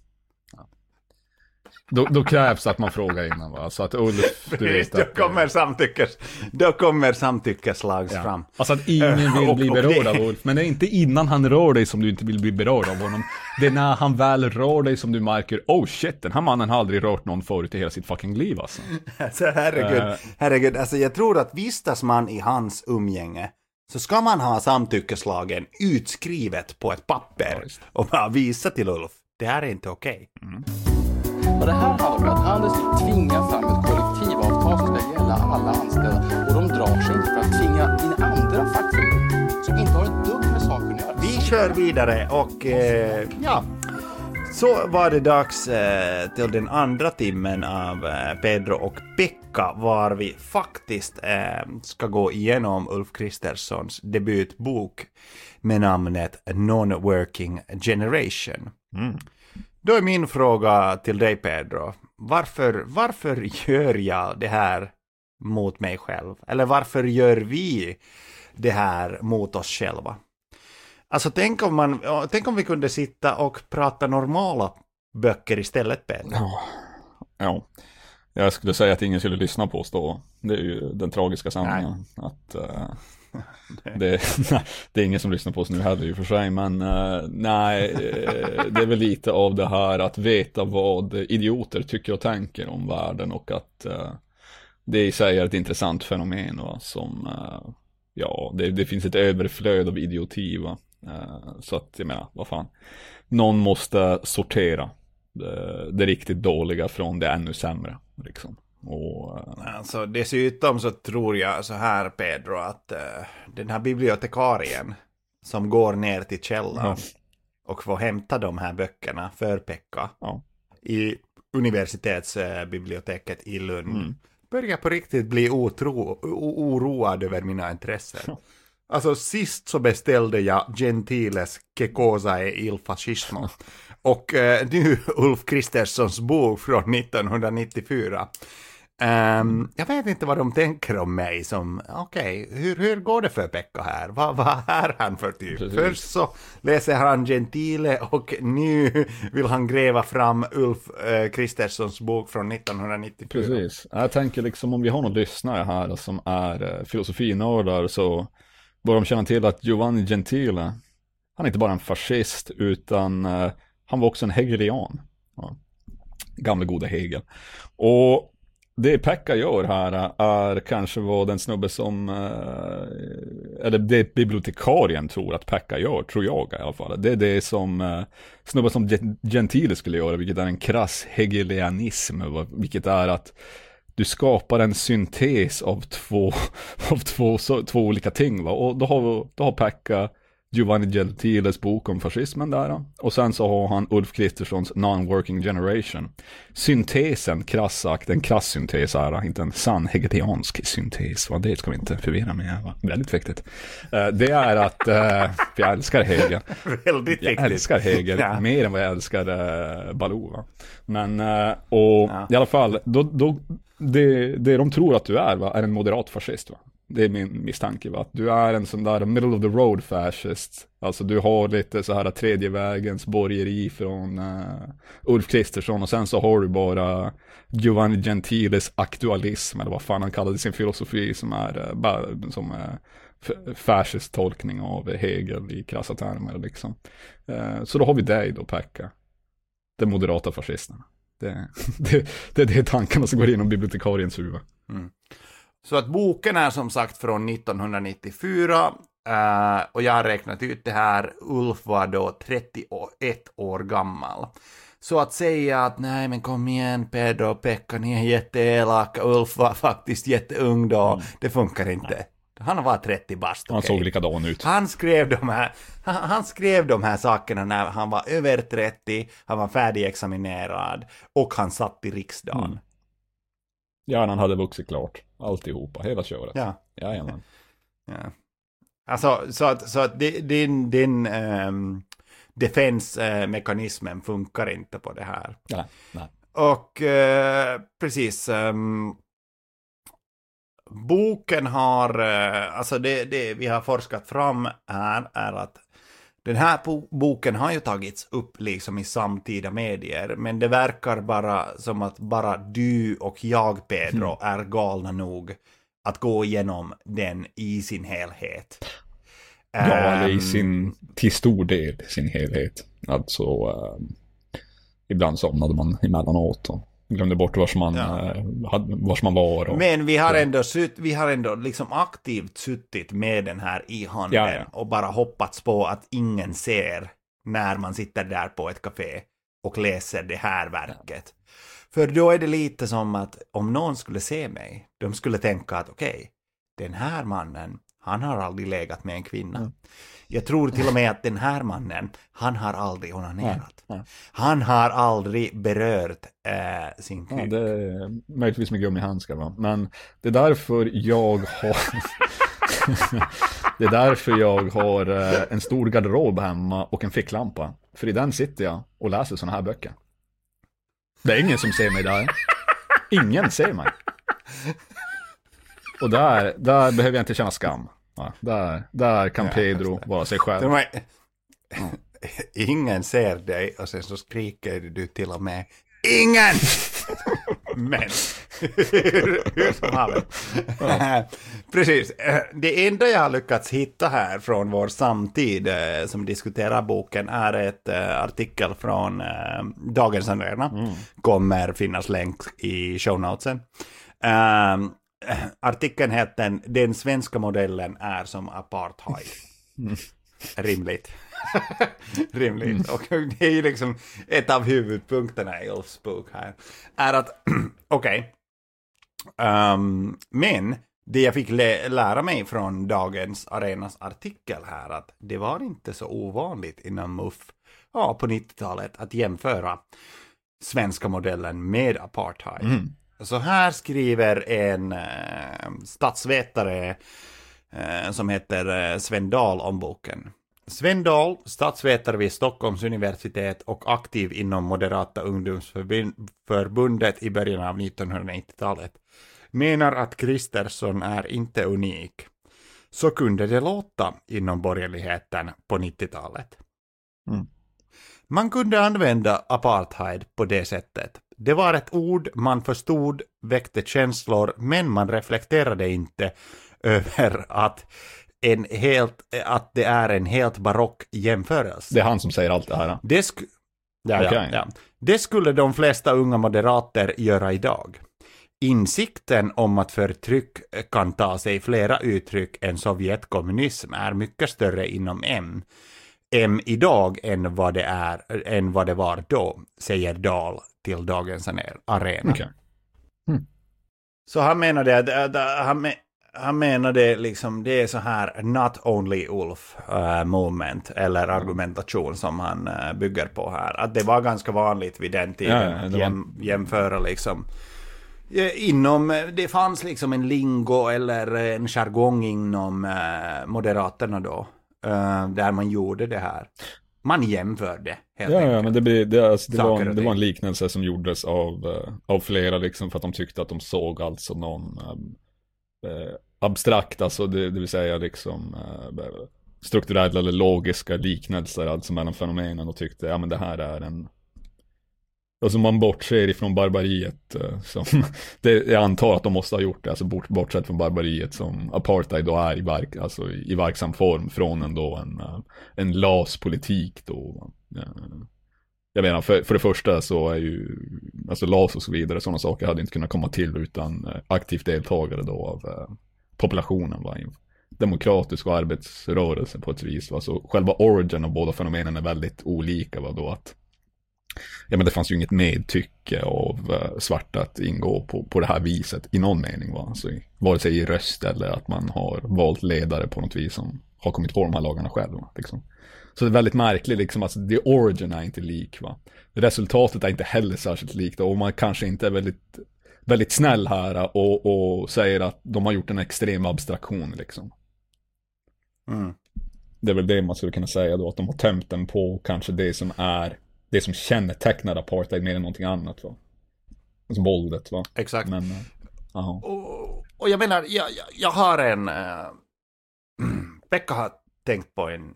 Då, då krävs att man frågar innan va, så att Ulf, du vet då, att... kommer samtyckes, då kommer samtyckeslags Ja. fram. Alltså att ingen vill Och- bli berörd det- av Ulf, men det är inte innan han rör dig som du inte vill bli berörd av honom. Det är när han väl rör dig som du märker, oh shit, den här mannen har aldrig rört någon förut i hela sitt fucking liv alltså. Alltså herregud, Eh. herregud, alltså jag tror att vistas man i hans umgänge så ska man ha samtyckeslagen utskrivet på ett papper och bara visa till Ulf. Det här är inte okej. Och det här handlar om att Anders vill tvinga fram ett kollektivavtal som ska gälla alla, anställda. Och de drar sig inte för att tvinga in andra fackförbund som inte har ett dugg med saken att göra. Vi kör vidare och eh, ja, så var det dags eh, till den andra timmen av eh, Pedro och Pekka var vi faktiskt eh, ska gå igenom Ulf Kristerssons debutbok med namnet Non-Working Generation. Då är min fråga till dig Pedro, varför, varför gör jag det här mot mig själv? Eller varför gör vi det här mot oss själva? Alltså tänk om, man, tänk om vi kunde sitta och prata normala böcker istället, Pedro. Ja. ja. Jag skulle säga att ingen skulle lyssna på oss då. Det är ju den tragiska sanningen. Att, eh, det, det är ingen som lyssnar på oss nu heller i och för sig. Men uh, nej, eh, det är väl lite av det här att veta vad idioter tycker och tänker om världen. Och att uh, det i sig är ett intressant fenomen. Va, som, uh, ja, det, det finns ett överflöd av idioti. Va? Så att jag menar, vad fan. Någon måste sortera det, det riktigt dåliga från det ännu sämre. Liksom. Och, eh, Alltså dessutom så tror jag så här, Pedro, att eh, den här bibliotekarien som går ner till källaren Ja. och får hämta de här böckerna för Pekka ja. i universitetsbiblioteket i Lund Mm. börjar på riktigt bli otro, oroad över mina intressen. Alltså sist så beställde jag Gentiles Che cosa è il fascismo. Och eh, nu Ulf Kristerssons bok från 1994. Ehm, jag vet inte vad de tänker om mig som, okej, hur, hur går det för Pekka här? Vad, vad är han för typ? Precis. Först så läser han Gentile och nu vill han gräva fram Ulf eh, Kristerssons bok från 1994. Precis. Jag tänker liksom om vi har någon lyssnare här som är eh, filosofinördar så bör de känna till att Giovanni Gentile, han är inte bara en fascist utan eh, han var också en hegelian. Ja. Gamle gode Hegel. Och det Pekka gör här är kanske vad den snubbe som, eh, eller det bibliotekarien tror att Pekka gör, tror jag i alla fall. Det är det som eh, snubben som Gentile skulle göra, vilket är en krass hegelianism, vilket är att du skapar en syntes av två, av två, så, två olika ting. Va? Och då har, då har Pekka Giovanni Gentiles bok om fascismen där. Och sen så har han Ulf Kristerssons Non-Working Generation. Syntesen, krass sagt, en krass syntes är inte en sann hegeliansk syntes. Va? Det ska vi inte förvirra med. Va? Väldigt viktigt. Eh, det är att, eh, för jag älskar Hegel. Väldigt Jag viktigt. älskar Hegel Ja. mer än vad jag älskar uh, Baloo. Va? Men, eh, och Ja. i alla fall, då, då, det, det de tror att du är va, är en moderat fascist. Va? Det är min misstanke. Va? Att du är en sån där middle of the road fascist. Alltså du har lite så här tredje vägens borgeri från uh, Ulf Kristersson och sen så har du bara Giovanni Gentiles aktualism eller vad fan han kallade sin filosofi som är uh, som uh, fascist tolkning av Hegel i krassa termer liksom. Uh, Så då har vi dig då Pekka. Den moderata fascisten. Det, det, det är det tankarna som går igenom bibliotekariens huvud. Mm. Så att boken är som sagt från 1994 eh, och jag har räknat ut det här. Ulf var då 31 år gammal. Så att säga att nej men kom igen Pedro och Pekka, ni är jätteelaka. Ulf var faktiskt jätteung då. Det funkar inte. Han var 30 bast. Han okej. såg likadan ut. Han skrev de här, han, han skrev de här sakerna när han var över 30, han var färdigexaminerad och han satt i riksdagen. Mm. Hjärnan hade vuxit klart. Alltihopa, hela köret. Ja. Jajamän. Ja. Alltså, så att, så att di- din, din um, defensmekanismen funkar inte på det här. Nej, nej. Och eh, precis, ehm, boken har, eh, alltså det, det vi har forskat fram här är att den här bo- boken har ju tagits upp liksom i samtida medier, men det verkar bara som att bara du och jag, Pedro, är galna nog att gå igenom den i sin helhet. Ja, eller i Ehm, sin, till stor del i sin helhet. Alltså, eh, ibland somnade man emellanåt och glömde bort vars man, Ja. eh, vars man var. Och, Men vi har ändå, sutt, vi har ändå liksom aktivt suttit med den här i handen Ja, ja. och bara hoppats på att ingen ser när man sitter där på ett café och läser det här verket. För då är det lite som att om någon skulle se mig, de skulle tänka att okej, den här mannen, han har aldrig legat med en kvinna. Mm. Jag tror till och med att den här mannen, han har aldrig onanerat. Nej, nej. Han har aldrig berört eh, sin Ja, kuk. det är möjligtvis med gummihandskar va. Men det är därför jag har Det är därför jag har eh, en stor garderob hemma och en ficklampa. För i den sitter jag och läser sådana här böcker. Det är ingen som ser mig där. Ingen ser mig. Och där, där behöver jag inte känna skam. Ja, där, där kan Pedro vara sig själv. är- Ingen ser dig och sen så skriker du till och med Ingen! Men, hur som helst. Precis, det enda jag har lyckats hitta här från vår samtid eh, som diskuterar boken är ett eh, artikel från eh, Dagens Arena. Kommer finnas länk i show notesen. Um, artikeln heter Den svenska modellen är som apartheid. Rimligt. Rimligt. Och det är ju liksom ett av huvudpunkterna i Ulfs bok här. Är att, okej. Ehm, men det jag fick lä- lära mig från dagens Arenas artikel här att det var inte så ovanligt inom MUF ja, på 90-talet att jämföra svenska modellen med apartheid. Mm. Så här skriver en eh, statsvetare eh, som heter eh, Sven Dahl om boken. Sven Dahl, statsvetare vid Stockholms universitet och aktiv inom Moderata ungdomsförbundet i början av 1990-talet, menar att Kristersson är inte unik. Så kunde det låta inom borgerligheten på 90-talet. Mm. Man kunde använda apartheid på det sättet. Det var ett ord man förstod, väckte känslor, men man reflekterade inte över att, en helt, att det är en helt barock jämförelse. Det är han som säger allt det här. Det, sk- ja, ja, Okej. ja. det skulle de flesta unga moderater göra idag. Insikten om att förtryck kan ta sig flera uttryck än Sovjetkommunism är mycket större inom M. M idag än vad det, är, än vad det var då, säger Dahl till Dagens Arena. Okej. Så han menade att att- han, han menade liksom det är så här not only Ulf uh, moment eller argumentation som han eh, bygger på här. Att det var ganska vanligt vid den tiden Ja, ja, att var- jäm, jämföra liksom Inom, det fanns liksom en lingo eller en jargong inom eh, Moderaterna då. eh, där man gjorde det här. Man jämförde helt Ja, enkelt. ja, men det, blir, det, alltså, det, var, en, det var en liknelse som gjordes av, eh, av flera liksom för att de tyckte att de såg alltså någon eh, abstrakt, alltså det, det vill säga liksom eh, strukturella eller logiska liknelser alltså mellan fenomenen och tyckte ja men det här är en Alltså man bortser ifrån barbariet eh, som, det, jag antar att de måste ha gjort det, alltså bort, bortsett från barbariet som apartheid då är i, verk, alltså i, i verksam form från en en, eh, en LAS-politik då. Eh, jag menar, för, för det första så är ju, alltså LAS och så vidare, sådana saker hade inte kunnat komma till utan aktivt deltagare då av populationen. Va? Demokratisk och arbetsrörelse på ett vis. Va? Så själva origin av båda fenomenen är väldigt olika. Va? Då att ja, men det fanns ju inget medtycke av eh, svarta att ingå på, på det här viset i någon mening. Va? Alltså, vare sig i röst eller att man har valt ledare på något vis som har kommit på de här lagarna själv. Liksom. Så det är väldigt märkligt, liksom, alltså, the origin är inte lik. Va? Resultatet är inte heller särskilt likt och man kanske inte är väldigt, väldigt snäll här och, och säger att de har gjort en extrem abstraktion. Liksom. Mm. Det är väl det man skulle kunna säga då, att de har tömt den på kanske det som är det som kännetecknar apartheid mer än någonting annat. Va? Alltså våldet va. Exakt. Men, jaha. Och, och jag menar, jag, jag, jag har en... Uh, Pekka har tänkt på en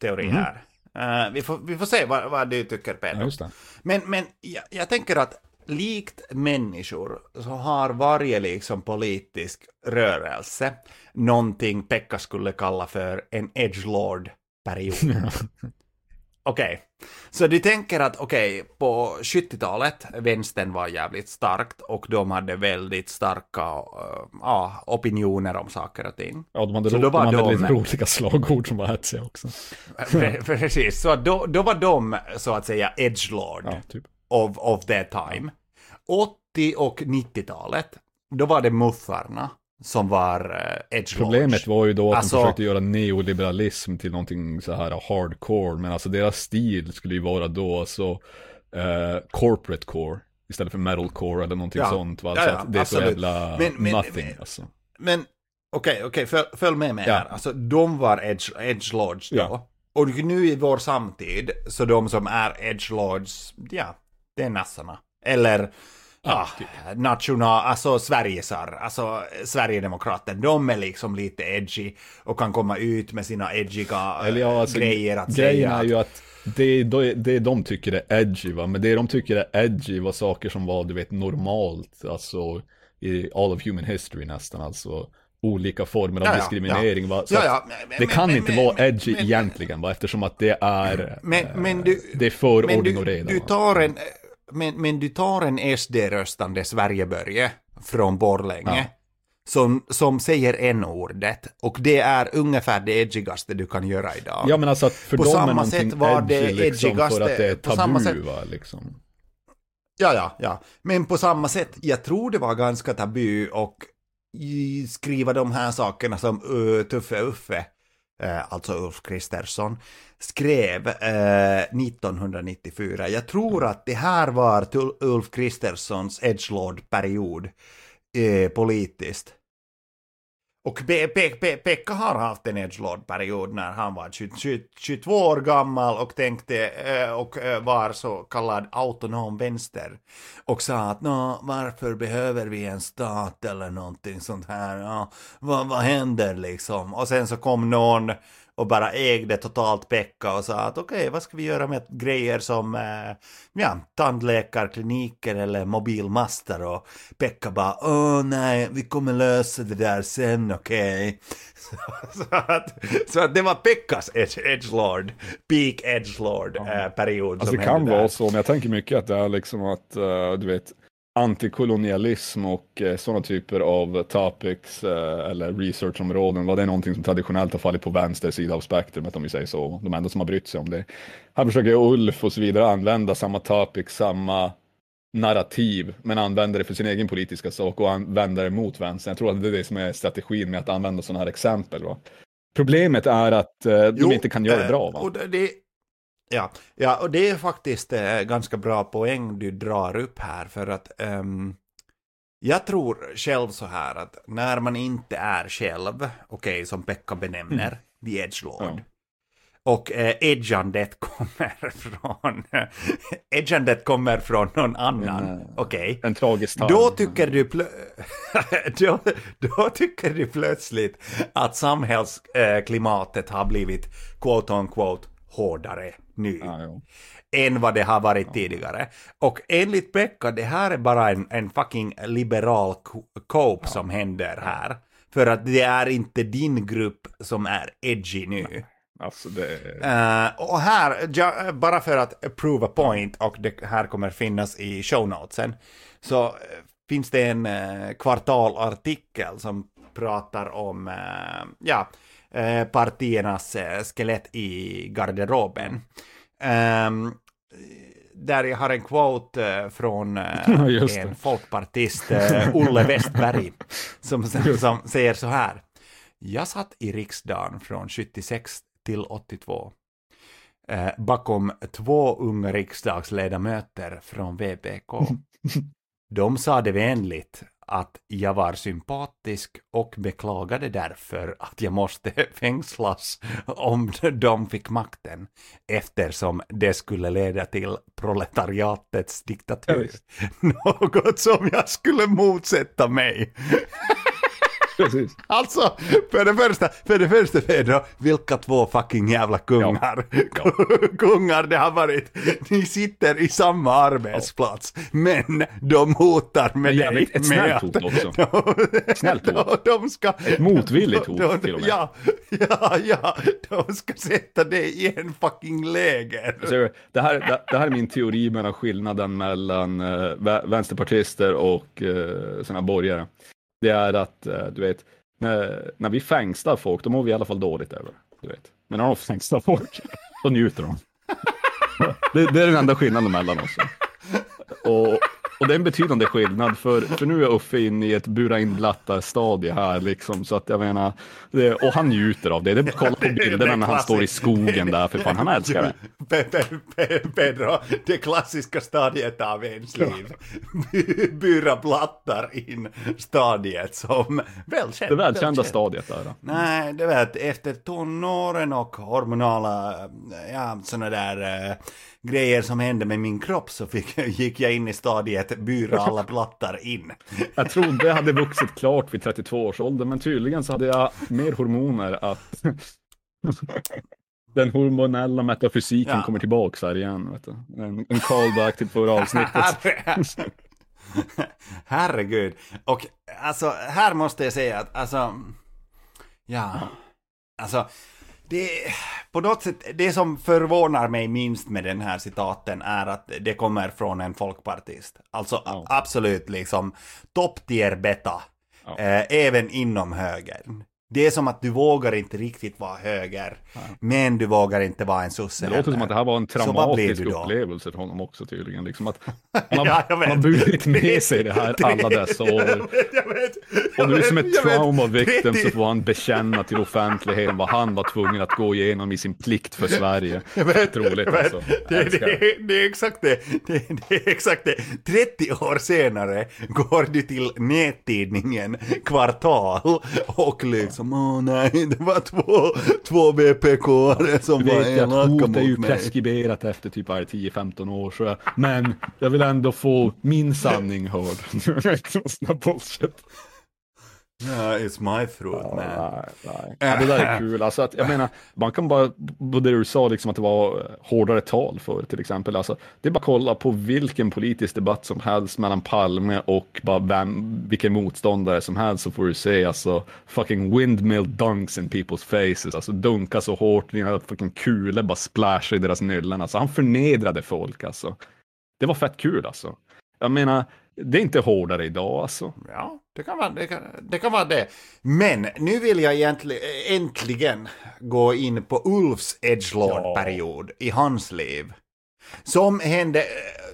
teori Mhm. här. Eh, vi, får, vi får se vad, vad du tycker, Ja, Pedro. det. men men jag, jag tänker att likt människor så har varje liksom politisk rörelse någonting Pekka skulle kalla för en edgelord-period. Okej, så du tänker att okej, på 70-talet, vänstern var jävligt starkt och de hade väldigt starka ja, opinioner om saker och ting. Ja, de hade, Så ro- de hade de- lite roliga slagord som var hetsiga också. Pre- Precis, så då, då var de så att säga edgelord Ja, typ. of, of their time. 80 och 90-talet, då var det muffarna som var uh, edgelords. Problemet var ju då att Alltså- de försökte göra neoliberalism till någonting så här hardcore, men alltså deras stil skulle ju vara då så eh, corporate core istället för metalcore eller någonting Ja. sånt. Va? Ja, så ja, att det är så jävla Men- men- nothing men- alltså. Men okej, okej, följ, följ med mig här. Alltså de var edge, edgelords då. Ja. Och nu i vår samtid, så de som är edgelords, ja, det är nassarna. Eller, ja, typ. national, alltså Sverigesar, alltså Sverigedemokrater, de är liksom lite edgy och kan komma ut med sina edgiga eh, Eller ja, alltså, grejer att säga. är ju att det, det, det de tycker är edgy va, men det de tycker är edgy var saker som var du vet normalt, alltså i all of human history nästan, alltså olika former av Ja, ja, diskriminering va. Så Ja, ja, men- det kan men- inte men- vara edgy men- egentligen va, eftersom att det är, Men, eh, men du, det är för ordning och reda. Du tar en, men, men du tar en SD-röstande Sverigebörje från Borlänge. Ja. Som, som säger n-ordet. Och det är ungefär det edgigaste du kan göra idag. Ja men alltså att för På dem är samma någonting sätt var det liksom för att det är på samma tabu sätt- va liksom. Ja, ja, ja. Men på samma sätt, jag tror det var ganska tabu och skriva de här sakerna som uh, Tuffe Uffe, Eh, alltså Ulf Kristersson, skrev eh, 1994. Jag tror att det här var Ulf Kristerssons edgelord-period eh, politiskt. Och Pe- Pe- Pe- Pekka har haft en edgelord-period när han var 22 år gammal och tänkte eh, och eh, var så kallad autonom vänster. Och sa att Nå, varför behöver vi en stat eller någonting sånt här? Ja, vad, vad händer liksom? Och sen så kom någon och bara ägde totalt Pekka och sa att okej, vad ska vi göra med grejer som eh, ja, tandläkarkliniker eller mobilmaster? Och Pekka bara åh nej, vi kommer lösa det där sen, okej. Så, så, att, så att det var Pekkas edge, edgelord, peak edgelord eh, period Alltså det kan vara så, men jag tänker mycket att det är liksom att, eh, du vet, antikolonialism och uh, sådana typer av topics eh, eller researchområden, var det någonting som traditionellt har fallit på vänster sida av spektrumet om vi säger så, de enda som har brytt sig om det. Här försöker Ulf och så vidare använda samma topic, samma narrativ, men använder det för sin egen politiska sak och använder det mot vänstern. Jag tror att det är det som är strategin med att använda sådana här exempel. Va? Problemet är att eh, de Jo, inte kan göra det bra. eh, Va? Och det, ja, ja, och det är faktiskt eh, ganska bra poäng du drar upp här för att ehm, jag tror själv så här att när man inte är själv, okej, som Pekka benämner, the edgelord. Ja. Och eh, edgandet kommer från, edgandet kommer från någon annan, eh, okej. En tragisk tarm. Då tycker, du plö- då, då tycker du plötsligt att samhällsklimatet har blivit quote on quote hårdare nu Ja, än vad det har varit tidigare. Och enligt Pekka, det här är bara en, en fucking liberal co- cope som händer här. För att det är inte din grupp som är edgy nu. Alltså det... Eh, och här, ja, bara för att prove a point, och det här kommer finnas i show notesen, så eh, finns det en uh, kvartalartikel som pratar om eh, ja, partiernas skelett i garderoben. Ehm, där jag har en quote eh, från eh, en folkpartist, eh, Olle Westberg, som, som säger så här. Jag satt i riksdagen från 76 till 82. Eh, bakom två unga riksdagsledamöter från VPK. De sa det vänligt att jag var sympatisk och beklagade därför att jag måste fängslas om de fick makten eftersom det skulle leda till proletariatets Ja, diktatur. visst. Något som jag skulle motsätta mig. Precis. Alltså, för det första, för det första Pedro, vilka två fucking jävla kungar. kungar det har varit. Ni sitter i samma arbetsplats, men de hotar med Jävligt- dig. ett med snällt hot också. De, Snällt hot. De, de ska... Ett motvilligt hot de, till och med. Ja, ja, ja, de ska sätta dig i en fucking läger. Så det, här, det, det här är min teori mellan skillnaden mellan vä- vänsterpartister och eh, såna borgare. Det är att, eh, du vet, när, när vi fängslar folk, då mår vi i alla fall dåligt över. Du vet. Men när de fängslar folk, då njuter de. det, det är den enda skillnaden mellan oss. Och, och det är en betydande skillnad, för, för nu är Uffe inne i ett bura in blattar-stadie här, liksom, så att jag menar, det, och han njuter av det. det är bara att kolla på bilderna när han står i skogen där, för fan, han älskar det. Pe- pe- pe- Pedro, det klassiska stadiet av ens liv. Bu- Bura plattar in stadiet som välkänt. Det välkända stadiet där. Då. Nej, du vet, efter tonåren och hormonala, ja, såna där eh, grejer som hände med min kropp så fick, gick jag in i stadiet bura alla plattar in. Jag trodde jag hade vuxit klart vid 32 års ålder, men tydligen så hade jag mer hormoner att den hormonella metafysiken Ja. kommer tillbaks här igen. Vet du. En, en callback till förra avsnittet. Herre- Herregud. Och alltså, här måste jag säga att alltså, ja, alltså, det, på något sätt, det som förvånar mig minst med den här citaten är att det kommer från en folkpartist. Alltså Ja. absolut liksom top tier beta, Ja. eh, även inom högern. Det är som att du vågar inte riktigt vara höger, men du vågar inte vara en sosse Det låter som att det här var en traumatisk upplevelse för honom också tydligen. Liksom att han Ja, han har burit med sig det här alla dessa år. Jag vet, jag vet. Och nu som ett trauma victim så 30 får han bekänna till offentligheten vad han var tvungen att gå igenom i sin plikt för Sverige. Jag vet, Otroligt jag vet. alltså. Det, det. det, det är exakt det. det. Det är exakt det. 30 år senare går du till nättidningen Kvartal och liksom åh nej, det var två, två VPK-are som var vet ju att elaka hot är ju mot mig. preskriberat efter typ vad är det, 10-15 år. Så jag, men jag vill ändå få min sanning hörd. Sån bullshit. Yeah, it's my throat man. Nej, nej. Ja, det där är kul. Alltså att, jag menar, man kan bara, både det du sa, liksom att det var eh, hårdare tal för till exempel. Alltså, det är bara att kolla på vilken politisk debatt som helst mellan Palme och bara vem, vilken motståndare som helst så får du se alltså fucking windmill dunks in people's faces. Alltså dunka så hårt, dina fucking kulor bara splashar i deras nyllen. Alltså han förnedrade folk alltså. Det var fett kul alltså. Jag menar, det är inte hårdare idag alltså. Ja, det kan, vara, det, kan, det kan vara det. Men nu vill jag egentligen äntligen gå in på Ulfs Edgelord-period i hans liv. Som hände,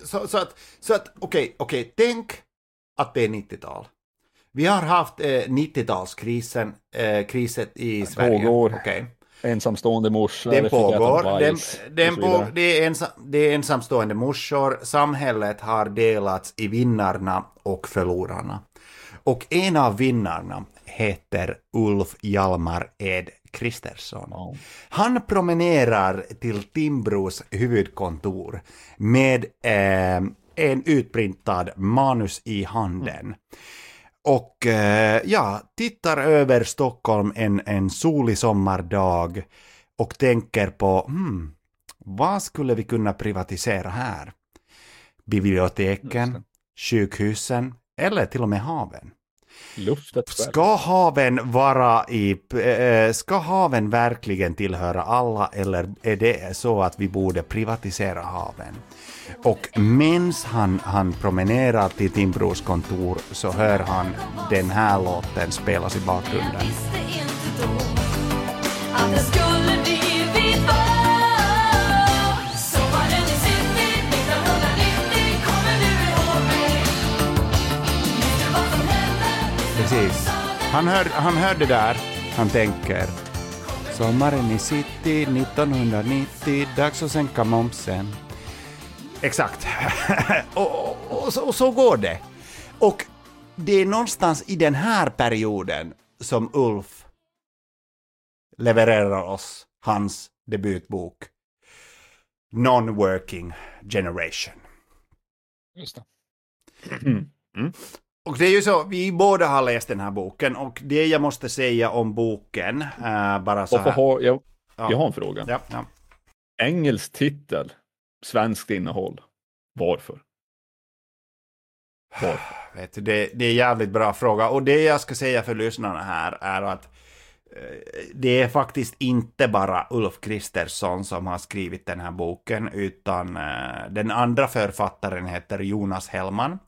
så, så att, så att okej, okej, tänk att det är 90-tal. Vi har haft eh, 90-talskrisen, eh, kriset i Sverige. pågår. Okej. Ensamstående morsor. Den pågår. Den, den på, det, är ensam, det är ensamstående morsor. Samhället har delats i vinnarna och förlorarna. Och en av vinnarna heter Ulf Hjalmar Ed Kristersson. Han promenerar till Timbros huvudkontor med eh, en utprintad manus i handen. Och eh, ja, tittar över Stockholm en, en solig sommardag och tänker på hmm, vad skulle vi kunna privatisera här? Biblioteken, sjukhusen eller till och med haven. Luftet själv. Ska haven vara i, eh, ska haven verkligen tillhöra alla eller är det så att vi borde privatisera haven? Och medan han, han promenerar till Timbros kontor så hör han den här låten spelas i bakgrunden. Precis. Han hör, han hör det där, han tänker Sommaren i city 1990, dags att sänka momsen. Exakt. och, och, och, så, och så går det. Och det är någonstans i den här perioden som Ulf levererar oss hans debutbok Non-Working Generation. Just det. Mm. Mm. Och det är ju så, vi båda har läst den här boken och det jag måste säga om boken, eh, bara så här. har, jag, Ja. jag har en fråga. Ja, ja. Engelsk titel, svenskt innehåll. Varför? Varför? Vet du, det, det är en jävligt bra fråga. Och det jag ska säga för lyssnarna här är att eh, det är faktiskt inte bara Ulf Kristersson som har skrivit den här boken, utan eh, den andra författaren heter Jonas Hellman.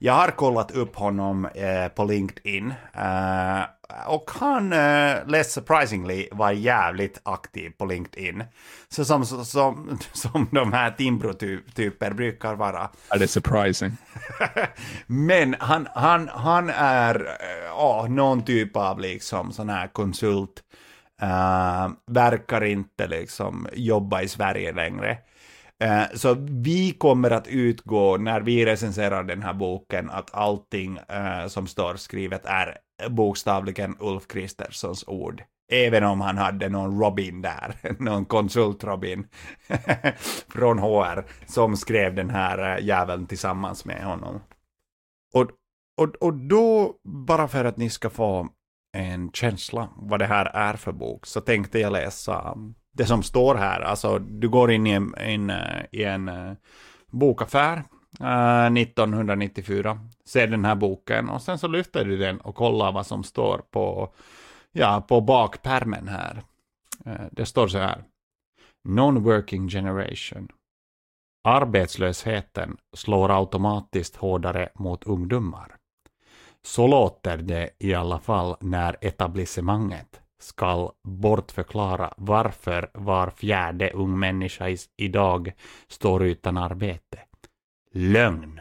Jag har kollat upp honom eh, på LinkedIn eh, och han, eh, less surprisingly, var jävligt aktiv på LinkedIn. Så som, som, som, som de här Timbro-typer brukar vara. Är det surprising? Men han, han, han är ja, någon typ av liksom sån här konsult. Eh, verkar inte liksom jobba i Sverige längre. Eh, så vi kommer att utgå, när vi recenserar den här boken, att allting eh, som står skrivet är bokstavligen Ulf Kristerssons ord. Även om han hade någon Robin där, någon konsult-Robin från HR som skrev den här eh, jäveln tillsammans med honom. Och, och, och då, bara för att ni ska få en känsla vad det här är för bok, så tänkte jag läsa det som står här. Alltså, du går in i en, in, eh, i en eh, bokaffär eh, 1994, ser den här boken och sen så lyfter du den och kollar vad som står på, ja, på bakpärmen här. Eh, det står så här. Non-working generation. Arbetslösheten slår automatiskt hårdare mot ungdomar. Så låter det i alla fall när etablissemanget skall bortförklara varför var fjärde ung människa idag står utan arbete. Lögn.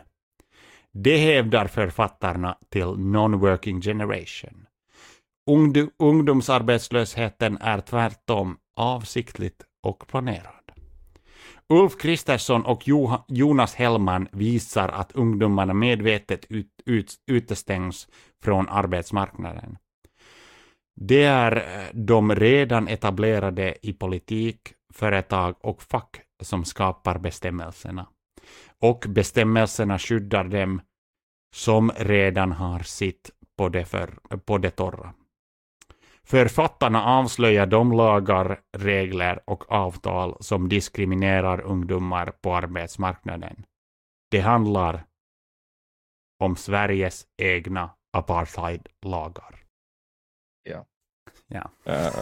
Det hävdar författarna till Non-Working Generation. Ungd- ungdomsarbetslösheten är tvärtom avsiktligt och planerad. Ulf Kristersson och jo Jonas Hellman visar att ungdomarna medvetet ut, ut, utestängs från arbetsmarknaden. Det är eh, de redan etablerade i politik, företag och fack som skapar bestämmelserna. Och bestämmelserna skyddar dem som redan har sitt på det, för, på det torra. Författarna avslöjar de lagar, regler och avtal som diskriminerar ungdomar på arbetsmarknaden. Det handlar om Sveriges egna apartheidlagar. Ja. Ja. Eh,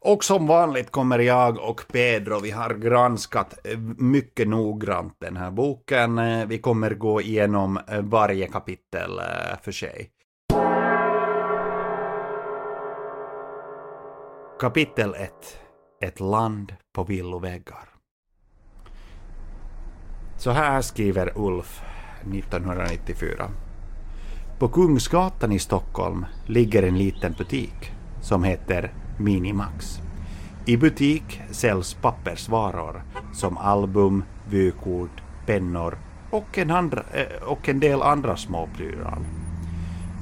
Och som vanligt kommer jag och Pedro, vi har granskat eh, mycket noggrant den här boken. Eh, Vi kommer gå igenom varje kapitel för sig. Kapitel 1. Ett land på villoväggar. Så här skriver Ulf 1994. På Kungsgatan i Stockholm ligger en liten butik som heter Minimax. I butik säljs pappersvaror som album, vykort, pennor och en, andra, eh, och en del andra små prylar.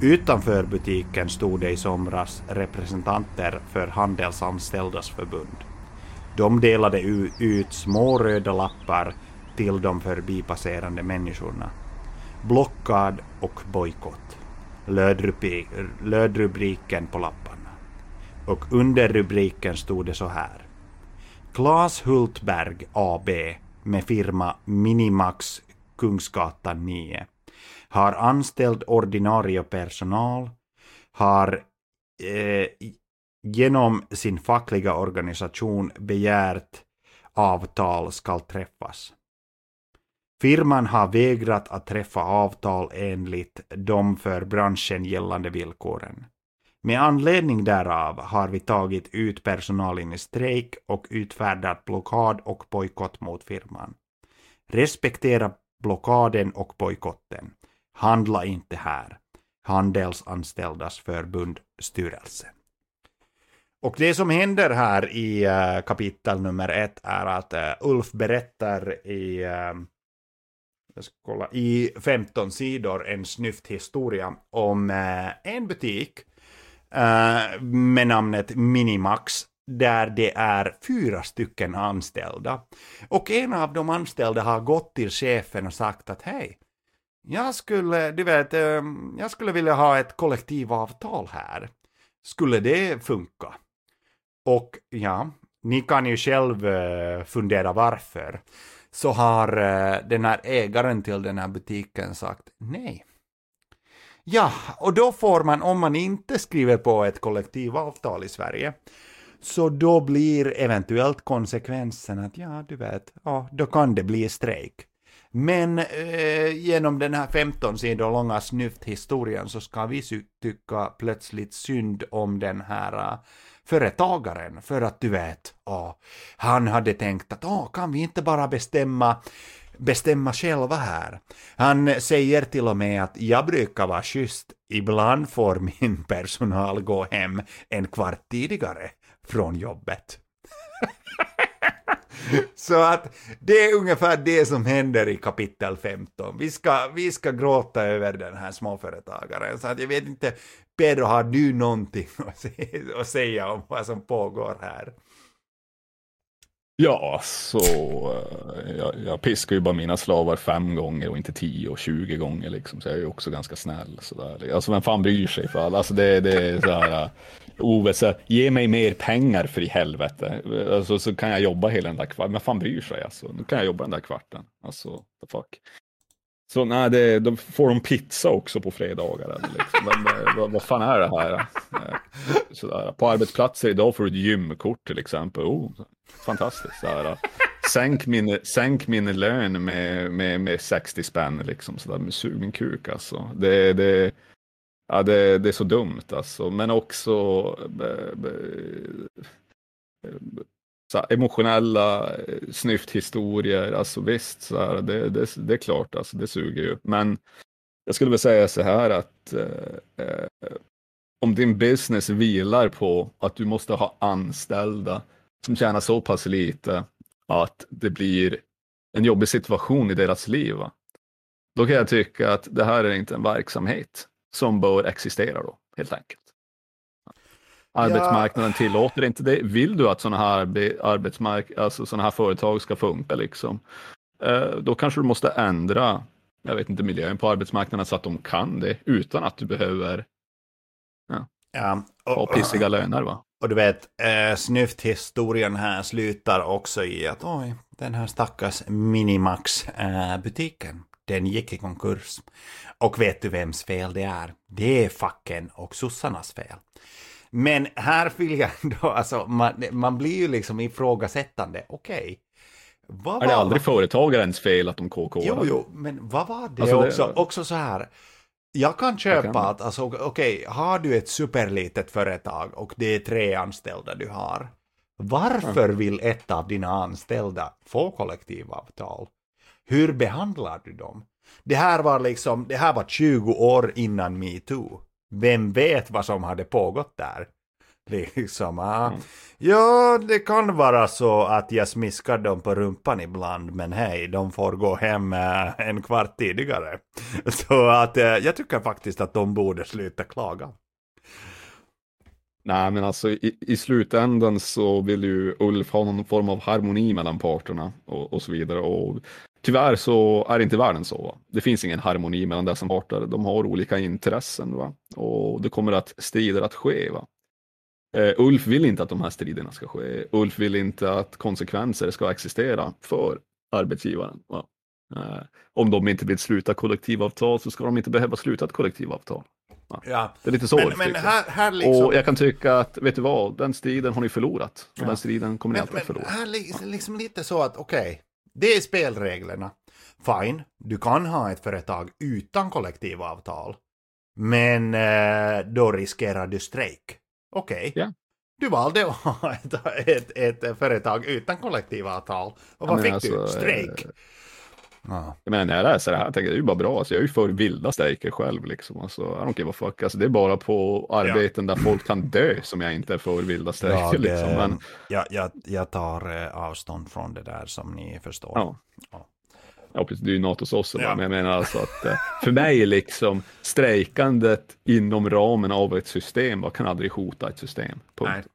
Utanför butiken stod det i somras representanter för Handelsanställdas förbund. De delade ut små röda lappar till de förbipasserande människorna. Blockad och bojkott löd, rubriken på lapparna. Och under rubriken stod det så här. Claes Hultberg AB med firma Minimax Kungsgatan 9 har anställd ordinarie personal, har eh, genom sin fackliga organisation begärt avtal skall träffas. Firman har vägrat att träffa avtal enligt de för branschen gällande villkoren. Med anledning därav har vi tagit ut personalen i strejk och utfärdat blockad och bojkott mot firman. Respektera blockaden och bojkotten. Handla inte här. Handelsanställdas förbund styrelse. Och det som händer här i eh, kapitel nummer ett är att eh, Ulf berättar i, eh, jag ska kolla, i 15 sidor en snyfthistoria om eh, en butik eh, med namnet Minimax där det är fyra stycken anställda. Och en av de anställda har gått till chefen och sagt att hej, jag skulle, du vet, eh, jag skulle vilja ha ett kollektivavtal här. Skulle det funka? Och ja, ni kan ju själv eh, fundera varför. Så har eh, den här ägaren till den här butiken sagt nej. Ja, och då får man, om man inte skriver på ett kollektivavtal i Sverige, så då blir eventuellt konsekvensen att ja, du vet, ja, då kan det bli strejk. Men eh, genom den här 15 sidor långa snyfthistorien så ska vi tycka plötsligt synd om den här eh, företagaren för att du vet, ja, han hade tänkt att åh, kan vi inte bara bestämma bestämma själva här. Han säger till och med att jag brukar vara schysst, ibland får min personal gå hem en kvart tidigare från jobbet. Så att det är ungefär det som händer i kapitel 15. Vi ska, vi ska gråta över den här småföretagaren. Så att jag vet inte, Pedro, har du någonting att säga om vad som pågår här? Ja, så eh, jag, jag piskar ju bara mina slavar fem gånger och inte tio och tjugo gånger liksom. Så jag är ju också ganska snäll sådär. Alltså vem fan bryr sig för alla? Alltså det, det är så här. Eh, Ove, så här, ge mig mer pengar för i helvete. Alltså så kan jag jobba hela den där kvarten. Men fan bryr sig alltså? Nu kan jag jobba den där kvarten. Alltså, the fuck. Så nej, det, då får de pizza också på fredagar. Liksom. Men, eh, vad, vad fan är det här? Eh, sådär. På arbetsplatser idag får du ett gymkort till exempel. Oh, fantastiskt. Sådär. Sänk, min, sänk min lön med, med, med 60 spänn liksom. Sådär. Men sug min kuk alltså. Det, det, ja, det, det är så dumt alltså. Men också Be, be, så här, emotionella eh, snyfthistorier. Alltså visst, så här, det, det, det är klart, alltså, det suger ju. Men jag skulle väl säga så här att eh, eh, om din business vilar på att du måste ha anställda som tjänar så pass lite att det blir en jobbig situation i deras liv. Va? Då kan jag tycka att det här är inte en verksamhet som bör existera då, helt enkelt. Arbetsmarknaden tillåter inte det. Vill du att sådana här, arbe- arbetsmark alltså såna här företag ska funka, liksom, eh, då kanske du måste ändra jag vet inte, miljön på arbetsmarknaden så att de kan det utan att du behöver Ja, ha och, pissiga löner. Va? och du vet, eh, snyfthistorien här slutar också i att oj, den här stackars Minimax-butiken, den gick i konkurs. Och vet du vems fel det är? Det är facken och sossarnas fel. Men här vill jag ändå, alltså man, man blir ju liksom ifrågasättande, okej. Vad Är det aldrig företagarens fel att de KK? Jo, jo, men vad var det, Alltså, det- också? Också så här. Jag kan köpa kan- att, alltså okej, har du ett superlitet företag och det är tre anställda du har. Varför vill ett av dina anställda få kollektivavtal? Hur behandlar du dem? Det här var liksom, det här var 20 år innan metoo. Vem vet vad som hade pågått där? Liksom, ah. Ja, det kan vara så att jag smiskar dem på rumpan ibland, men hej, de får gå hem eh, en kvart tidigare. Så att eh, jag tycker faktiskt att de borde sluta klaga. Nej, men alltså i, i slutändan så vill ju Ulf ha någon form av harmoni mellan parterna och, och så vidare. Och tyvärr så är inte världen så. Va? Det finns ingen harmoni mellan dessa parter. De har olika intressen va? och det kommer att strider att ske. Va? Eh, Ulf vill inte att de här striderna ska ske. Ulf vill inte att konsekvenser ska existera för arbetsgivaren. Va? Eh, om de inte vill sluta kollektivavtal så ska de inte behöva sluta ett kollektivavtal. Ja. Det är lite så Men, Ulf men här, här liksom... Och jag kan tycka att, vet du vad, den striden har ni förlorat. Och Ja. den striden kommer ni Men, alltid att men förlora. här li- liksom lite så att okej, det är spelreglerna. Fine, du kan ha ett företag utan kollektivavtal. Men eh, då riskerar du strejk. Okej. Ja. Du valde att ha ett, ett, ett företag utan kollektivavtal. Och vad fick alltså, du? Strejk. Ja. Jag menar, när jag läser det här tänker jag, det är ju bara bra. Alltså, jag är ju för vilda strejker själv. Liksom. Alltså, I don't give a fuck. Alltså, det är bara på arbeten där folk kan dö som jag inte är för vilda strejker. Jag, liksom. Men, jag, jag, jag tar eh, avstånd från det där som ni förstår. ja. Ja. Ja, precis. Det är ju NATO-sosse. Ja. Men jag menar alltså att eh, för mig är liksom strejkandet inom ramen av ett system va, kan aldrig hota ett system. Punkt.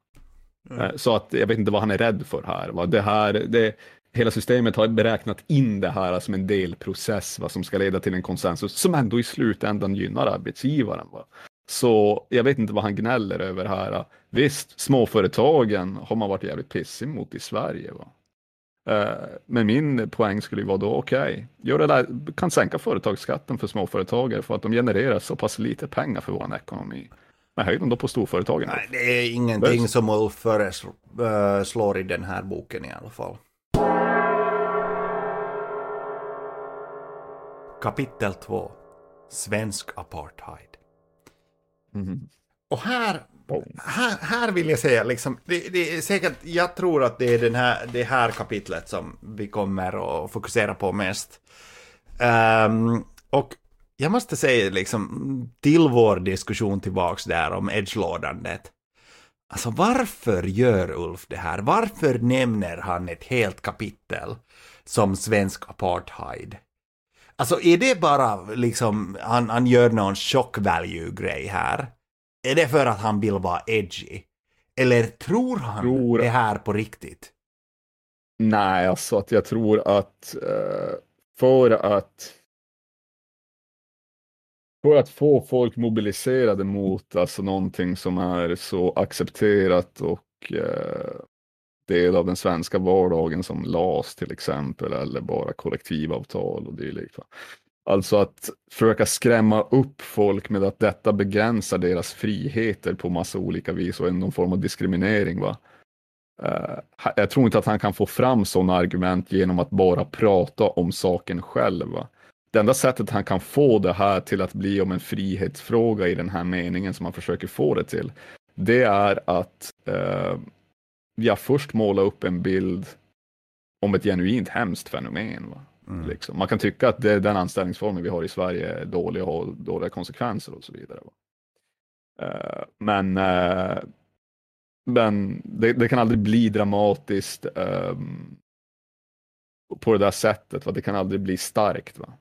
Nej. Eh, Så att jag vet inte vad han är rädd för här. Va? Det här det, hela systemet har beräknat in det här som en delprocess va? som ska leda till en konsensus som ändå i slutändan gynnar arbetsgivaren. Va? Så jag vet inte vad han gnäller över här. Visst, småföretagen har man varit jävligt pissig mot i Sverige. Va? Eh, Men min poäng skulle ju vara då, okej, gör det där, kan sänka företagsskatten för småföretagare för att de genererar så pass lite pengar för vår ekonomi. Men höj dem då på storföretagen. Nej, det är ingenting som Ulf föreslår i den här boken i alla fall. Kapitel 2. Svensk apartheid. Mhm. Och här, här, här vill jag säga, liksom, det, det är säkert, jag tror att det är den här, det här kapitlet som vi kommer att fokusera på mest. Ehm, och jag måste säga, liksom, till vår diskussion tillbaks där om edgelordandet. Alltså varför gör Ulf det här? Varför nämner han ett helt kapitel som svensk apartheid? Alltså är det bara liksom, han, han gör någon shock value-grej här? Är det för att han vill vara edgy? Eller tror han Tror- det här på riktigt? Nej, alltså att jag tror att eh, för att för att få folk mobiliserade mot alltså någonting som är så accepterat och eh, del av den svenska vardagen som LAS till exempel eller bara kollektivavtal och dylikt. Alltså att försöka skrämma upp folk med att detta begränsar deras friheter på massa olika vis och är någon form av diskriminering. Va? Eh, jag tror inte att han kan få fram sådana argument genom att bara prata om saken själv. va. Det enda sättet han kan få det här till att bli om en frihetsfråga i den här meningen som han försöker få det till, det är att eh, jag först måla upp en bild om ett genuint hemskt fenomen. Va? Mm. Liksom. Man kan tycka att det, den anställningsformen vi har i Sverige är dålig och har dåliga konsekvenser och så vidare. Va? Eh, men eh, men det, det kan aldrig bli dramatiskt ehm, på det där sättet. Va? Det kan aldrig bli starkt. Va?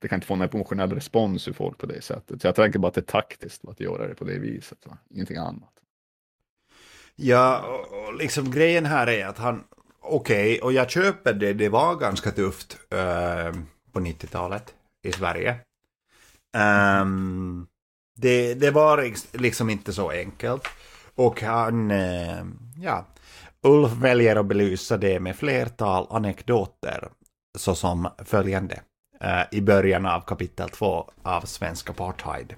Det kan inte få en emotionell respons ur folk på det sättet. Så jag tänker bara att det är taktiskt va? att göra det på det viset. Va? Ingenting annat. Ja, och, liksom grejen här är att han, okej, och jag köper det, det var ganska tufft eh, på 90-talet i Sverige. Ehm, det, det var liksom inte så enkelt. Och han, eh, ja, Ulf väljer att belysa det med flertal anekdoter, såsom följande, eh, i början av kapitel 2 av Svensk apartheid.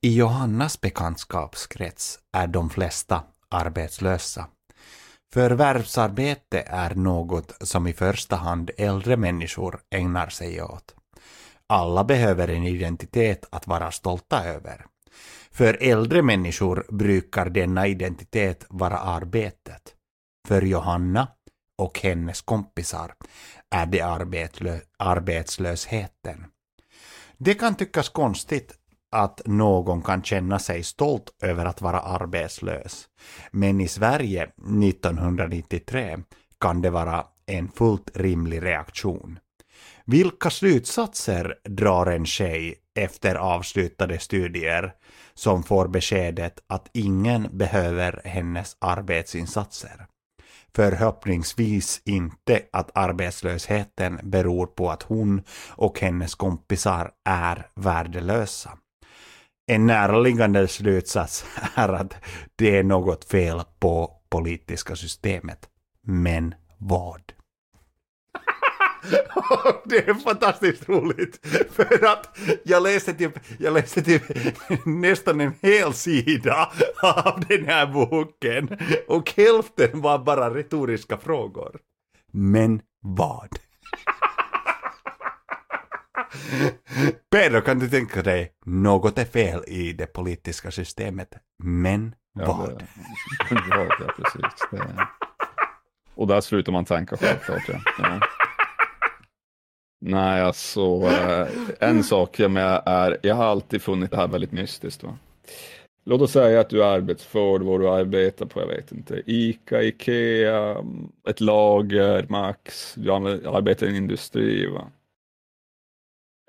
I Johannas bekantskapskrets är de flesta arbetslösa. Förvärvsarbete är något som i första hand äldre människor ägnar sig åt. Alla behöver en identitet att vara stolta över. För äldre människor brukar denna identitet vara arbetet. För Johanna och hennes kompisar är det arbetslösheten. Det kan tyckas konstigt att någon kan känna sig stolt över att vara arbetslös. Men i Sverige 1993 kan det vara en fullt rimlig reaktion. Vilka slutsatser drar en tjej efter avslutade studier som får beskedet att ingen behöver hennes arbetsinsatser? Förhoppningsvis inte att arbetslösheten beror på att hon och hennes kompisar är värdelösa. En närliggande slutsats är att det är något fel på politiska systemet. Men vad? det är fantastiskt roligt. För att jag läste typ, jag läste typ nästan en hel sida av den här boken. Och hälften var bara retoriska frågor. Men vad? Pedro, kan du tänka dig, något är fel i det politiska systemet. Men Ja, vad? vad, ja, precis. Det. Och där slutar man tänka självklart. Ja. Ja. Nej, alltså eh, en sak jag med är, jag har alltid funnit det här väldigt mystiskt. Va? Låt oss säga att du är arbetsför, vad du arbetar på, jag vet inte, ICA, IKEA, ett lager, Max, du arbetar i en industri. Va?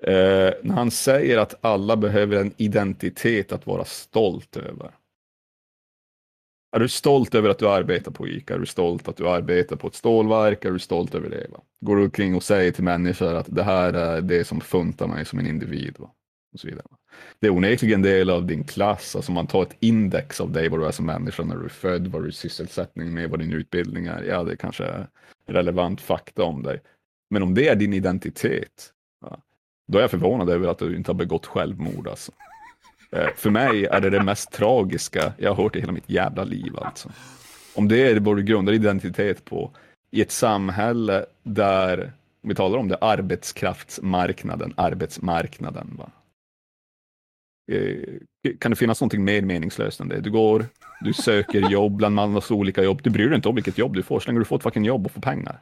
Eh, när han säger att alla behöver en identitet att vara stolt över. Är du stolt över att du arbetar på ICA? Är du stolt att du arbetar på ett stålverk? Är du stolt över det? Va? Går du omkring och säger till människor att det här är det som funtar mig som en individ? Va? Och så vidare. Va? Det är onekligen en del av din klass, alltså man tar ett index av dig, vad du är som människa när du är född, vad du är sysselsättning med, vad din utbildning är. Ja, det kanske är relevant fakta om dig. Men om det är din identitet då är jag förvånad över att du inte har begått självmord. Alltså. Eh, för mig är det det mest tragiska jag har hört i hela mitt jävla liv. Alltså. Om det är vad du grundar identitet på i ett samhälle där, om vi talar om det, arbetskraftsmarknaden, arbetsmarknaden. Va? Eh, kan det finnas någonting mer meningslöst än det? Du går, du söker jobb bland massa olika jobb. Du bryr dig inte om vilket jobb du får, så länge du får ett fucking jobb och får pengar.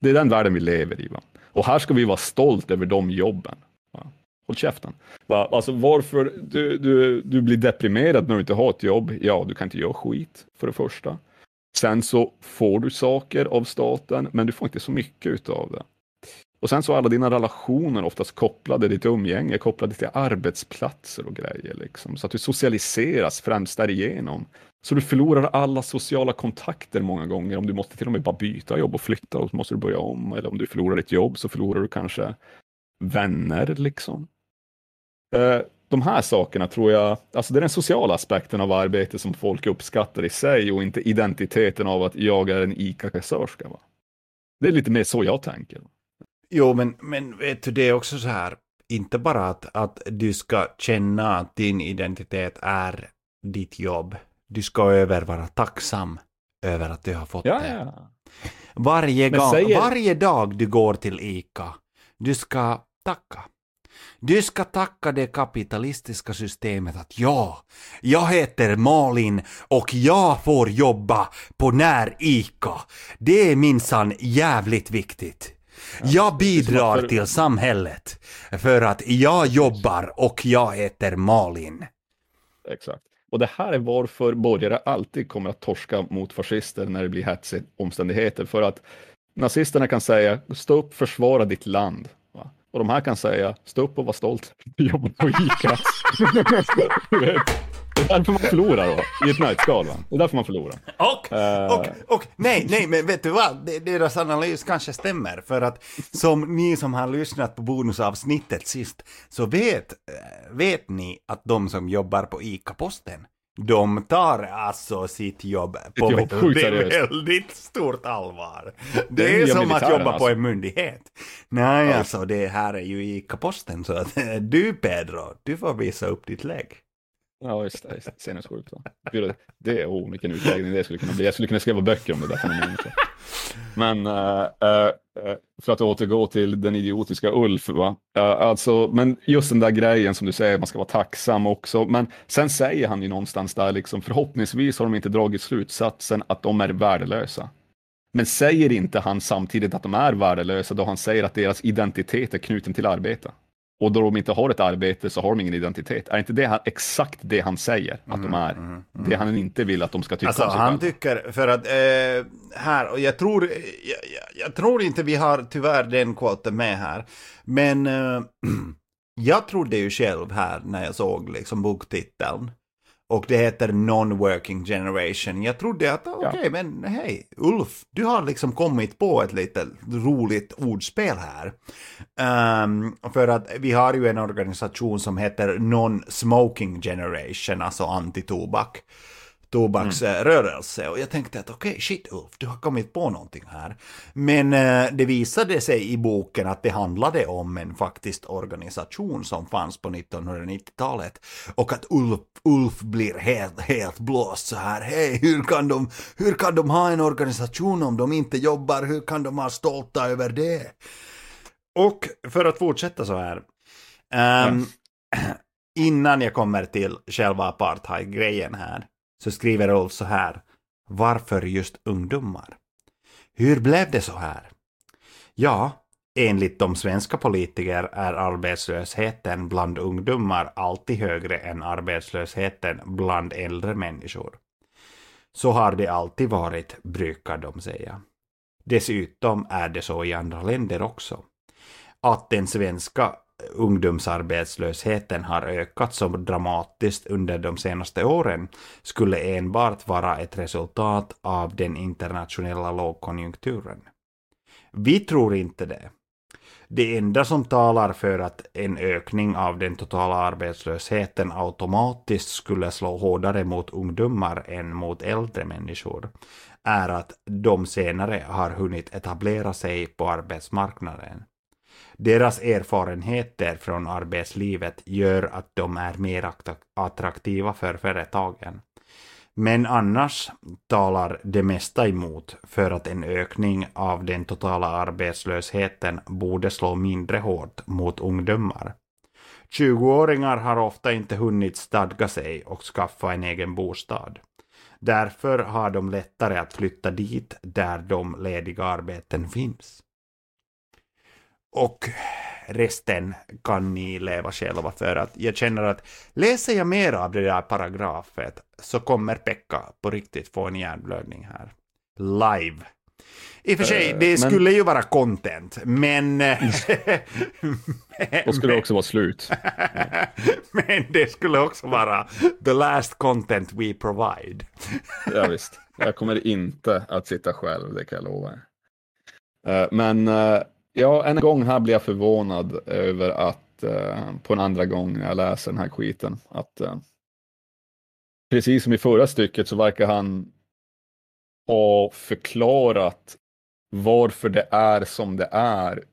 Det är den världen vi lever i. Va? Och här ska vi vara stolt över de jobben. Va? Håll käften. Va? Alltså varför du, du, du blir deprimerad när du inte har ett jobb? Ja, du kan inte göra skit för det första. Sen så får du saker av staten, men du får inte så mycket utav det. Och sen så är alla dina relationer oftast kopplade, ditt umgänge kopplade till arbetsplatser och grejer. Liksom. Så att du socialiseras främst därigenom. Så du förlorar alla sociala kontakter många gånger. Om du måste till och med bara byta jobb och flytta och så måste du börja om. Eller om du förlorar ditt jobb så förlorar du kanske vänner liksom. Eh, de här sakerna tror jag, alltså det är den sociala aspekten av arbete som folk uppskattar i sig och inte identiteten av att jag är en ICA-kassörska. Det är lite mer så jag tänker. Jo, men, men vet du, det är också så här, inte bara att, att du ska känna att din identitet är ditt jobb. Du ska över vara tacksam över att du har fått Ja, det. ja. Varje, gång, säger- varje dag du går till ICA, du ska tacka. Du ska tacka det kapitalistiska systemet att ja, jag heter Malin och jag får jobba på när ICA. Det är minsann jävligt viktigt. Jag bidrar till samhället för att jag jobbar och jag heter Malin. Exakt. Och det här är varför borgare alltid kommer att torska mot fascister när det blir hetsiga omständigheter. För att nazisterna kan säga, stå upp, försvara ditt land. Va? Och de här kan säga, stå upp och var stolt. Jobba jobbar på ICA. Det är därför man förlorar då, i ett nötskal. Det är därför man förlorar. Och, Eh. och, och, nej, nej, men vet du vad? Det- Deras analys kanske stämmer. För att som ni som har lyssnat på bonusavsnittet sist, så vet, eh, vet ni att de som jobbar på ICA-posten, de tar alltså sitt jobb på jobb väldigt, seriöst. väldigt stort allvar. Det Det är är som att jobba på alltså. en myndighet. Nej, alltså det här är ju ICA-posten, så att du Pedro, du får visa upp ditt lägg. Ja, just det. Sinnessjukt. Det- är, oh, vilken utläggning det skulle kunna bli. Jag skulle kunna skriva böcker om det där fenomenet. Men uh, uh, för att återgå till den idiotiska Ulf, va? Uh, alltså, men just den där grejen som du säger, man ska vara tacksam också. Men sen säger han ju någonstans där, liksom, förhoppningsvis har de inte dragit slutsatsen att de är värdelösa. Men säger inte han samtidigt att de är värdelösa då han säger att deras identitet är knuten till arbete? Och då de inte har ett arbete så har de ingen identitet. Är inte det han, exakt det han säger att de är? Det han inte vill att de ska tycka Alltså om sig han själva. tycker, för att eh, här, och jag tror, jag, jag, jag tror inte vi har tyvärr den quoten med här, men eh, jag trodde ju själv här när jag såg liksom boktiteln, och det heter Non-Working Generation. Jag trodde att, okej, men hej, Ulf, du har liksom kommit på ett lite roligt ordspel här. Ehm, för att vi har ju en organisation som heter Non-Smoking Generation, alltså anti-tobak tobaksrörelse. Och jag tänkte att okej, shit Ulf, du har kommit på någonting här. Men eh, det visade sig i boken att det handlade om en faktiskt organisation som fanns på 1990-talet. Och att Ulf, Ulf blir helt, helt blåst så här. Hej, hur kan, de, hur kan de ha en organisation om de inte jobbar? Hur kan de vara stolta över det? Och för att fortsätta så här. ehm, Innan jag kommer till själva apartheid-grejen här så skriver Rolf så här. Varför just ungdomar? Hur blev det så här? Ja, enligt de svenska politiker är arbetslösheten bland ungdomar alltid högre än arbetslösheten bland äldre människor. Så har det alltid varit, brukar de säga. Dessutom är det så i andra länder också. Att den svenska ungdomsarbetslösheten har ökat så dramatiskt under de senaste åren skulle enbart vara ett resultat av den internationella lågkonjunkturen. Vi tror inte det. Det enda som talar för att en ökning av den totala arbetslösheten automatiskt skulle slå hårdare mot ungdomar än mot äldre människor är att de senare har hunnit etablera sig på arbetsmarknaden. Deras erfarenheter från arbetslivet gör att de är mer attraktiva för företagen. Men annars talar det mesta emot för att en ökning av den totala arbetslösheten borde slå mindre hårt mot ungdomar. 20-åringar har ofta inte hunnit stadga sig och skaffa en egen bostad. Därför har de lättare att flytta dit där de lediga arbeten finns. Och resten kan ni leva själva för att jag känner att läser jag mer av det där paragrafet så kommer Pekka på riktigt få en hjärnblödning här. Live. I och för sig, Eh, det men- skulle ju vara content, men... Då skulle det också vara slut. men det skulle också vara the last content we provide. Ja, visst. Jag kommer inte att sitta själv, det kan jag lova. er. Eh, Men eh, ja, en gång här blir jag förvånad över att eh, på en andra gång när jag läser den här skiten att eh, precis som i förra stycket så verkar han ha förklarat varför det är som det är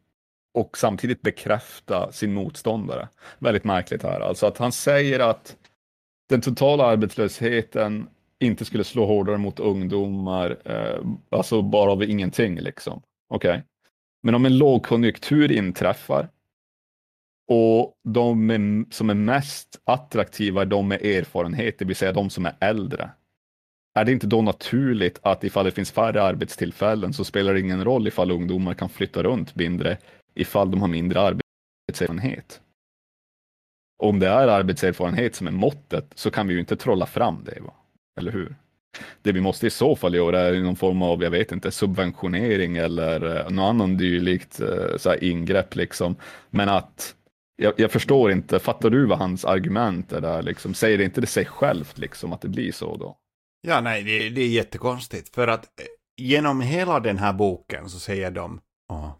och samtidigt bekräfta sin motståndare. Väldigt märkligt här. Alltså att han säger att den totala arbetslösheten inte skulle slå hårdare mot ungdomar, eh, alltså bara av ingenting liksom. Okej. Men om en lågkonjunktur inträffar och de är, som är mest attraktiva är de med erfarenhet, det vill säga de som är äldre. Är det inte då naturligt att ifall det finns färre arbetstillfällen så spelar det ingen roll ifall ungdomar kan flytta runt mindre ifall de har mindre arbetserfarenhet? Om det är arbetserfarenhet som är måttet så kan vi ju inte trolla fram det. Va? Eller hur? Det vi måste i så fall göra är någon form av, jag vet inte, subventionering eller eh, någon annan dylikt eh, så här ingrepp liksom. Men att jag, jag förstår inte, fattar du vad hans argument är där liksom? Säger det inte det sig självt liksom att det blir så då? Ja, nej, det, det är jättekonstigt. För att eh, genom hela den här boken så säger de "Åh,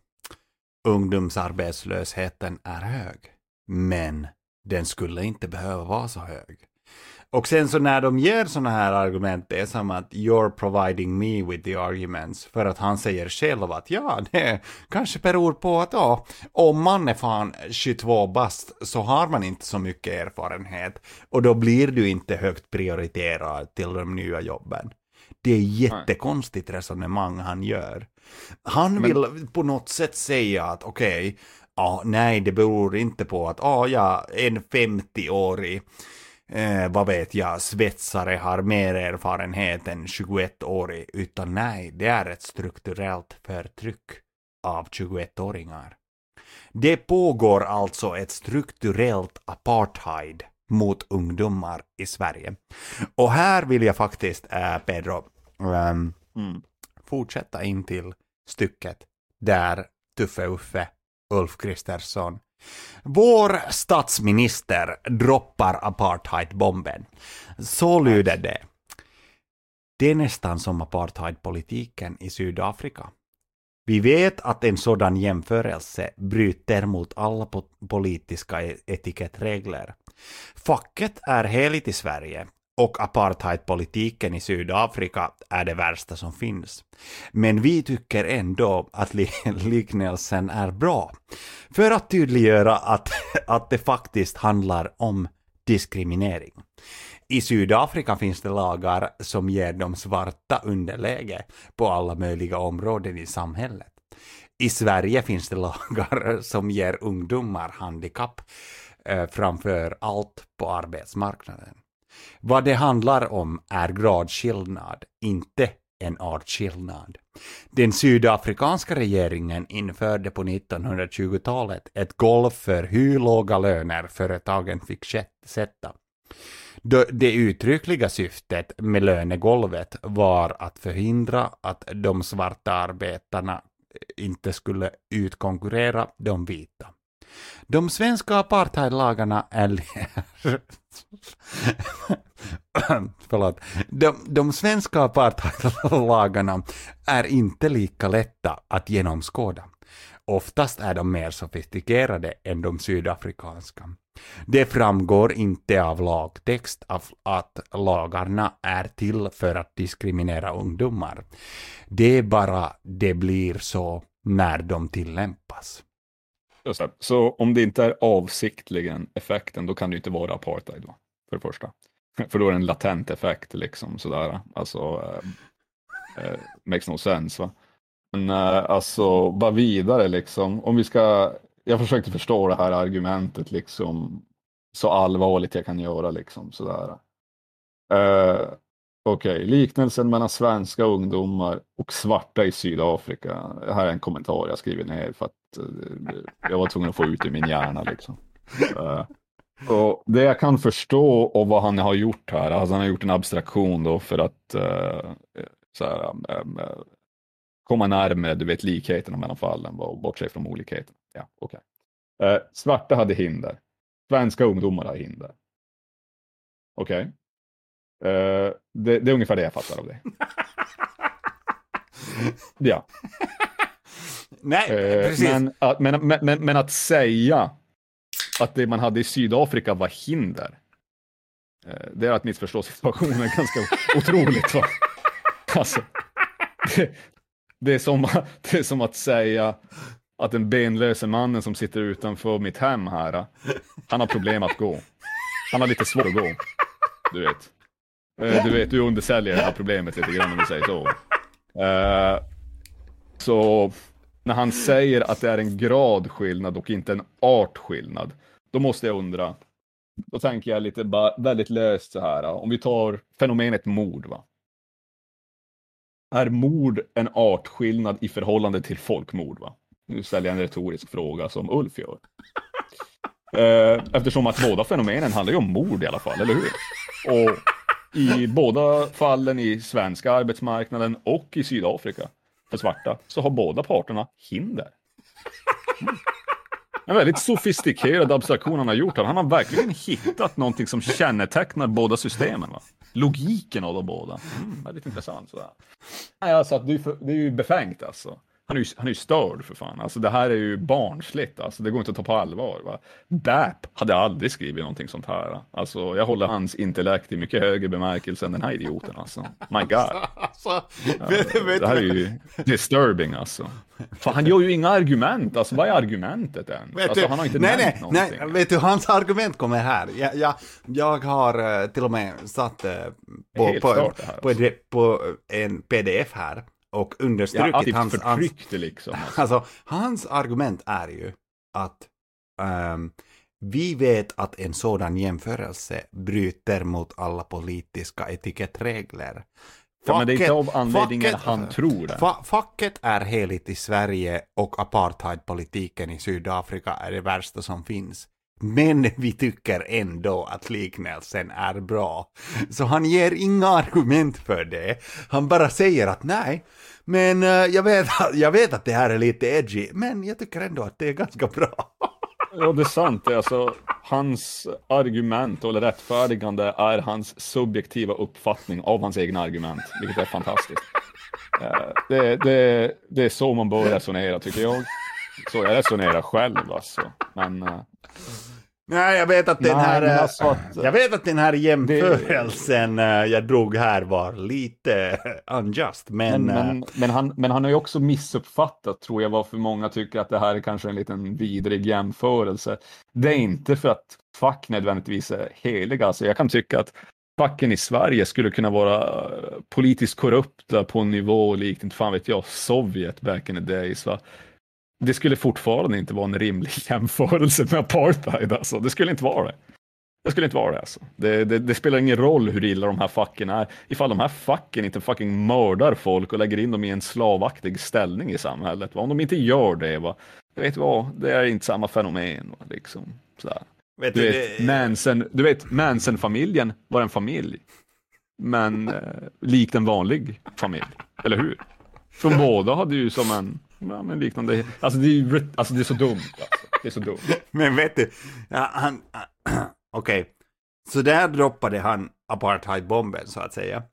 ungdomsarbetslösheten är hög. Men den skulle inte behöva vara så hög. Och sen så när de ger sådana här argument, det är som att you're providing me with the arguments. För att han säger själv att ja, det kanske beror på att ja, om man är fan 22 bast så har man inte så mycket erfarenhet. Och då blir du inte högt prioriterad till de nya jobben. Det är jättekonstigt resonemang han gör. Han vill på något sätt säga att okej, ja, nej, det beror inte på att ja, ja, en 50-årig eh, vad vet jag, svetsare har mer erfarenhet än 21-årig, utan nej, det är ett strukturellt förtryck av 21-åringar. Det pågår alltså ett strukturellt apartheid mot ungdomar i Sverige. Och här vill jag faktiskt, eh, Pedro, ehm, Mm. fortsätta in till stycket där Tuffe Uffe, Ulf Kristersson, vår statsminister droppar apartheidbomben. Så lyder det. Det är nästan som apartheidpolitiken i Sydafrika. Vi vet att en sådan jämförelse bryter mot alla politiska e-, etikettregler. Facket är heligt i Sverige och apartheidpolitiken i Sydafrika är det värsta som finns. Men vi tycker ändå att li- liknelsen är bra. För att tydliggöra att, att det faktiskt handlar om diskriminering. I Sydafrika finns det lagar som ger de svarta underläge på alla möjliga områden i samhället. I Sverige finns det lagar som ger ungdomar handikapp eh, framför allt på arbetsmarknaden. Vad det handlar om är gradskillnad, inte en artskillnad. Den sydafrikanska regeringen införde på 1920-talet ett golv för hur låga löner företagen fick sätta. Det det uttryckliga syftet med lönegolvet var att förhindra att de svarta arbetarna eh, inte skulle utkonkurrera de vita. De svenska apartheidlagarna är... Förlåt. De, de svenska apartheidlagarna är inte lika lätta att genomskåda. Oftast är de mer sofistikerade än de sydafrikanska. Det framgår inte av lagtext av att lagarna är till för att diskriminera ungdomar. Det är bara det blir så när de tillämpas. Just det. Så om det inte är avsiktligen effekten, då kan det ju inte vara apartheid, va? för det första. För då är det en latent effekt, liksom sådär. Alltså, eh, eh, makes no sense. Va? Men eh, alltså, bara vidare liksom. Om vi ska, jag försökte förstå det här argumentet liksom så allvarligt jag kan göra liksom sådär. Eh, Okej, liknelsen mellan svenska ungdomar och svarta i Sydafrika. Det här är en kommentar jag skriver ner för att uh, jag var tvungen att få ut i min hjärna liksom. Uh, och det jag kan förstå och vad han har gjort här, alltså han har gjort en abstraktion då för att uh, så här, um, komma närmare du vet, likheterna mellan fallen och bortse från olikheterna. Ja, okay. svarta hade hinder. Svenska ungdomar har hinder. Okej. Eh, det, det är ungefär det jag fattar av det. Ja. Nej, Eh, precis. men, att, men, men, men, att säga att det man hade i Sydafrika var hinder. eh, Det är att missförstå situationen ganska otroligt. Va? Alltså, det, det, är som, det är som att säga att den benlöse mannen som sitter utanför mitt hem här, han har problem att gå. Han har lite svårt att gå. Du vet. Eh, du vet, du undersäljer det här problemet lite grann om vi säger så. Uh, Så när han säger att det är en gradskillnad och inte en artskillnad, då måste jag undra. Då tänker jag lite bara väldigt löst så här. Om vi tar fenomenet mord. Va? Är mord en artskillnad i förhållande till folkmord? Va? Nu ställer jag en retorisk fråga som Ulf gör. Eh, eftersom att båda fenomenen handlar ju om mord i alla fall, eller hur? Och i båda fallen i svenska arbetsmarknaden och i Sydafrika för svarta så har båda parterna hinder. Mm. En väldigt sofistikerad abstraktion han har gjort här. Han har verkligen hittat någonting som kännetecknar båda systemen. Va? Logiken av de båda. Mm, väldigt intressant. Sådär. Alltså, det är ju befängt alltså. Han är ju, han är ju störd för fan. Alltså, det här är ju barnsligt. Alltså, det går inte att ta på allvar. Va? BAP hade aldrig skrivit någonting sånt här. Alltså, jag håller hans intellekt i mycket högre bemärkelse än den här idioten. Alltså. My God. Alltså, vet, vet, Det här är ju disturbing alltså. För han gör ju inga argument. Alltså vad är argumentet ens? Vet Alltså, han har inte nej, nämnt nej, någonting. nej, vet du, hans argument kommer här. Jag, jag, jag har eh, till och med satt eh, på, på, på, det- på en pdf här och Ja, understrukit att typ hans, hans, förtryckte liksom. Alltså. alltså, hans argument är ju att ehm, vi vet att en sådan jämförelse bryter mot alla politiska etikettregler. Ja, men det är inte av anledningen facket- han tror det. Fa facket är heligt i Sverige och apartheidpolitiken i Sydafrika är det värsta som finns. Men vi tycker ändå att liknelsen är bra. Så han ger inga argument för det. Han bara säger att nej, men eh, jag, vet, jag vet att det här är lite edgy, men jag tycker ändå att det är ganska bra. Ja, det är sant. Det är alltså, hans argument, eller rättfärdigande, är hans subjektiva uppfattning av hans egna argument, vilket är fantastiskt. Eh, det, det, det är så man bör resonera, tycker jag. Så jag resonerar själv alltså. Men eh, Nej, jag vet att den Nej, här, eh, alltså jag vet att den här jämförelsen eh, jag drog här var lite unjust, men, Men, eh, men, men, han, men han har ju också missuppfattat, tror jag, varför många tycker att det här är kanske en liten vidrig jämförelse. Det är inte för att fack nödvändigtvis är heliga. Alltså jag kan tycka att facken i Sverige skulle kunna vara eh, politiskt korrupta på en nivå likt, inte fan vet jag, Sovjet back in the days. Va? Det skulle fortfarande inte vara en rimlig jämförelse med apartheid. Alltså. Det skulle inte vara det. Det skulle inte vara det alltså. Det, det, det spelar ingen roll hur illa de här facken är. Ifall de här facken inte fucking mördar folk och lägger in dem i en slavaktig ställning i samhället. Va? Om de inte gör det, va? Jag vet vad, det är inte samma fenomen. Va? Liksom, sådär. vet Du du, vet, det- Manson, du vet, Manson-familjen var en familj. Men eh, likt en vanlig familj, eller hur? För båda hade ju som en, ja, men liknande, alltså det är, alltså det är så dumt. Alltså. Det är så dumt. Men vet du, ja, han... Okej, Okay. så där droppade han apartheidbomben så att säga.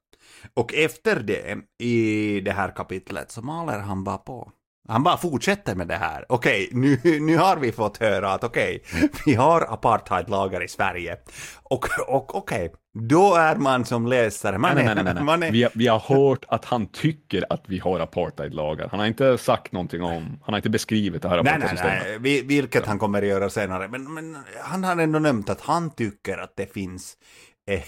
Och efter det, i det här kapitlet, så maler han bara på. Han bara fortsätter med det här. Okej, nu, nu har vi fått höra att okej, vi har apartheidlagar i Sverige. Och, och okej, då är man som läsare, man Nej, är, nej, nej, nej, Man nej. är, Vi, har, vi har hört att han tycker att vi har apartheidlagar. Han har inte sagt någonting om, han har inte beskrivit det här Nej, nej, nej, vi- vilket han kommer att göra senare. Men, men han har ändå nämnt att han tycker att det finns eh,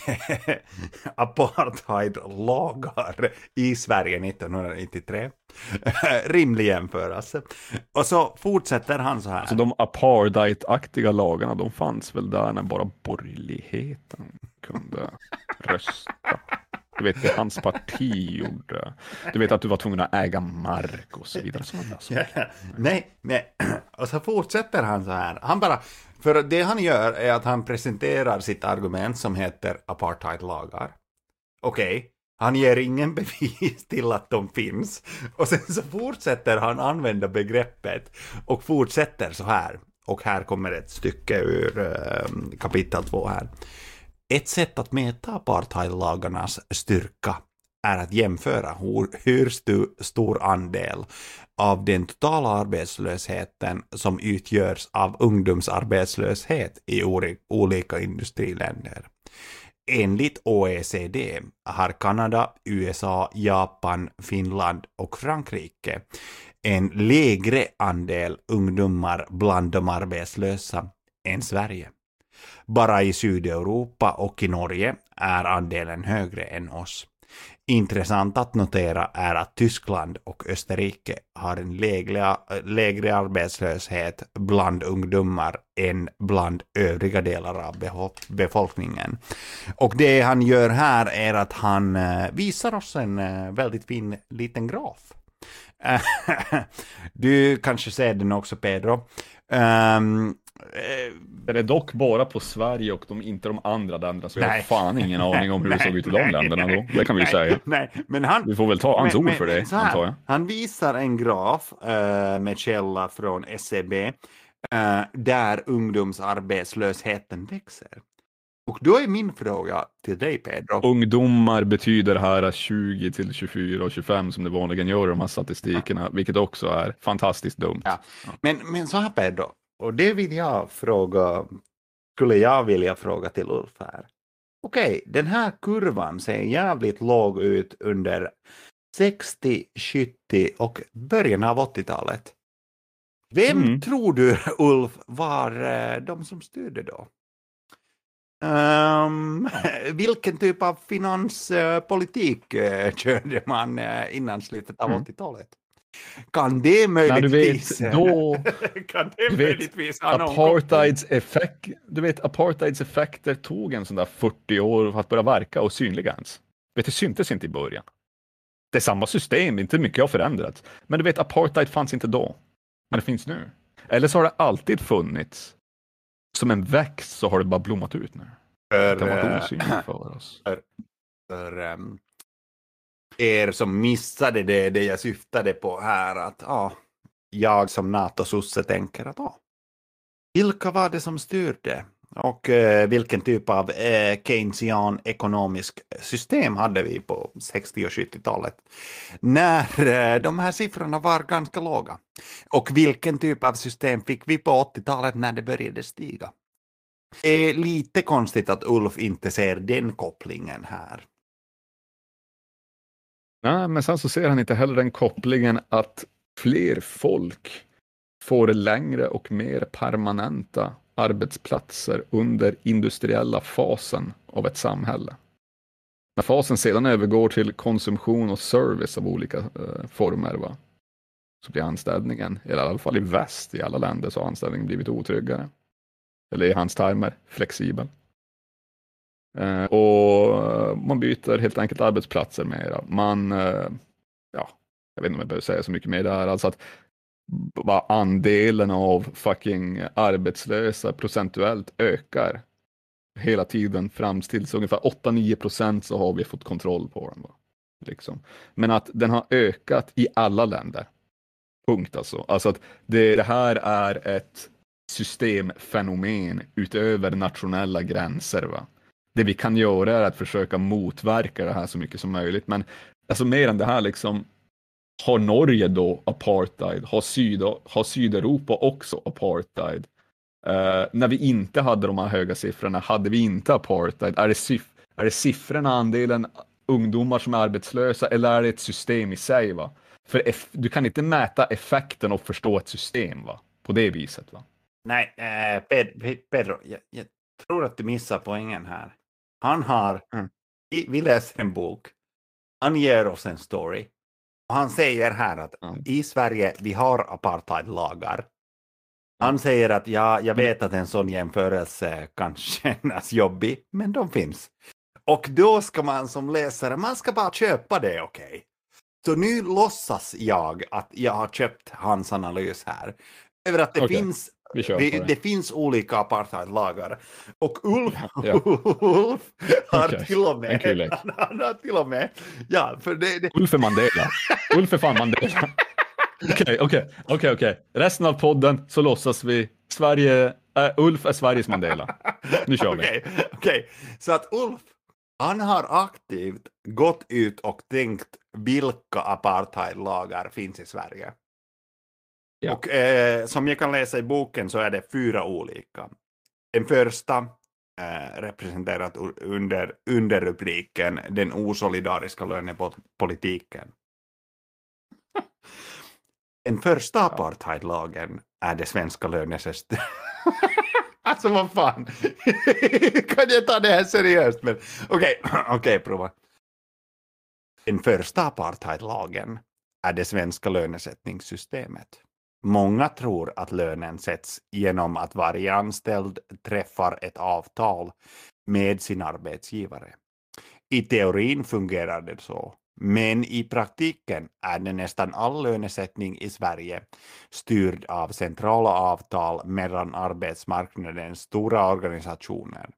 apartheidlagar i Sverige 1993. Rimlig jämförelse. Och så fortsätter han så här. Så de apartheid-aktiga lagarna, de fanns väl där när bara borgerligheten kunde rösta. Du vet, det hans parti gjorde. Du vet att du var tvungen att äga mark och så vidare. Saker. nej, nej. Och så fortsätter han så här. Han bara, för det han gör är att han presenterar sitt argument som heter apartheidlagar. Okej, han ger ingen bevis till att de finns. Och sen så fortsätter han använda begreppet och fortsätter så här. Och här kommer ett stycke ur eh, kapitel 2 här. Ett sätt att mäta apartheidlagarnas styrka är att jämföra hur, hur stu, stor andel av den totala arbetslösheten som utgörs av ungdomsarbetslöshet i olika industriländer. Enligt OECD har Kanada, USA, Japan, Finland och Frankrike en lägre andel ungdomar bland de arbetslösa än Sverige. Bara i Sydeuropa och i Norge är andelen högre än oss. Intressant att notera är att Tyskland och Österrike har en lägre, lägre arbetslöshet bland ungdomar än bland övriga delar av befolkningen. Och det han gör här är att han eh, visar oss en eh, väldigt fin liten graf. du kanske ser den också Pedro. Ehm, den är dock bara på Sverige och de, inte de andra länderna, så jag har fan ingen aning om hur det såg ut i de länderna då. Det kan vi ju säga. Nej, men han... Vi får väl ta hans men- ord men för det, så här, antar jag. Han visar en graf eh, med källa från SCB eh, där ungdomsarbetslösheten växer. Och då är min fråga till dig Pedro. Ungdomar betyder här 20 till 24 och 25 som det vanligen gör i de här statistikerna, vilket också är fantastiskt dumt. Ja. Men, men så här Pedro, och det vill jag fråga, skulle jag vilja fråga till Ulf här. Okej, den här kurvan ser jävligt låg ut under 60, 70 och början av 80-talet. Vem Mm. tror du, Ulf, var eh, de som styrde då? Ehm, vilken typ av finanspolitik uh, körde man eh, innan slutet av Mm. 80-talet? Kan det Nej, du möjligtvis... vet, då, kan det du vet, möjligtvis koppling? apartheids effekt, du vet, apartheids effekter tog en sån där 40 år för att börja verka och synliggöras. Vet, det syntes inte i början. Det är samma system, inte mycket har förändrats. Men du vet, apartheid fanns inte då. Men det finns nu. Eller så har det alltid funnits. Som en växt så har det bara blommat ut nu. För, Det var eh, osynligt för oss. för ehm, er som missade det, det jag syftade på här, att ja, jag som NATO-sosse tänker att ja, vilka var det som styrde? Och eh, vilken typ av eh, Keynesian ekonomisk system hade vi på 60 och 70-talet? När eh, de här siffrorna var ganska låga. Och vilken typ av system fick vi på 80-talet när det började stiga? Det är lite konstigt att Ulf inte ser den kopplingen här. Nej, men sen så ser han inte heller den kopplingen att fler folk får längre och mer permanenta arbetsplatser under industriella fasen av ett samhälle. När fasen sedan övergår till konsumtion och service av olika eh, former, va? så blir anställningen, i alla fall i väst, i alla länder, så har anställningen blivit otryggare. Eller i hans termer, flexibel. Eh, och eh, man byter helt enkelt arbetsplatser mera. Man, eh, ja, jag vet inte om jag behöver säga så mycket mer där, alltså att bara andelen av fucking arbetslösa procentuellt ökar hela tiden fram till så ungefär 8-9 procent så har vi fått kontroll på den. Va? Liksom. Men att den har ökat i alla länder. Punkt alltså. Alltså att det, det här är ett systemfenomen utöver nationella gränser. Va? Det vi kan göra är att försöka motverka det här så mycket som möjligt. Men alltså mer än det här, liksom, har Norge då apartheid? Har, Syd har Sydeuropa också apartheid? Uh, när vi inte hade de här höga siffrorna, hade vi inte apartheid? Är det, siff är det siffrorna, andelen ungdomar som är arbetslösa, eller är det ett system i sig? Va? För du kan inte mäta effekten och förstå ett system va? på det viset. Va? Nej, eh, Pedro, jag, jag tror att du missar poängen här. Han har, Mm. vi, läser en bok, han ger oss en story. Och han säger här att Mm. i Sverige, vi har apartheidlagar. Han säger att ja, jag vet att en sån jämförelse kan kännas jobbig, men de finns. Och då ska man som läsare, man ska bara köpa det, okej? Så nu låtsas jag att jag har köpt hans analys här. Över att det Okej, finns Vi kör det, det. finns olika apartheidlagar. Och Ulf, Ja. Ulf har Okej, till och med... en kul. Han, han har till och med... Ja, för det... det Ulf är Mandela. Ulf är fan Mandela. Okej, okej, okej, okej. Resten av podden så låtsas vi Sverige, äh, Ulf är Sveriges Mandela. Nu kör vi. Okej, okej. Så att Ulf, han har aktivt gått ut och tänkt vilka apartheidlagar finns i Sverige. Ja. Och eh, som jag kan läsa i boken så är det fyra olika. Den första eh, representerat under, under rubriken Den osolidariska lönepolitiken. Den första apartheidlagen är det svenska lönesystemet. alltså vad fan. kan jag ta det här seriöst? Men okej, okej, prova. Den första apartheidlagen är det svenska lönesättningssystemet. Många tror att lönen sätts genom att varje anställd träffar ett avtal med sin arbetsgivare. I teorin fungerar det så, men i praktiken är det nästan all lönesättning i Sverige styrd av centrala avtal mellan arbetsmarknadens stora organisationer.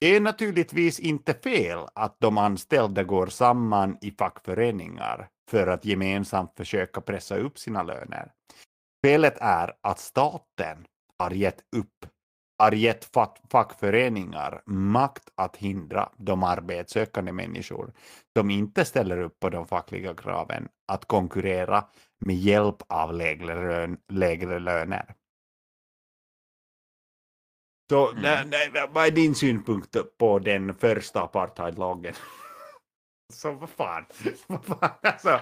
Det är naturligtvis inte fel att de anställda går samman i fackföreningar för att gemensamt försöka pressa upp sina löner. Felet är att staten har gett upp har gett fack- fackföreningar makt att hindra de arbetssökande människor som inte ställer upp på de fackliga kraven att konkurrera med hjälp av lägre, lön, lägre löner. Så Mm. vad är din synpunkt på den första apartheidlagen? Så vad fan. Vad fan alltså,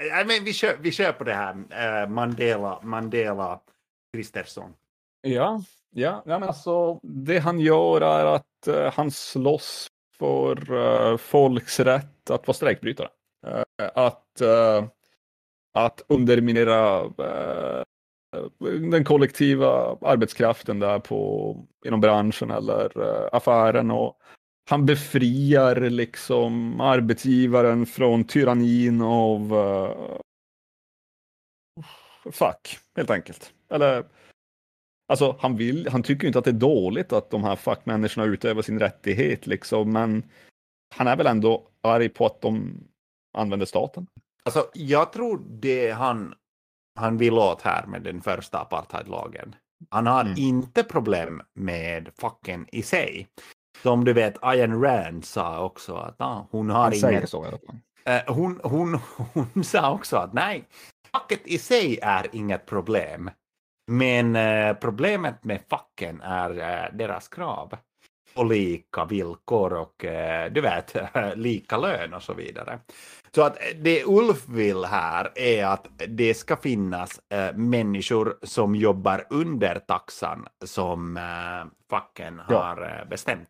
I mean, vi, kör, vi kör på det här. Eh, Mandela, Mandela Kristersson. Ja, ja, ja men alltså det han gör är att uh, han slåss för uh, folks rätt att vara strejkbrytare. Att, att underminera den kollektiva arbetskraften där på, inom branschen eller affären. Och han befriar liksom arbetsgivaren från tyrannin av eh, fack, helt enkelt. Eller Alltså han, vill, han tycker inte att det är dåligt att de här fackmänniskorna utövar sin rättighet liksom, men han är väl ändå arg på att de använder staten. Alltså, jag tror det han, han vill åt här med den första apartheidlagen. Han har Mm. inte problem med facken i sig. Som du vet, Ayn Rand sa också att ah, hon har Han inget... så. Eh, hon, hon, hon sa också att nej, facket i sig är inget problem. Men eh, problemet med facken är eh, deras krav på lika villkor och eh, du vet, lika lön och så vidare. Så att det Ulf vill här är att det ska finnas eh, människor som jobbar under taxan som eh, facken Ja. har eh, bestämt.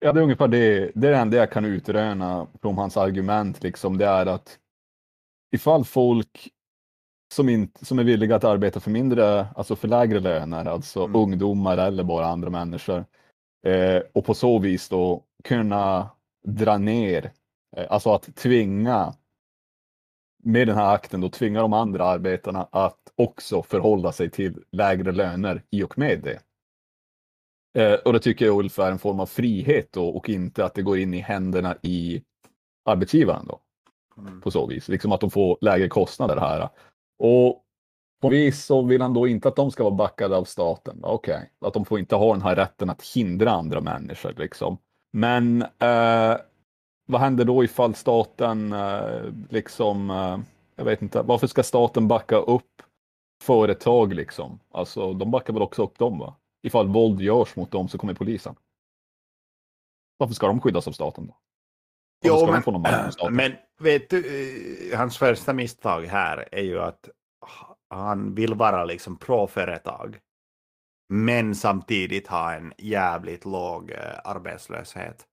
Ja, det är ungefär det. Det är det enda jag kan utröna från hans argument, liksom. Det är att ifall folk som, inte, som är villiga att arbeta för mindre, alltså för lägre löner, alltså Mm. ungdomar eller bara andra människor, eh, och på så vis då kunna dra ner, eh, alltså att tvinga med den här akten då tvinga de andra arbetarna att också förhålla sig till lägre löner i och med det. Eh, och det tycker jag Ulf är en form av frihet då och inte att det går in i händerna i arbetsgivaren då Mm. på så vis. Liksom att de får lägre kostnader här. Och på vis så vill han då inte att de ska vara backade av staten. Okej, att de får inte ha den här rätten att hindra andra människor liksom. Men eh, vad händer då ifall staten eh, liksom, eh, jag vet inte, varför ska staten backa upp företag liksom? Alltså de backar väl också upp dem va? Ifall våld görs mot dem så kommer polisen. Varför ska de skyddas av staten då? Varför Jo, ska de men, få någon makt av staten? men vet du, eh, hans första misstag här är ju att han vill vara liksom pro-företag. Men samtidigt ha en jävligt låg eh, arbetslöshet.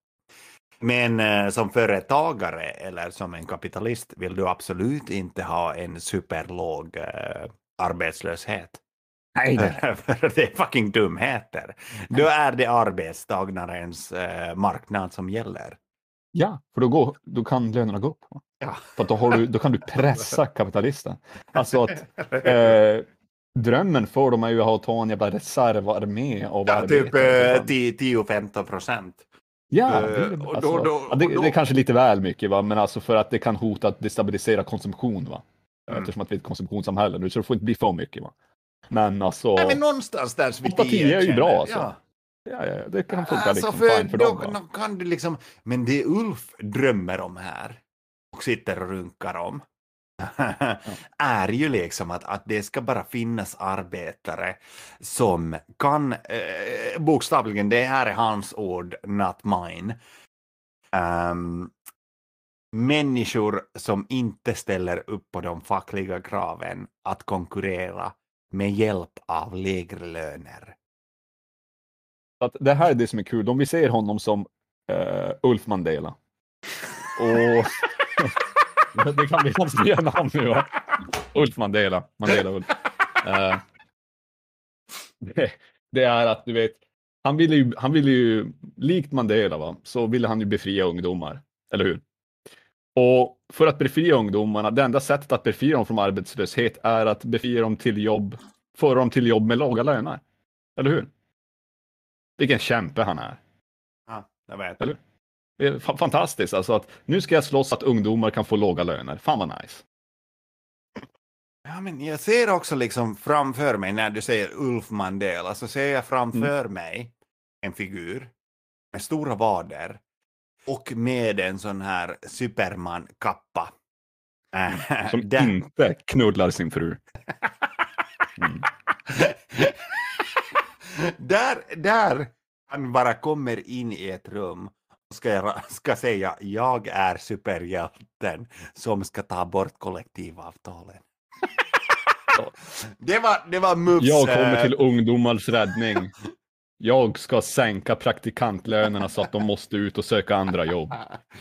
Men eh, som företagare eller som en kapitalist vill du absolut inte ha en superlåg eh, arbetslöshet. Nej, För det är fucking dumheter. Då är det arbetstagarens eh, marknad som gäller. Ja, för då, går, då kan lönerna gå upp. Ja. För då, har du, då kan du pressa kapitalisten. Alltså att eh, drömmen för dem är ju att ha en jävla reservarmé av Ja, typ eh, 10-15 procent. Ja, eh, det, är- alltså, då- då- det, det är kanske lite väl mycket, va? men alltså för att det kan hota att destabilisera konsumtion. Va? Mm. Eftersom att vi är ett konsumtionssamhälle nu, så det får inte bli för mycket. Va? Men alltså, Nej, men någonstans där vid 8-10 är ju bra, alltså. Ja. ja, ja, det kan funka Alltså liksom, för, för dem. Då kan du liksom, men det Ulf drömmer om här och sitter och runkar om är ju liksom att, att det ska bara finnas arbetare som kan, eh, bokstavligen, det här är hans ord, not mine. Ehm, människor som inte ställer upp på de fackliga kraven att konkurrera med hjälp av lägre löner. Att det här är det som är kul. De vi ser honom som uh, Ulf Mandela. Och det kan bli hans nya namn nu va? Ulf Mandela. Mandela Ulf. Uh, det, det är att du vet, han ville ju, han ville ju, likt Mandela va, så ville han ju befria ungdomar. Eller hur? Och för att befria ungdomarna, det enda sättet att befria dem från arbetslöshet är att befria dem till jobb, föra dem till jobb med låga löner. Eller hur? Vilken kämpe han är. Ja, jag vet. Eller? Det är fa- fantastiskt alltså att nu ska jag slåss att ungdomar kan få låga löner. Fan vad nice. Ja, men jag ser också liksom framför mig, när du säger Ulf Mandela, så ser jag framför Mm. mig en figur med stora vader och med en sån här Superman-kappa. Äh, Som där- inte knullar sin fru. Mm. där, där han bara kommer in i ett rum och ska, ska säga jag är superhjälten som ska ta bort kollektivavtalen. det var, det var Mufs... Jag kommer eh, till ungdomars räddning. Jag ska sänka praktikantlönerna så att de måste ut och söka andra jobb.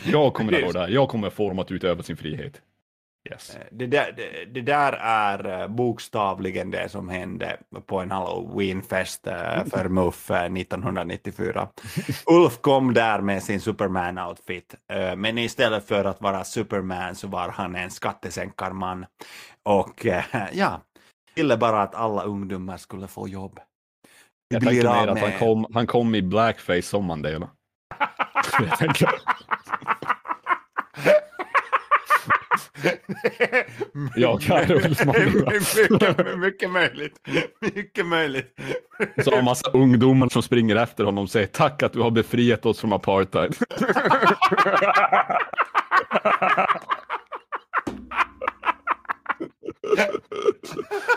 Jag kommer att där. Jag kommer få dem att utöva sin frihet. Yes. Det där, det, det där är eh, bokstavligen det som hände på en halloweenfest eh, för MUF eh, 1994. Ulf kom där med sin Superman-outfit, eh, men istället för att vara Superman så var han en skattesänkarman. Och eh, ja, ville bara att alla ungdomar skulle få jobb. Jag av mer att han kom, han kom i blackface som Mandela. Mandela. mycket, mycket möjligt. Mycket möjligt. så har massa ungdomar som springer efter honom och säger tack att du har befriat oss från apartheid.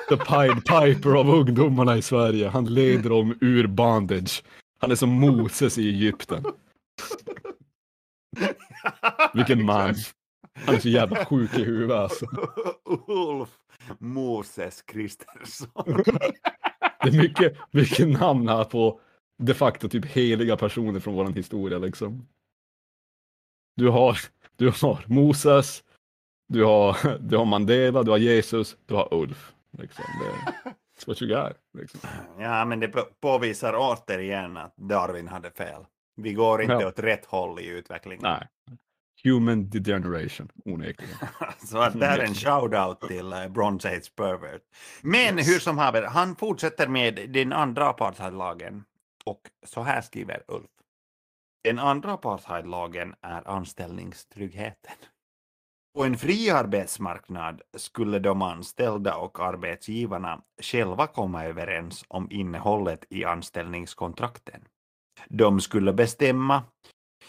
The Pied Piper av ungdomarna i Sverige. Han leder dem ur bondage. Han är som Moses i Egypten. Vilken man. Han är så jävla sjuk i huvudet alltså. Ulf Moses Kristersson. Det är mycket, mycket namn här på de facto typ heliga personer från våran historia liksom. Du har, du har Moses, du har, du har Mandela, du har Jesus, du har Ulf. Liksom. Det är what you got. Liksom. Ja, men det på- påvisar återigen att Darwin hade fel. Vi går inte Ja. åt rätt håll i utvecklingen. Nej. Human degeneration, onekligen. Så att det här är en shout-out till uh, Bronze Age Pervert. Men hur som haver, han fortsätter med den andra apartheidlagen. Och så här skriver Ulf. Den andra apartheidlagen är anställningstryggheten. På en fri arbetsmarknad skulle de anställda och arbetsgivarna själva komma överens om innehållet i anställningskontrakten. De skulle bestämma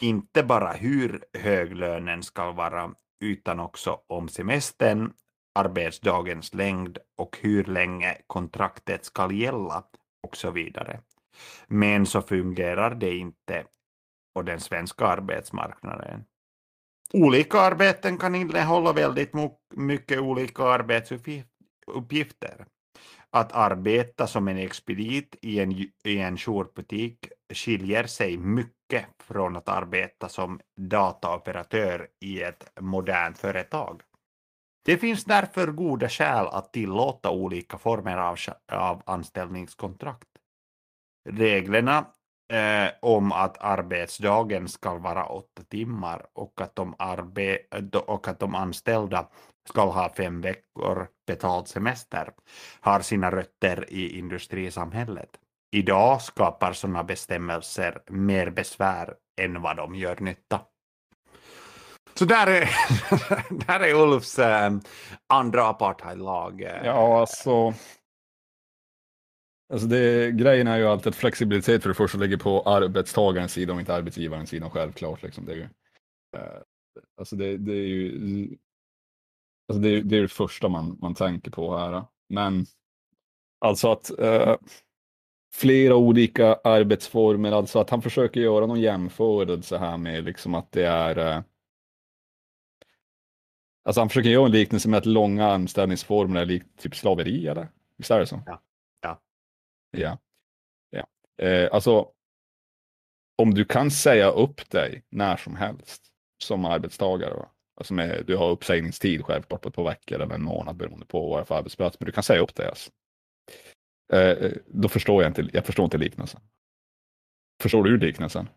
inte bara hur hög lönen ska vara utan också om semestern, arbetsdagens längd och hur länge kontraktet ska gälla och så vidare. Men så fungerar det inte på den svenska arbetsmarknaden. Olika arbeten kan innehålla väldigt mycket olika arbetsuppgifter. Att arbeta som en expedit i en, i en jourbutik skiljer sig mycket från att arbeta som dataoperatör i ett modernt företag. Det finns därför goda skäl att tillåta olika former av, av anställningskontrakt. Reglerna eh, om att arbetsdagen ska vara åtta timmar och att, de arbe och att de anställda ska ha fem veckor betald semester har sina rötter i industrisamhället. Idag skapar sådana bestämmelser mer besvär än vad de gör nytta. Så där är, där är Ulfs eh, andra apartheidlag. Eh, ja, alltså. Alltså det, grejen är ju alltid att flexibilitet för det första ligger på arbetstagarens sida och inte arbetsgivarens sida, självklart. Liksom. Det är ju, eh, alltså det, det är ju alltså det, är, det är det första man, man tänker på här. Men alltså att eh, flera olika arbetsformer, alltså att han försöker göra någon jämförelse här med liksom att det är eh, Alltså han försöker göra en liknelse med att långa anställningsformer är likt typ slaveri eller? Visst är det så? Ja. Ja. ja. Eh, alltså, om du kan säga upp dig när som helst som arbetstagare, va? Alltså med, du har uppsägningstid självklart på ett par veckor eller en månad beroende på vad det är för arbetsplats, men du kan säga upp dig. Alltså. Eh, då förstår jag inte, jag förstår inte liknelsen. Förstår du liknelsen?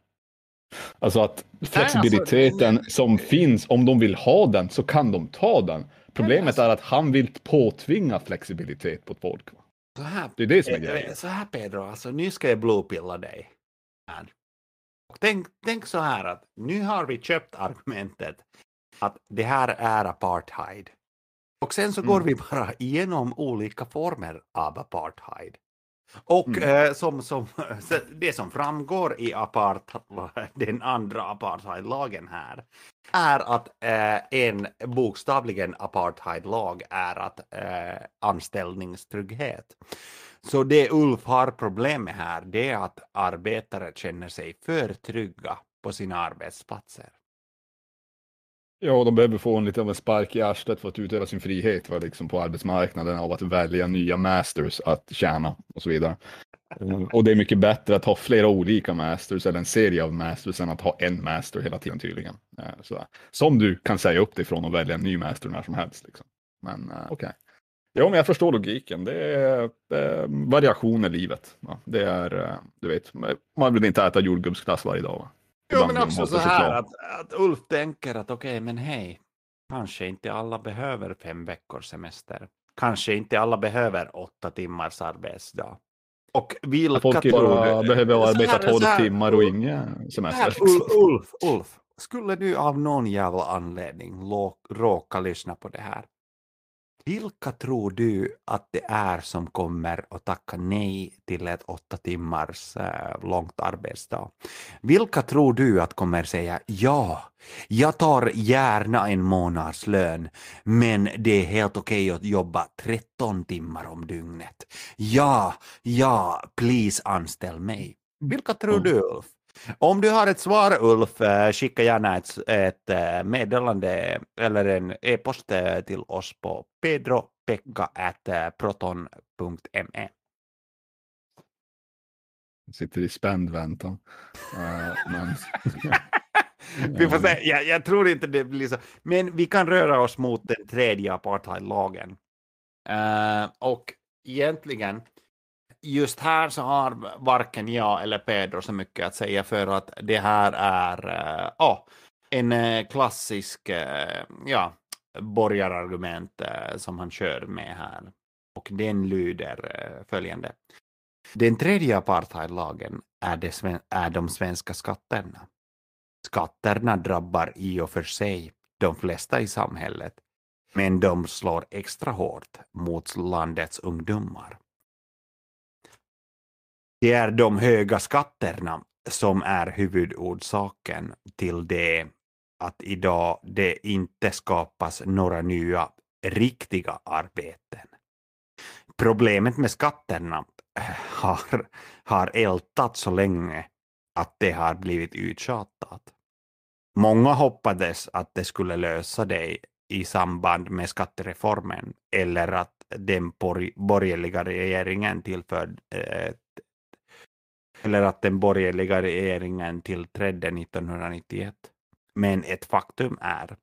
Alltså att flexibiliteten som finns, om de vill ha den så kan de ta den. Problemet alltså- är att han vill påtvinga flexibilitet på folk. Va? Så här, Det är det som är grejen. Så här Pedro, alltså nu ska jag bluepilla dig. Här. Och tänk, tänk så här att nu har vi köpt argumentet att det här är apartheid. Och sen så går Mm. vi bara igenom olika former av apartheid. Och Mm. eh, som, som, det som framgår i apart, den andra apartheidlagen här är att eh, en bokstavligen apartheidlag är att eh, anställningstrygghet. Så det Ulf har problem med här det är att arbetare känner sig för trygga på sina arbetsplatser. Ja, de behöver få en lite av en spark i arslet för att utöva sin frihet va, liksom på arbetsmarknaden av att välja nya masters att tjäna och så vidare. Mm, Och det är mycket bättre att ha flera olika masters eller en serie av masters än att ha en master hela tiden tydligen. Eh, Så, som du kan säga upp dig från och välja en ny master när som helst. Liksom. Men eh, okej. Ja, men jag förstår logiken. Det är eh, variation i livet. Va? Det är, eh, du vet, man vill inte äta jordgubbsglass varje dag. Va? Jo, men också så här att, att Ulf tänker att okej, men hej, kanske inte alla behöver fem veckors semester. Kanske inte alla behöver åtta timmars arbetsdag. Och vilka Folk tror du- behöver arbeta här- 12 så här- timmar och inga semester. liksom. Ulf, Ulf, Ulf, skulle du av någon jävla anledning råka lyssna på det här? Vilka tror du att det är som kommer att tacka nej till ett åtta timmars eh, långt arbetsdag? Vilka tror du att kommer säga ja, jag tar gärna en månadslön, men det är helt okej att jobba 13 timmar om dygnet. Ja, ja, please anställ mig. Vilka tror Mm. du Ulf? Om du har ett svar Ulf, eh, skicka gärna ett, ett eh, meddelande eller en e-post eh, till oss på pedropekka.proton.me. Sitter i spänd väntan. Men... Vi får se, jag, jag tror inte det blir så. Men vi kan röra oss mot den tredje apartheidlagen. Eh, och egentligen, just här så har varken jag eller Pedro så mycket att säga för att det här är eh, en eh, klassisk eh, ja, borgarargument eh, som han kör med här. Och den lyder följande. Den tredje apartheidlagen är, det, sven- är de svenska skatterna. Skatterna drabbar i och för sig de flesta i samhället. Men de slår extra hårt mot landets ungdomar. Det är de höga skatterna som är huvudorsaken till det att idag det inte skapas några nya riktiga arbeten. Problemet med skatterna har, har ältat så länge att det har blivit uttjatat. Många hoppades att det skulle lösa det i samband med skattereformen eller att den borgerliga regeringen tillförde eh, eller att den borgerliga regeringen tillträdde 1991. Men ett faktum är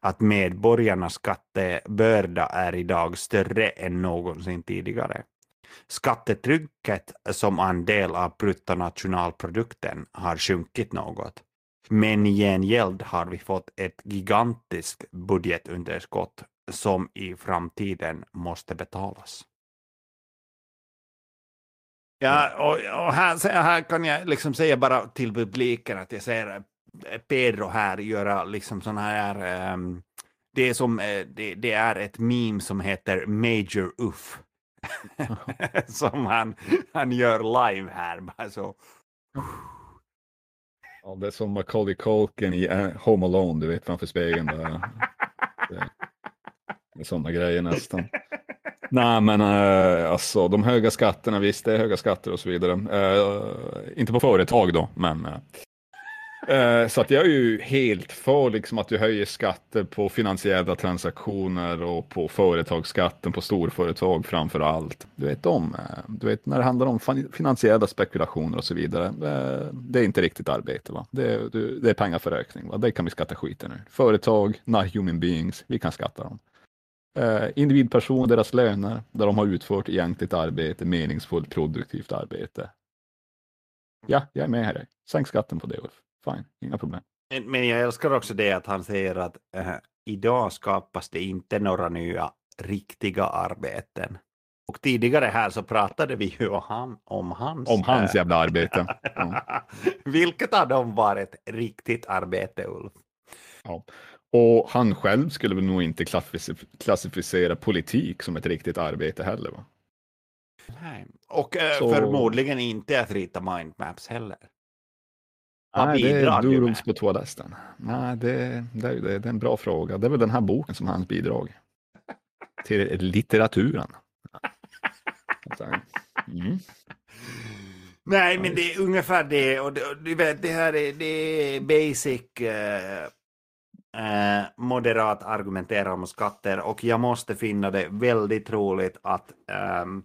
att medborgarnas skattebörda är idag större än någonsin tidigare. Skattetrycket som andel av bruttonationalprodukten har sjunkit något. Men i gengäld har vi fått ett gigantiskt budgetunderskott som i framtiden måste betalas. Ja, och, och här, här kan jag liksom säga bara till publiken att jag ser eh, Pedro här göra liksom sådana här ehm, det är som eh, det, det är ett meme som heter Major Uff. som han, han gör live här. Bara så. Ja, det är som Macaulay Culkin i eh, Home Alone, du vet framför spegeln. Bara. Det, det är sådana grejer nästan. Nej, men eh, alltså de höga skatterna, visst det är höga skatter och så vidare. Eh, inte på företag då, men eh, eh, så att jag är ju helt för liksom att du höjer skatter på finansiella transaktioner och på företagsskatten på storföretag framför allt. Du vet om, eh, du vet när det handlar om finansiella spekulationer och så vidare. Eh, det är inte riktigt arbete, va? Det, är- du- det är pengar för ökning, va? Det kan vi skatta skiten ur. Företag, not human beings, vi kan skatta dem. Eh, individpersoner, deras löner, där de har utfört egentligt arbete, meningsfullt, produktivt arbete. Ja, jag är med här. Sänk skatten på det, Ulf. Fine, inga problem. Men- Men jag älskar också det att han säger att eh, idag skapas det inte några nya riktiga arbeten. Och tidigare här så pratade vi ju om, han, om hans... Om hans eh, jävla arbete. Ja. Vilket av dem var ett riktigt arbete, Ulf? Och han själv skulle väl nog inte klassific- klassificera politik som ett riktigt arbete heller. Va? Nej. Och eh, Så- förmodligen inte att rita mindmaps heller. Vad Nej, det är du med? doodles på toaletten. Nej, det, det, är, det, är en bra fråga. Det är väl den här boken som hans bidrag. Till litteraturen. Mm. Nej, men det är ungefär det. Och, det- och du vet, det här är, det är basic eh, eh, moderat argumentera om skatter och jag måste finna det väldigt roligt att ehm,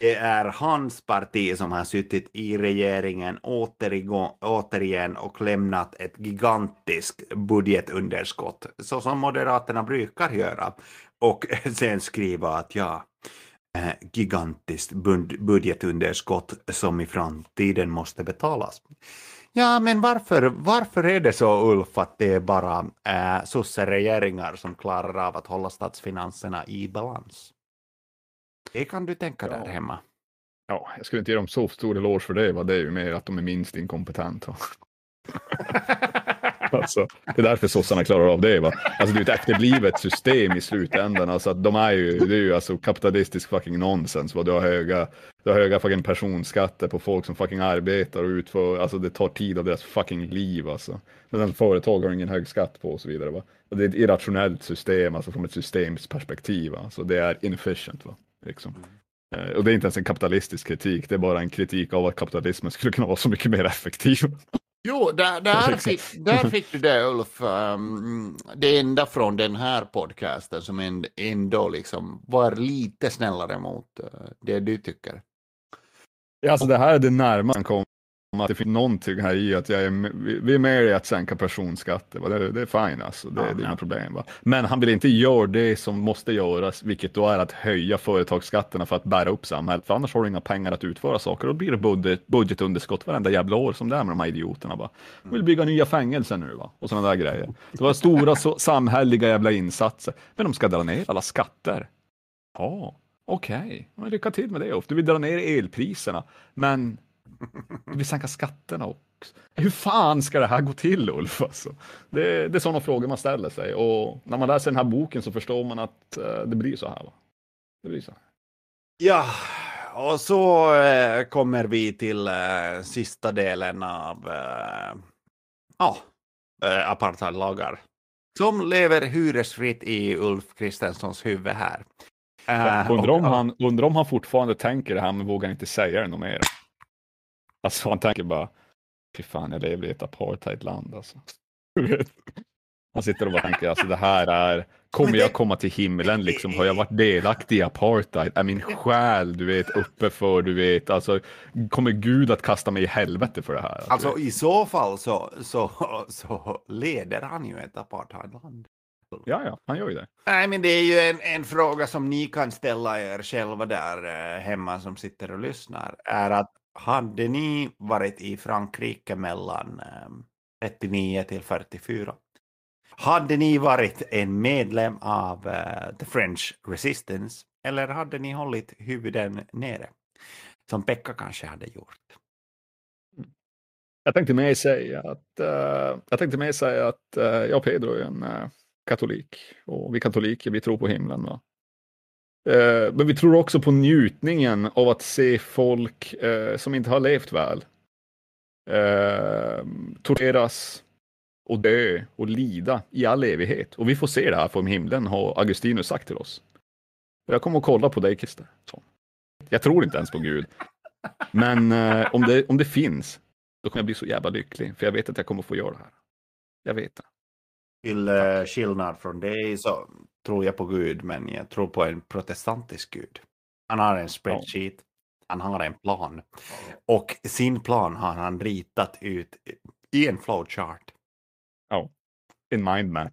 det är hans parti som har suttit i regeringen återigen och lämnat ett gigantiskt budgetunderskott, så som Moderaterna brukar göra. Och sen skriva att ja, eh, gigantiskt budgetunderskott som i framtiden måste betalas. Ja, men varför, varför är det så, Ulf, att det är bara eh, sosseregeringar som klarar av att hålla statsfinanserna i balans? Det kan du tänka Ja. där hemma. Ja, jag skulle inte ge dem så stor eloge för det. Va? Det är ju mer att de är minst inkompetenta. alltså, det är därför sossarna klarar av det. Va? Alltså, det är ett efterblivet system i slutändan. Alltså, att de är ju, det är ju alltså kapitalistisk fucking nonsens. Va? Du, har höga, du har höga fucking personskatter på folk som fucking arbetar och utför. Alltså, det tar tid av deras fucking liv. Alltså. Men företag har ingen hög skatt på och så vidare. Va? Och det är ett irrationellt system, alltså från ett systemsperspektiv. Alltså, det är inefficient. Va? Liksom. Eh, och det är inte ens en kapitalistisk kritik, det är bara en kritik av att kapitalismen skulle kunna vara så mycket mer effektiv. Jo, där, där, fick, där fick du det Ulf. Um, det enda från den här podcasten som änd- ändå liksom var lite snällare mot eh, det du tycker. Ja, alltså det här är det närmaste man kommer att det finns någonting här i att jag är, med- vi är med i att sänka personskatter. va? Det, det är fine alltså, det, Ja, det är inga problem. Va? Men han vill inte göra det som måste göras, vilket då är att höja företagsskatterna för att bära upp samhället. För annars har du inga pengar att utföra saker och då blir det budget, budgetunderskott varenda jävla år som det är med de här idioterna. Va? De vill bygga nya fängelser nu va? och sådana där grejer. Det var stora så, samhälleliga jävla insatser. Men de ska dra ner alla skatter. Ja, okej. Okay. Lycka till med det. Du vill dra ner elpriserna, men du vill sänka skatterna. Och Hur fan ska det här gå till Ulf? Alltså? Det, det är sådana frågor man ställer sig och när man läser den här boken så förstår man att eh, det blir så här. Va? Det blir så här. Ja, och så eh, kommer vi till eh, sista delen av eh, ja, eh, apartheidlagar. Som lever hyresfritt i Ulf Kristenssons huvud här. Eh, Undrar om, och- han, undrar om han fortfarande tänker det här men vågar inte säga det något mer. Alltså han tänker bara, fy fan jag lever i ett apartheidland alltså. Han sitter och bara tänker, alltså det här är, kommer jag komma till himlen liksom? Har jag varit delaktig i apartheid? Är min själ, du vet, uppe för, du vet, alltså kommer Gud att kasta mig i helvete för det här? Alltså i så fall så, så, så leder han ju ett apartheidland. Ja, ja, han gör ju det. Nej, men det är ju en, en fråga som ni kan ställa er själva där eh, hemma som sitter och lyssnar. Är att hade ni varit i Frankrike mellan ehm, 39 till 44? Hade ni varit en medlem av eh, The French Resistance eller hade ni hållit huvuden nere? Som Pekka kanske hade gjort. Jag tänkte mer säga att, uh, jag tänkte mig säga att uh, jag och Pedro är en uh, katolik och vi katoliker, vi tror på himlen. Va? Eh, men vi tror också på njutningen av att se folk eh, som inte har levt väl eh, torteras och dö och lida i all evighet. Och vi får se det här från himlen, har Augustinus sagt till oss. Jag kommer att kolla på dig, Christer. Så. Jag tror inte ens på Gud. Men eh, om, det, om det finns, då kommer jag bli så jävla lycklig. För jag vet att jag kommer få göra det här. Jag vet det. Till uh, skillnad från dig så tror jag på Gud, men jag tror på en protestantisk Gud. Han har en spreadsheet, han har en plan. Och sin plan har han ritat ut i en flowchart. En mindmap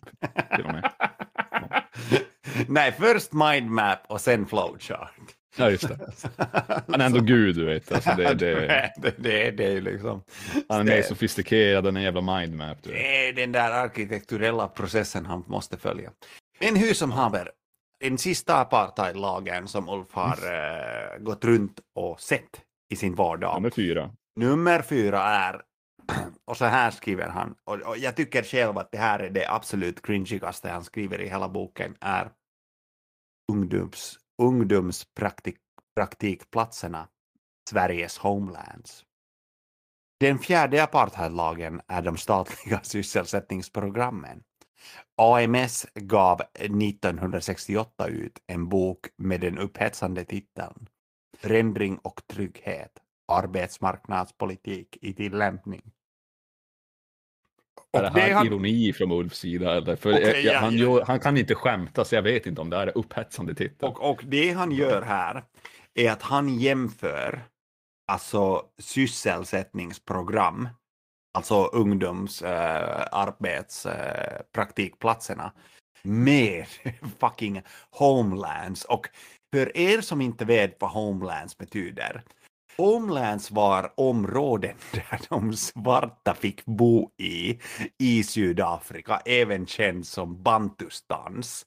till och med. Nej, först mindmap och sen flowchart. Ja, just det. Han är ändå Gud, du vet. Alltså, det, det, det, det, det är liksom... han är mer sofistikerad än en jävla mindmap. Du vet. Det är den där arkitekturella processen han måste följa. Men hur som haver, den sista apartheidlagen som Ulf har eh, gått runt och sett i sin vardag. Nummer fyra. Nummer fyra är, och så här skriver han, och, och jag tycker själv att det här är det absolut cringigaste han skriver i hela boken, är ungdoms, ungdomspraktikplatserna, Sveriges homelands. Den fjärde apartheidlagen är de statliga sysselsättningsprogrammen. AMS gav 1968 ut en bok med den upphetsande titeln Förändring och trygghet, arbetsmarknadspolitik i tillämpning. Är det Och här han- ironi från Ulfs sida? Eller? För Okej, jag, jag, ja, han, gör- han kan inte skämta, så jag vet inte om det här är upphetsande titel. Och, och det han gör här är att han jämför alltså sysselsättningsprogram, alltså ungdomsarbetspraktikplatserna, eh, med fucking homelands. Och för er som inte vet vad homelands betyder, Homelands var områden där de svarta fick bo i, i Sydafrika, även känd som Bantustans.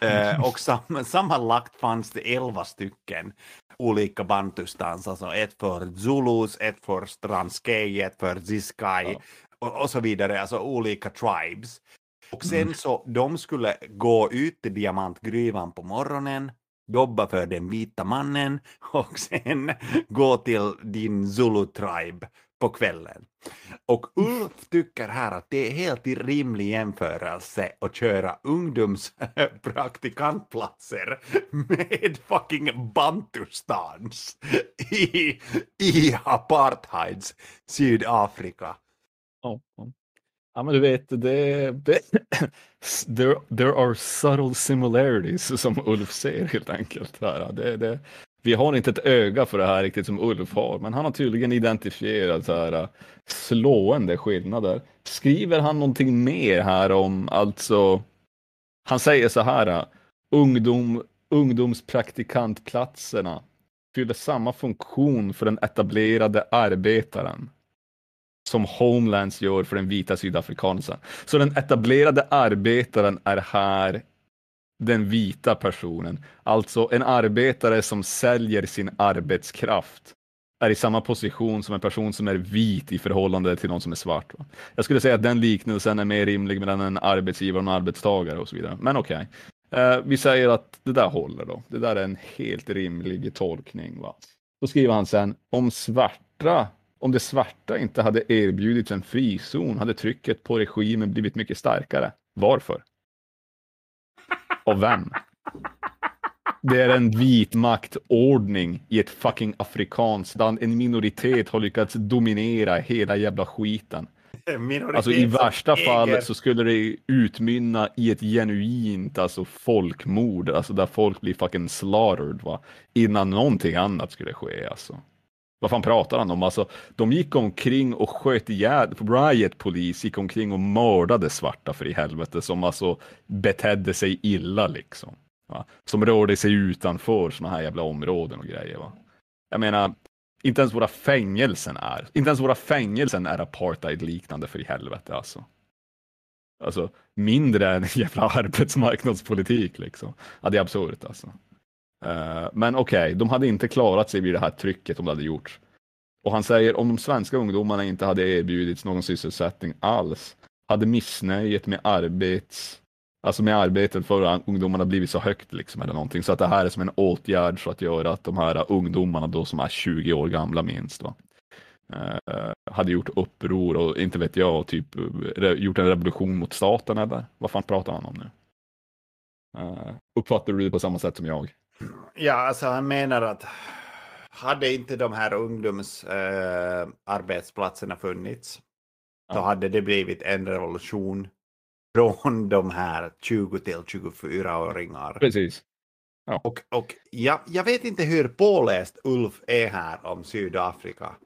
Eh, och sam, sammanlagt fanns det elva stycken olika bantustans, alltså ett för Zulus, ett för Transkei, ett för Ziskai Ja. och, och så vidare, alltså olika tribes. Och sen så, de skulle gå ut till diamantgruvan på morgonen, jobba för den vita mannen och sen gå till din Zulu-tribe på kvällen. Och Ulf tycker här att det är helt i rimlig jämförelse att köra ungdomspraktikantplatser med fucking bantustans i, i apartheids Sydafrika. Ja, oh. ja, men du vet, det, det, there, there are subtle similarities som Ulf ser helt enkelt. Här. Det, det, vi har inte ett öga för det här riktigt som Ulf har, men han har tydligen identifierat så här, äh, slående skillnader. Skriver han någonting mer här om, alltså, han säger så här, äh, ungdom, ungdomspraktikantplatserna fyller samma funktion för den etablerade arbetaren som Homelands gör för den vita sydafrikansen. Så den etablerade arbetaren är här den vita personen. Alltså en arbetare som säljer sin arbetskraft är i samma position som en person som är vit i förhållande till någon som är svart. Va? Jag skulle säga att den liknelsen är mer rimlig mellan en arbetsgivare och en arbetstagare och så vidare. Men okej, eh, vi säger att det där håller då. Det där är en helt rimlig tolkning. Va? Då skriver han sen, om svarta, om de svarta inte hade erbjudits en frizon hade trycket på regimen blivit mycket starkare. Varför? Och vem? Det är en vit maktordning i ett fucking afrikanskt land. En minoritet har lyckats dominera hela jävla skiten. Alltså i värsta fall så skulle det utmynna i ett genuint alltså folkmord, alltså där folk blir fucking slaughtered va, innan någonting annat skulle ske alltså. Vad fan pratar han om? Alltså, de gick omkring och sköt ihjäl, riot polis gick omkring och mördade svarta för i helvete som alltså betedde sig illa liksom. Va? Som rörde sig utanför sådana här jävla områden och grejer. Va? Jag menar, inte ens våra fängelsen är, inte ens våra fängelsen är apartheid-liknande för i helvete alltså. Alltså mindre än jävla arbetsmarknadspolitik liksom. Ja, det är absurt alltså. Eh, men okej, de hade inte klarat sig vid det här trycket om det hade gjorts. Och han säger om de svenska ungdomarna inte hade erbjudits någon sysselsättning alls hade missnöjet med arbets Alltså med arbetet för ungdomarna blivit så högt liksom eller någonting så att det här är som en åtgärd för att göra att de här ungdomarna då som är 20 år gamla minst va. Eh, hade gjort uppror och inte vet jag, typ re, gjort en revolution mot staten eller? Vad fan pratar han om nu? Uh, uppfattar du det på samma sätt som jag? Ja, alltså han menar att hade inte de här ungdomsarbetsplatserna eh, funnits, då Ja. hade det blivit en revolution från de här 20 till 24-åringar. Precis. Och, och jag, jag vet inte hur påläst Ulf är här om Sydafrika.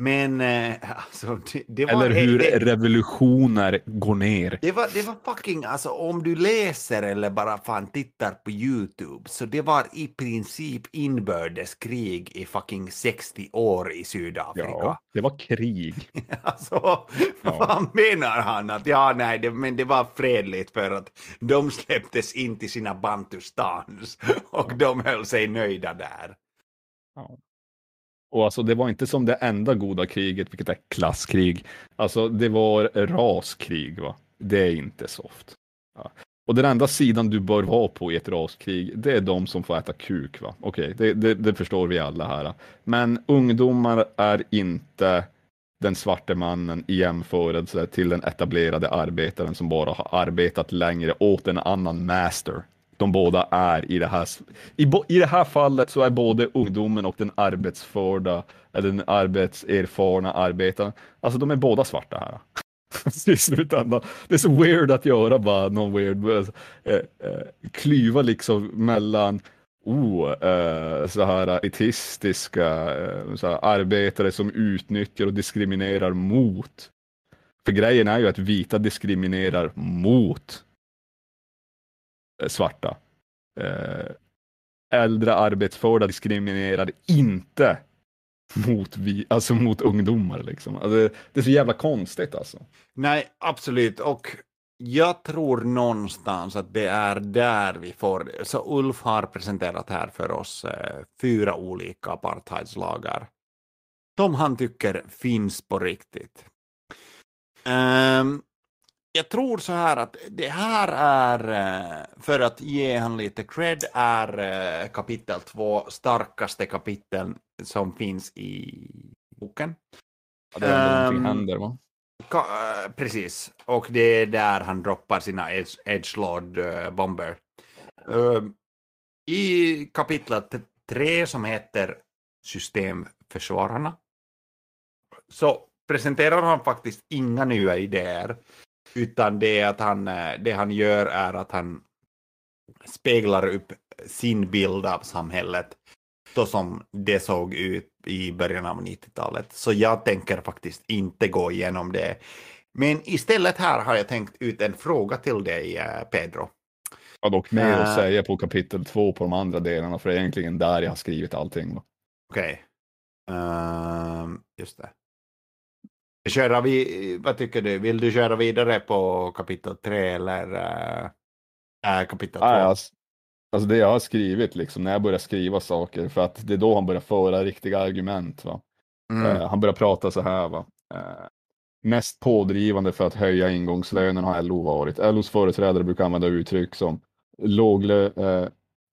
Men eh, alltså, det, det var... Eller hur det, revolutioner går ner. det, var, det var fucking, alltså om du läser eller bara fan tittar på YouTube, så det var i princip inbördeskrig i fucking 60 år i Sydafrika. Ja, det var krig. Alltså, Ja. vad menar han? Att ja, nej, det, men det var fredligt för att de släpptes in till sina bantustans och de höll sig nöjda där. Och alltså det var inte som det enda goda kriget, vilket är klasskrig. Alltså det var raskrig, va. Det är inte soft. Ja. Och den enda sidan du bör vara på i ett raskrig, det är de som får äta kuk, va. Okej, det, det, det förstår vi alla här. Men ungdomar är inte den svarte mannen i jämförelse till den etablerade arbetaren som bara har arbetat längre åt en annan master. De båda är i det här, i, bo- i det här fallet så är både ungdomen och den arbetsförda eller den arbetserfarna arbetaren, alltså de är båda svarta här. I slutändan. Det är så weird att göra bara någon weird, eh, eh, klyva liksom mellan oh, eh, så här elitistiska eh, så här, arbetare som utnyttjar och diskriminerar mot. För grejen är ju att vita diskriminerar mot Eh, svarta. Eh, äldre arbetsförda diskriminerar inte mot, vi, alltså mot ungdomar. Liksom. Alltså, det är så jävla konstigt alltså. Nej, absolut. Och jag tror någonstans att det är där vi får det. Så Ulf har presenterat här för oss eh, fyra olika apartheidslagar. Som han tycker finns på riktigt. Um, jag tror så här att det här är, eh, för att ge han lite cred, är eh, kapitel två starkaste kapiteln som finns i boken. Ja, det är någonting Ehm, händer va? Ka- eh, precis, och det är där han droppar sina edge, edgelord uh, bomber. Eh, I kapitlet tre som heter Systemförsvararna så presenterar han faktiskt inga nya idéer utan det, att han, eh, det han gör är att han speglar upp sin bild av samhället så som det såg ut i början av 90-talet. Så jag tänker faktiskt inte gå igenom det. Men istället här har jag tänkt ut en fråga till dig, eh, Pedro. Jag dock Eh. att säga på kapitel två på de andra delarna, för det är egentligen där jag har skrivit allting. Okej. Ehm, just det. Köra vi, vad tycker du? Vill du köra vidare på kapitel 3 eller äh, kapitel 2? Nej, alltså, alltså det jag har skrivit, liksom, när jag börjar skriva saker, för att det är då han börjar föra riktiga argument. Va? Eh, han börjar prata så här va. Eh, mest pådrivande för att höja ingångslönen har LO varit. LOs företrädare brukar använda uttryck som låglö, eh,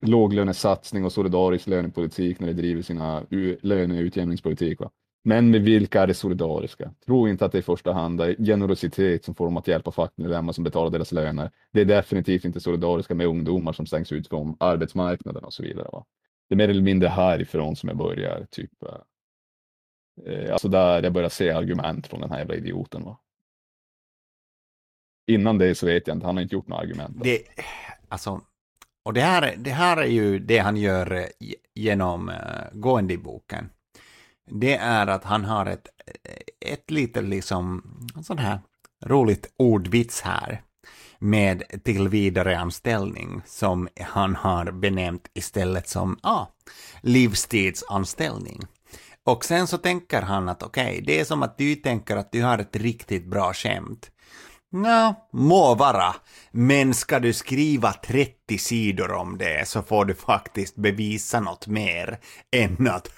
låglönesatsning och solidarisk lönepolitik när de driver sina löneutjämningspolitik. Va? Men med vilka är det solidariska? Tro inte att det i första hand är generositet som får dem att hjälpa fackmedlemmar som betalar deras löner. Det är definitivt inte solidariska med ungdomar som stängs ut från arbetsmarknaden och så vidare. Va? Det är mer eller mindre härifrån som jag börjar, typ. Eh, eh, alltså där jag börjar se argument från den här jävla idioten. Va? Innan det så vet jag inte, han har inte gjort några argument. Det, alltså, och det här, det här är ju det han gör eh, genom eh, gående i boken. Det är att han har ett, ett lite liksom, sån här roligt ordvits här med tillvidareanställning som han har benämnt istället som ah, livstidsanställning. Och sen så tänker han att okej, det är som att du tänker att du har ett riktigt bra skämt. Nå, må vara. Men ska du skriva 30 sidor om det så får du faktiskt bevisa något mer än att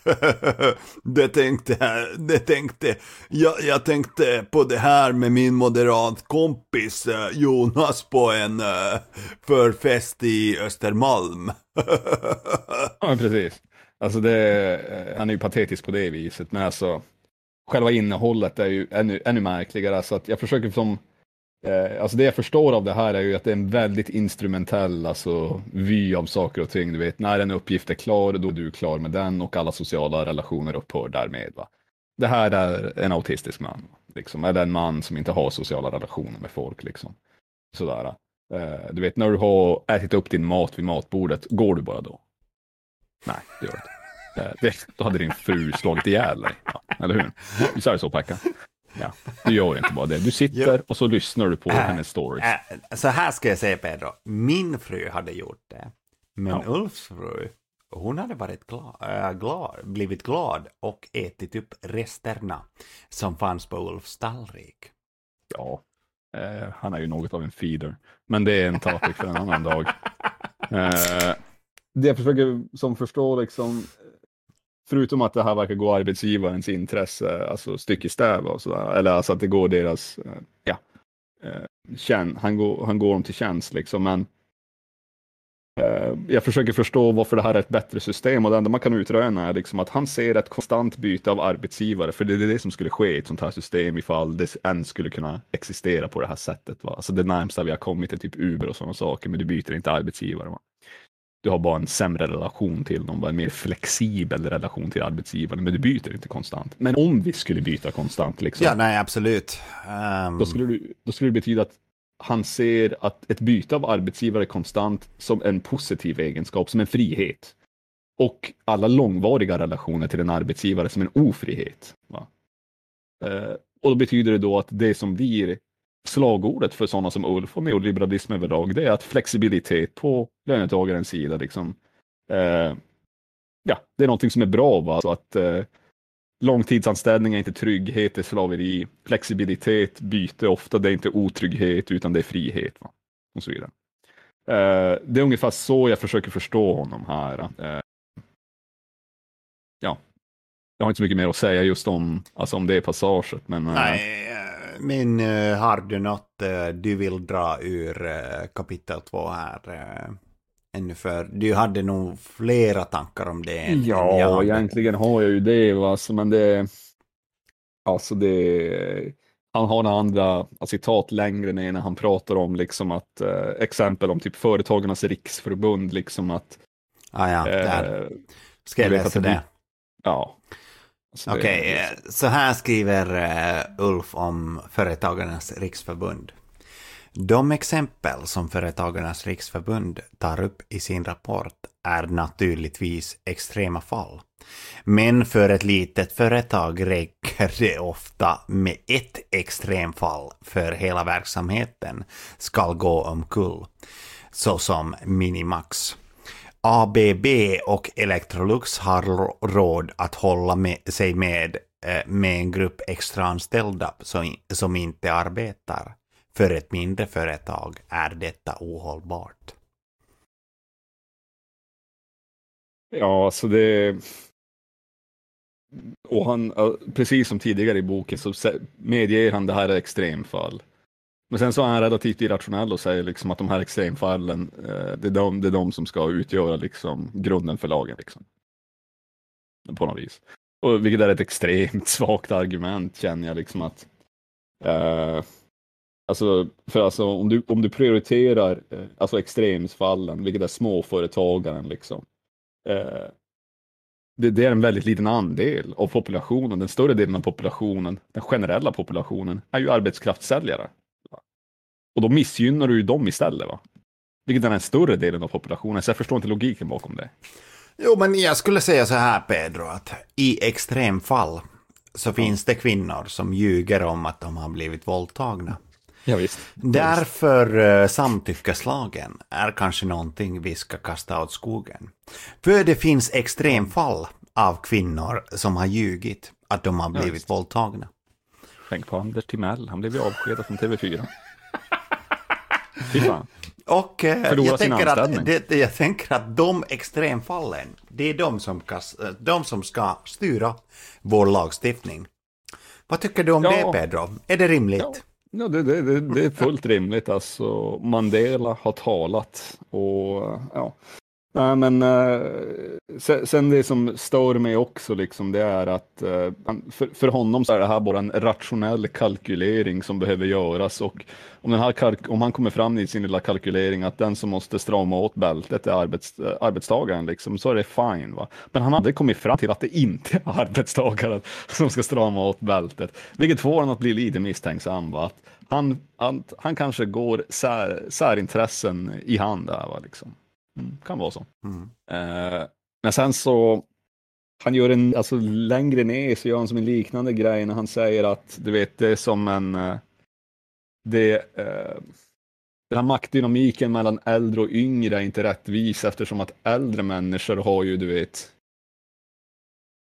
det tänkte, det tänkte, jag, jag tänkte på det här med min moderat kompis eh, Jonas på en eh, förfest i Östermalm. Ja, precis. Alltså det, eh, han är ju patetisk på det viset, men alltså själva innehållet är ju ännu, ännu märkligare. Alltså att jag försöker som, eh, alltså det jag förstår av det här är ju att det är en väldigt instrumentell alltså, vy av saker och ting. Du vet, när en uppgift är klar, då är du klar med den och alla sociala relationer upphör därmed. Va? Det här är en autistisk man, liksom, eller en man som inte har sociala relationer med folk. Liksom. Sådär. Eh, du vet, när du har ätit upp din mat vid matbordet, går du bara då? Nej, det gör du inte. Eh, Det, då hade din fru slagit ihjäl dig. Ja, eller hur? Visst är det så, Pekka? Ja, du gör inte bara det. Du sitter och så lyssnar du på hennes stories. Äh, så här ska jag säga Pedro, min fru hade gjort det. Men Ja. Ulfs fru, hon hade varit glad, äh, glad, blivit glad och ätit upp resterna som fanns på Ulfs tallrik. Ja, eh, han är ju något av en feeder. Men det är en topic för en annan dag. Eh, det jag försöker som förstå liksom, förutom att det här verkar gå arbetsgivarens intresse, alltså stick i stäv och sådär, eller alltså att det går deras, eh, ja, eh, han, går, han går dem till tjänst liksom, men eh, jag försöker förstå varför det här är ett bättre system och det enda man kan utröna är liksom att han ser ett konstant byte av arbetsgivare, för det är det som skulle ske i ett sånt här system ifall det ens skulle kunna existera på det här sättet. Va? Alltså det närmsta vi har kommit är typ Uber och sådana saker, men du byter inte arbetsgivare. Va? Du har bara en sämre relation till dem, en mer flexibel relation till arbetsgivaren, men du byter inte konstant. Men om vi skulle byta konstant, liksom, Ja, nej, absolut. Ehm, då, skulle det, då skulle det betyda att han ser att ett byte av arbetsgivare konstant som en positiv egenskap, som en frihet. Och alla långvariga relationer till en arbetsgivare som en ofrihet. Va? Eh, och då betyder det då att det som blir slagordet för sådana som Ulf och neoliberalism överlag, det är att flexibilitet på löntagarens sida, liksom, eh, ja, det är någonting som är bra. Va? Så att eh, långtidsanställning är inte trygghet, det är slaveri. Flexibilitet, byte, ofta det är inte otrygghet utan det är frihet. Va? Och så vidare. Eh, det är ungefär så jag försöker förstå honom här. Eh, ja, jag har inte så mycket mer att säga just om, alltså om det passaget. Men, eh, Nej, eh, men eh, har du något eh, du vill dra ur eh, kapitel två här? eh, Ännu för du hade nog flera tankar om det. än- Ja, jag hade. egentligen har jag ju det? Alltså, men det... Alltså det... Han har några andra citat längre ner när han pratar om liksom att exempel om typ Företagarnas riksförbund, liksom att... Ah, ja, där. Ska jag jag läsa det? ja. Okej, eh, så här skriver eh, Ulf om Företagarnas riksförbund. De exempel som Företagarnas riksförbund tar upp i sin rapport är naturligtvis extrema fall. Men för ett litet företag räcker det ofta med ett extremfall för hela verksamheten ska gå omkull, såsom Minimax. ABB och Electrolux har råd att hålla med, sig med, eh, med en grupp extraanställda som, som inte arbetar. För ett mindre företag är detta ohållbart. Ja, så det... och han, eh, precis som tidigare i boken, så medger han det här är extremfall. Men sen så är han relativt irrationell och säger liksom att de här extremfallen, eh, det, är de, det är de som ska utgöra liksom grunden för lagen. Liksom. På något vis. Och vilket är ett extremt svagt argument känner jag liksom att eh, Alltså, för alltså om du, om du prioriterar eh, alltså extremfallen, vilket är småföretagaren liksom. Eh, det, det är en väldigt liten andel av populationen. Den större delen av populationen, den generella populationen, är ju arbetskraftssäljare. Och då missgynnar du ju dem istället. va? Vilket är den större delen av populationen, så jag förstår inte logiken bakom det. Jo, men jag skulle säga så här Pedro, att i extremfall så finns det kvinnor som ljuger om att de har blivit våldtagna. Ja, visst. Därför uh, samtyckeslagen är kanske någonting vi ska kasta åt skogen. För det finns extremfall av kvinnor som har ljugit att de har blivit visst. våldtagna. Tänk på Anders Timell, han blev ju avskedad från TV4. Fy fan. Och eh, jag, tänker att, det, jag tänker att de extremfallen, det är de som, kas, eh, de som ska styra vår lagstiftning. Vad tycker du om Ja. det Pedro? Är det rimligt? Ja, ja det, det, det, det är fullt rimligt. Alltså, Mandela har talat och ja. Nej, men eh, sen, det som stör mig också, liksom, det är att eh, för, för honom så är det här bara en rationell kalkylering som behöver göras och om, den här kalk- om han kommer fram i sin lilla kalkylering att den som måste strama åt bältet är arbets, arbetstagaren, liksom, så är det fine. Va? Men han hade kommit fram till att det inte är arbetstagaren som ska strama åt bältet, vilket får honom att bli lite misstänksam. Va? Att han, han, han kanske går sär, särintressen i hand där. Va? Liksom. Mm, kan vara så. Mm. Eh, men sen så, han gör en, alltså längre ner så gör han som en liknande grej när han säger att, du vet, det är som en, eh, det, eh, den här maktdynamiken mellan äldre och yngre är inte rättvis eftersom att äldre människor har ju, du vet,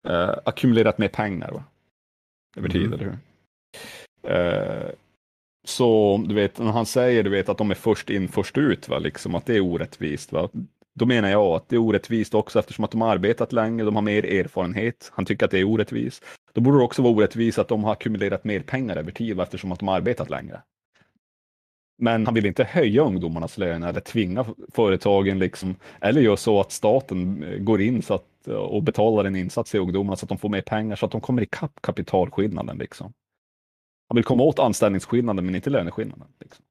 eh, ackumulerat mer pengar va? över tid, Mm. eller hur? Eh, så du vet, när han säger du vet, att de är först in, först ut, va? Liksom, att det är orättvist. Va? Då menar jag att det är orättvist också eftersom att de har arbetat länge, de har mer erfarenhet. Han tycker att det är orättvist. Då borde det också vara orättvist att de har ackumulerat mer pengar över tid va? eftersom att de har arbetat längre. Men han vill inte höja ungdomarnas löner eller tvinga företagen, liksom, eller göra så att staten eh, går in så att, eh, och betalar en insats till ungdomarna så att de får mer pengar så att de kommer ikapp kapitalskillnaden. Liksom. Han vill komma åt anställningsskillnaden men inte löneskillnaden. Liksom.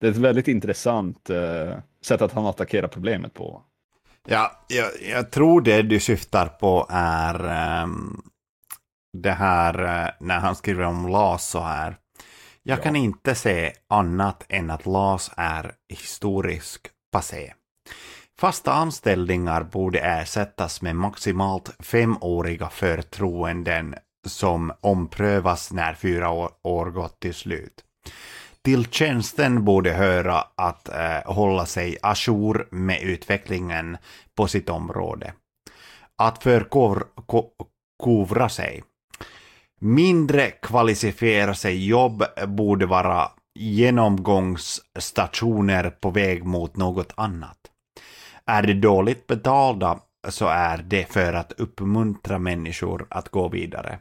Det är ett väldigt intressant eh, sätt att han attackerar problemet på. Ja, jag, jag tror det du syftar på är ehm, det här eh, när han skriver om LAS så här. Jag Ja. kan inte se annat än att LAS är historisk passé. Fasta anställningar borde ersättas med maximalt femåriga förtroenden som omprövas när fyra år, år gått till slut. Till tjänsten borde höra att eh, hålla sig ajour med utvecklingen på sitt område. Att förkovra sig. Mindre kvalificera sig jobb borde vara genomgångsstationer på väg mot något annat. Är det dåligt betalda så är det för att uppmuntra människor att gå vidare.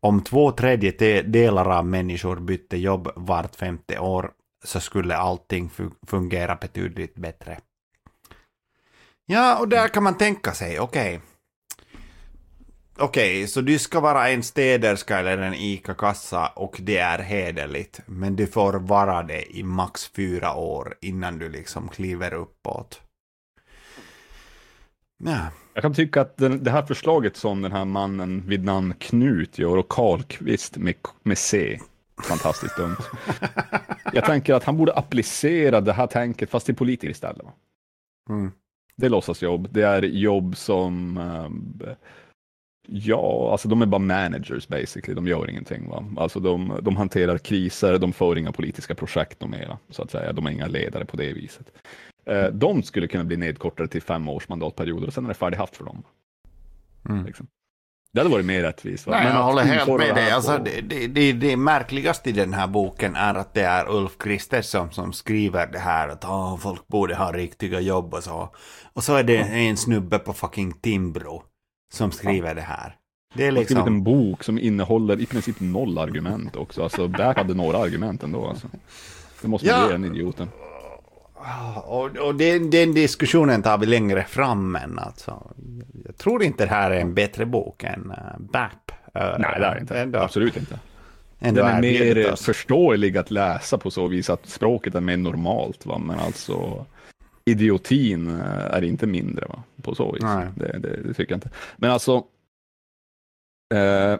Om två tredjedelar av människor bytte jobb vart femte år så skulle allting fungera betydligt bättre. Ja, och där kan man tänka sig, okej. Okej, så du ska vara en städerska eller en ICA-kassa och det är hederligt. Men du får vara det i max fyra år innan du liksom kliver uppåt. Ja, Jag kan tycka att den, det här förslaget som den här mannen vid namn Knut gör och Karlqvist med, med C, fantastiskt dumt. Jag tänker att han borde applicera det här tänket fast till politiker istället. Va? mm. Det är låtsasjobb, det är jobb som ehm, Ja, alltså de är bara managers basically, de gör ingenting. Va? Alltså de, de hanterar kriser, de för inga politiska projekt och mera, så att säga. De är inga ledare på det viset. Eh, de skulle kunna bli nedkortade till fem års mandatperioder och sen är det färdighaft för dem. Mm. Liksom. Det hade varit mer rättvist. Va? Nej, jag att håller helt med dig. Alltså, det, det, det, det märkligaste i den här boken är att det är Ulf Kristersson som skriver det här att "Åh, folk borde ha riktiga jobb och så. Och så är det en snubbe på fucking Timbro som skriver det här. Det är Han skrivit en liksom... bok som innehåller i princip noll argument också. Alltså Back hade några argument ändå alltså. Det måste man Ja. ge den idioten. Och, och den, den diskussionen tar vi längre fram, men alltså... Jag tror inte det här är en bättre bok än uh, BAP. Uh, Nej, det är inte. Ändå, Absolut inte. ändå Den är mer förståelig att läsa på så vis att språket är mer normalt. Va? Men alltså idiotin eh, är inte mindre va? på så vis. Det, det, det tycker jag inte. Men alltså eh,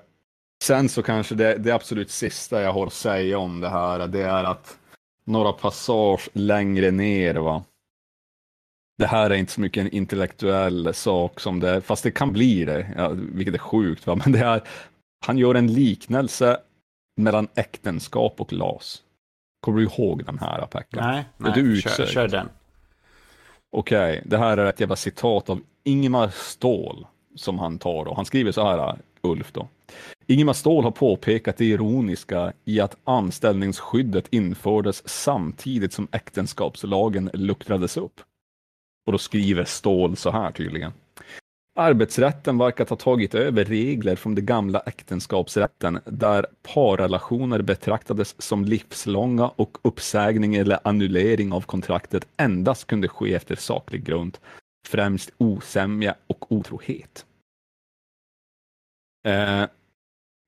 sen så kanske det, det absolut sista jag har att säga om det här det är att några passage längre ner va. Det här är inte så mycket en intellektuell sak som det, fast det kan bli det, ja, vilket är sjukt va, men det är han gör en liknelse mellan äktenskap och LAS. Kommer du ihåg den här, Pekka? Nej, Är du nej kör, kör den. Okej, det här är ett jävla citat av Ingemar Ståhl som han tar och han skriver så här, Ulf då. Ingemar Ståhl har påpekat det ironiska i att anställningsskyddet infördes samtidigt som äktenskapslagen luckrades upp. Och då skriver Ståhl så här tydligen. Arbetsrätten verkar ha tagit över regler från den gamla äktenskapsrätten där parrelationer betraktades som livslånga och uppsägning eller annullering av kontraktet endast kunde ske efter saklig grund, främst osämja och otrohet. Eh,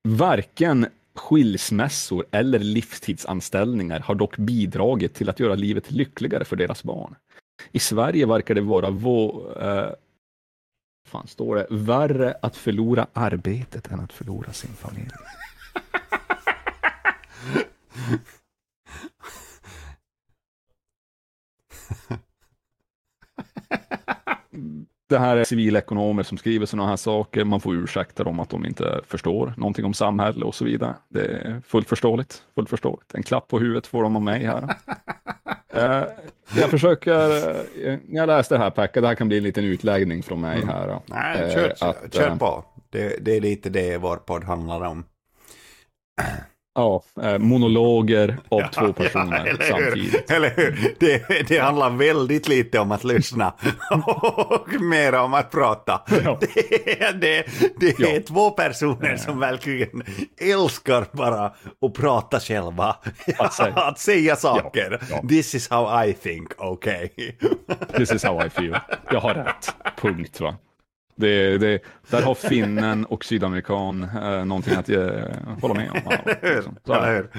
varken skilsmässor eller livstidsanställningar har dock bidragit till att göra livet lyckligare för deras barn. I Sverige verkar det vara vå, eh, fan står det, värre att förlora arbetet än att förlora sin familj. Det här är civilekonomer som skriver sådana här saker. Man får ursäkta dem att de inte förstår någonting om samhälle och så vidare. Det är fullt förståeligt. Fullt förståeligt. En klapp på huvudet får de av mig här. Eh, jag försöker, eh, jag läste det här Pekka, det här kan bli en liten utläggning från mig här. då. Nej, Eh, kör, att, kör på. Det, det är lite det vår podd handlar om. Ja, eh, monologer av två personer ja, eller samtidigt. Eller hur? Det, det handlar väldigt lite om att lyssna och mer om att prata. Ja. Det, är- det, det är Ja. två personer som verkligen älskar bara att prata själva. Att säga. att säga saker. This is how I think, okay. This is how I feel. Jag har rätt. Punkt va. Det, det, där har finnen och sydamerikan eh, någonting att eh, hålla med om. Ja, liksom. Så. Eller hur?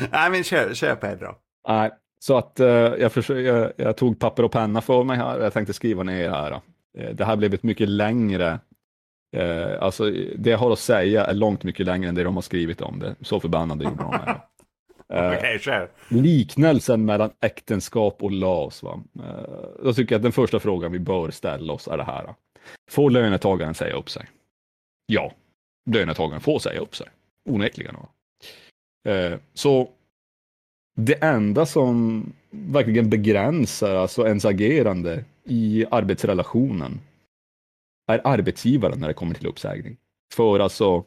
Nej men kör, kör Pedro. Nej, så att eh, jag, försöker, jag, jag tog papper och penna för mig här. Jag tänkte skriva ner här. Då. Eh, det här blev ett mycket längre, eh, alltså det jag har att säga är långt mycket längre än det de har skrivit om det. Så förbannade gjorde de här. Eh, Okej, kör. liknelsen mellan äktenskap och LAS. Va? Eh, Då tycker jag att den första frågan vi bör ställa oss är det här. Får löntagaren säga upp sig? Ja, löntagaren får säga upp sig. Onekligen. Va? Eh, Så det enda som verkligen begränsar alltså ens agerande i arbetsrelationen är arbetsgivaren när det kommer till uppsägning. För alltså,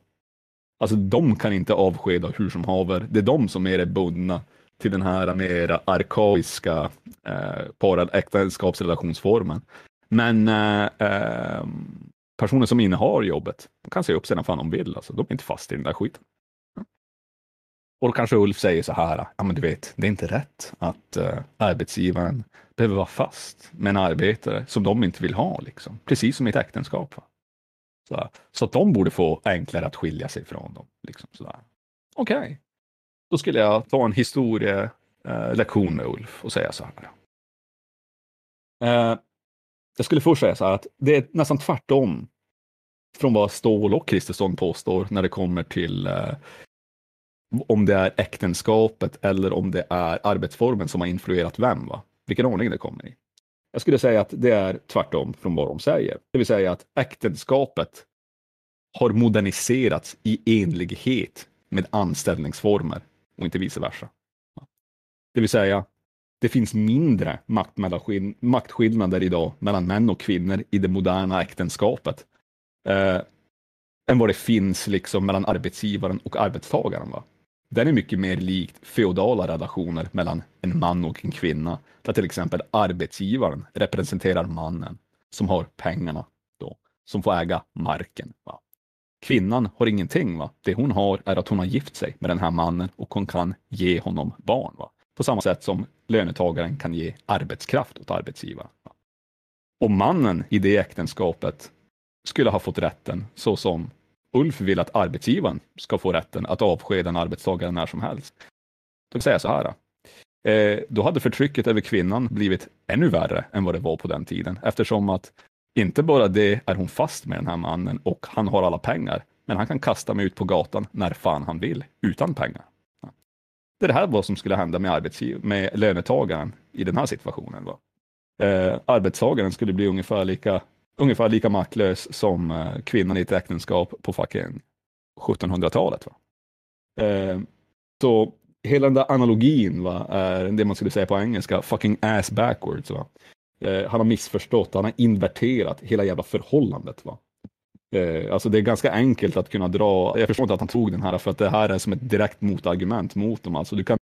alltså de kan inte avskeda hur som haver. Det är de som mer är bundna till den här mer arkaiska eh, para- äktenskapsrelationsformen. Men eh, eh, personer som innehar jobbet, de kan säga upp sig när fan de vill. Alltså. De är inte fast i den där skiten. Och då kanske Ulf säger så här, ja men du vet, det är inte rätt att eh, arbetsgivaren behöver vara fast med en arbetare som de inte vill ha, liksom. precis som i ett äktenskap. Va? Så, så att de borde få enklare att skilja sig från dem. Liksom, Okej, Okej, då skulle jag ta en historielektion eh, med Ulf och säga så här. Eh, jag skulle först säga så här att det är nästan tvärtom från vad Ståhl och Kristersson påstår när det kommer till eh, om det är äktenskapet eller om det är arbetsformen som har influerat vem, va? vilken ordning det kommer i. Jag skulle säga att det är tvärtom från vad de säger. Det vill säga att äktenskapet har moderniserats i enlighet med anställningsformer och inte vice versa. Det vill säga, det finns mindre maktskillnader idag mellan män och kvinnor i det moderna äktenskapet eh, än vad det finns liksom mellan arbetsgivaren och arbetstagaren. Va? Den är mycket mer likt feodala relationer mellan en man och en kvinna, där till exempel arbetsgivaren representerar mannen som har pengarna då, som får äga marken. Va? Kvinnan har ingenting. Va? Det hon har är att hon har gift sig med den här mannen och hon kan ge honom barn. Va? På samma sätt som lönetagaren kan ge arbetskraft åt arbetsgivaren. Va? Och mannen i det äktenskapet skulle ha fått rätten så som Ulf vill att arbetsgivaren ska få rätten att avskeda en arbetstagare när som helst. Då säger jag så här. Eh, då hade förtrycket över kvinnan blivit ännu värre än vad det var på den tiden, eftersom att inte bara det är hon fast med den här mannen och han har alla pengar, men han kan kasta mig ut på gatan när fan han vill, utan pengar. Det är det här vad som skulle hända med, arbetsgiv- med lönetagaren i den här situationen. Va? Eh, arbetstagaren skulle bli ungefär lika, ungefär lika maktlös som eh, kvinnan i ett äktenskap på fucking 1700-talet. Va? Eh, så hela den där analogin va, är det man skulle säga på engelska, fucking ass backwards. Va? Eh, han har missförstått, han har inverterat hela jävla förhållandet. Va? Eh, alltså det är ganska enkelt att kunna dra, jag förstår inte att han tog den här, för att det här är som ett direkt motargument mot dem. Alltså du kan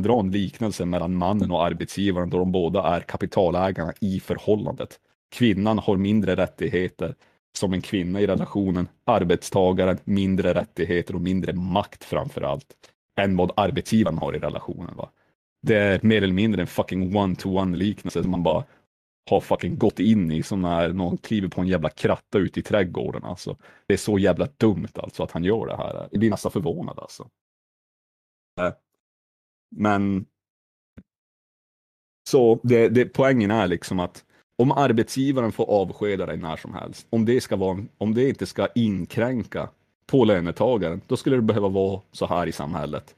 dra en liknelse mellan mannen och arbetsgivaren då de båda är kapitalägarna i förhållandet. Kvinnan har mindre rättigheter som en kvinna i relationen, arbetstagaren mindre rättigheter och mindre makt framför allt än vad arbetsgivaren har i relationen. Va? Det är mer eller mindre en fucking one-to-one liknelse som man bara har fucking gått in i som när någon kliver på en jävla kratta ute i trädgården. Alltså. Det är så jävla dumt alltså att han gör det här. Jag blir nästan förvånad alltså. Äh, men så det, det, poängen är liksom att om arbetsgivaren får avskeda dig när som helst, om det, ska vara, om det inte ska inkränka på lönetagaren, då skulle det behöva vara så här i samhället.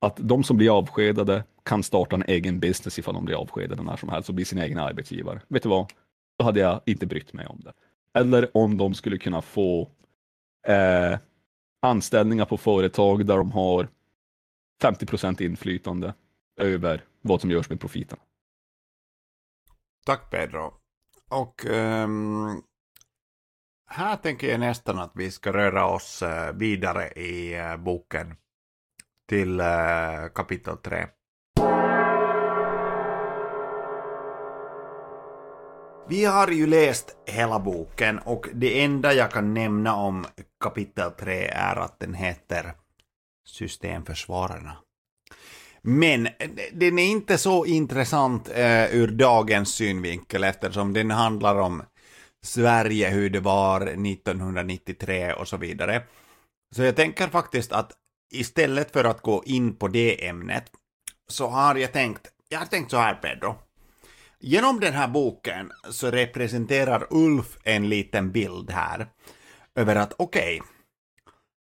Att de som blir avskedade kan starta en egen business ifall de blir avskedade när som helst och bli sin egen arbetsgivare. Vet du vad? Då hade jag inte brytt mig om det. Eller om de skulle kunna få eh, anställningar på företag där de har 50% inflytande över vad som görs med profiten. Tack Pedro. Och um, här tänker jag nästan att vi ska röra oss eh, vidare i eh, boken till uh, kapitel 3. Vi har ju läst hela boken och det enda jag kan nämna om kapitel 3 är att den heter Systemförsvararna. Men den är inte så intressant eh, ur dagens synvinkel eftersom den handlar om Sverige, hur det var 1993 och så vidare. Så jag tänker faktiskt att istället för att gå in på det ämnet så har jag tänkt, jag har tänkt så här Pedro. Genom den här boken så representerar Ulf en liten bild här över att okej,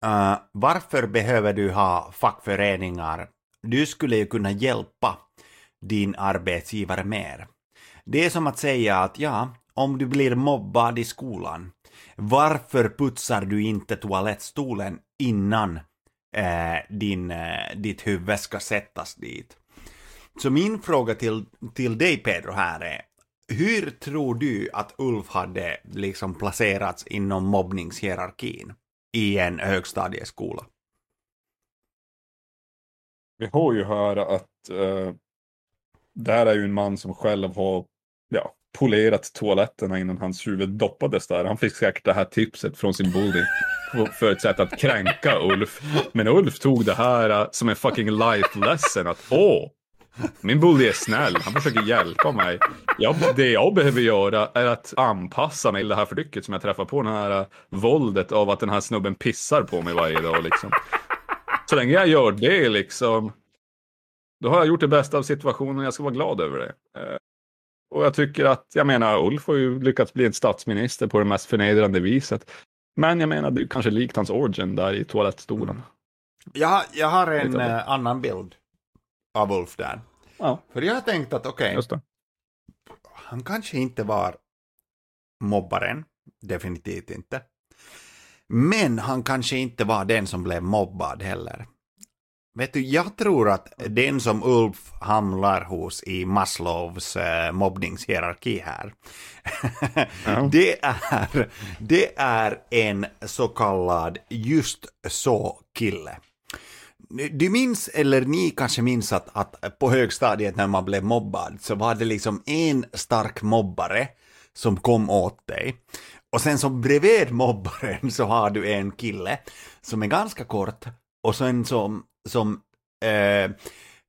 eh, varför behöver du ha fackföreningar? Du skulle ju kunna hjälpa din arbetsgivare mer. Det är som att säga att ja, om du blir mobbad i skolan, varför putsar du inte toalettstolen innan eh, din, eh, ditt huvud ska sättas dit? Så min fråga till, till dig Pedro här är, hur tror du att Ulf hade liksom placerats inom mobbningshierarkin i en högstadieskola? Vi har ju höra att eh, där är ju en man som själv har ja, polerat toaletterna innan hans huvud doppades där. Han fick säkert det här tipset från sin bully för ett sätt att kränka Ulf. Men Ulf tog det här eh, som en fucking life lesson att åh, min bully är snäll, han försöker hjälpa mig. Jag, det jag behöver göra är att anpassa mig till det här förtrycket som jag träffar på, det här eh, våldet av att den här snubben pissar på mig varje dag liksom. Så länge jag gör det liksom, då har jag gjort det bästa av situationen och jag ska vara glad över det. Eh, Och jag tycker att, jag menar, Ulf har ju lyckats bli en statsminister på det mest förnedrande viset. Men jag menar, det är kanske likt hans origin där i toalettstolen. Jag, jag har en eh, annan bild av Ulf där. Ja, För jag har tänkt att okej, det. han kanske inte var mobbaren, definitivt inte. Men han kanske inte var den som blev mobbad heller. Vet du, jag tror att den som Ulf hamnar hos i Maslows eh, mobbningshierarki här, Ja. det, är, det är en så kallad just så-kille. Du minns, eller ni kanske minns att, att på högstadiet när man blev mobbad så var det liksom en stark mobbare som kom åt dig. Och sen så bredvid mobbaren så har du en kille som är ganska kort och sen som, som eh,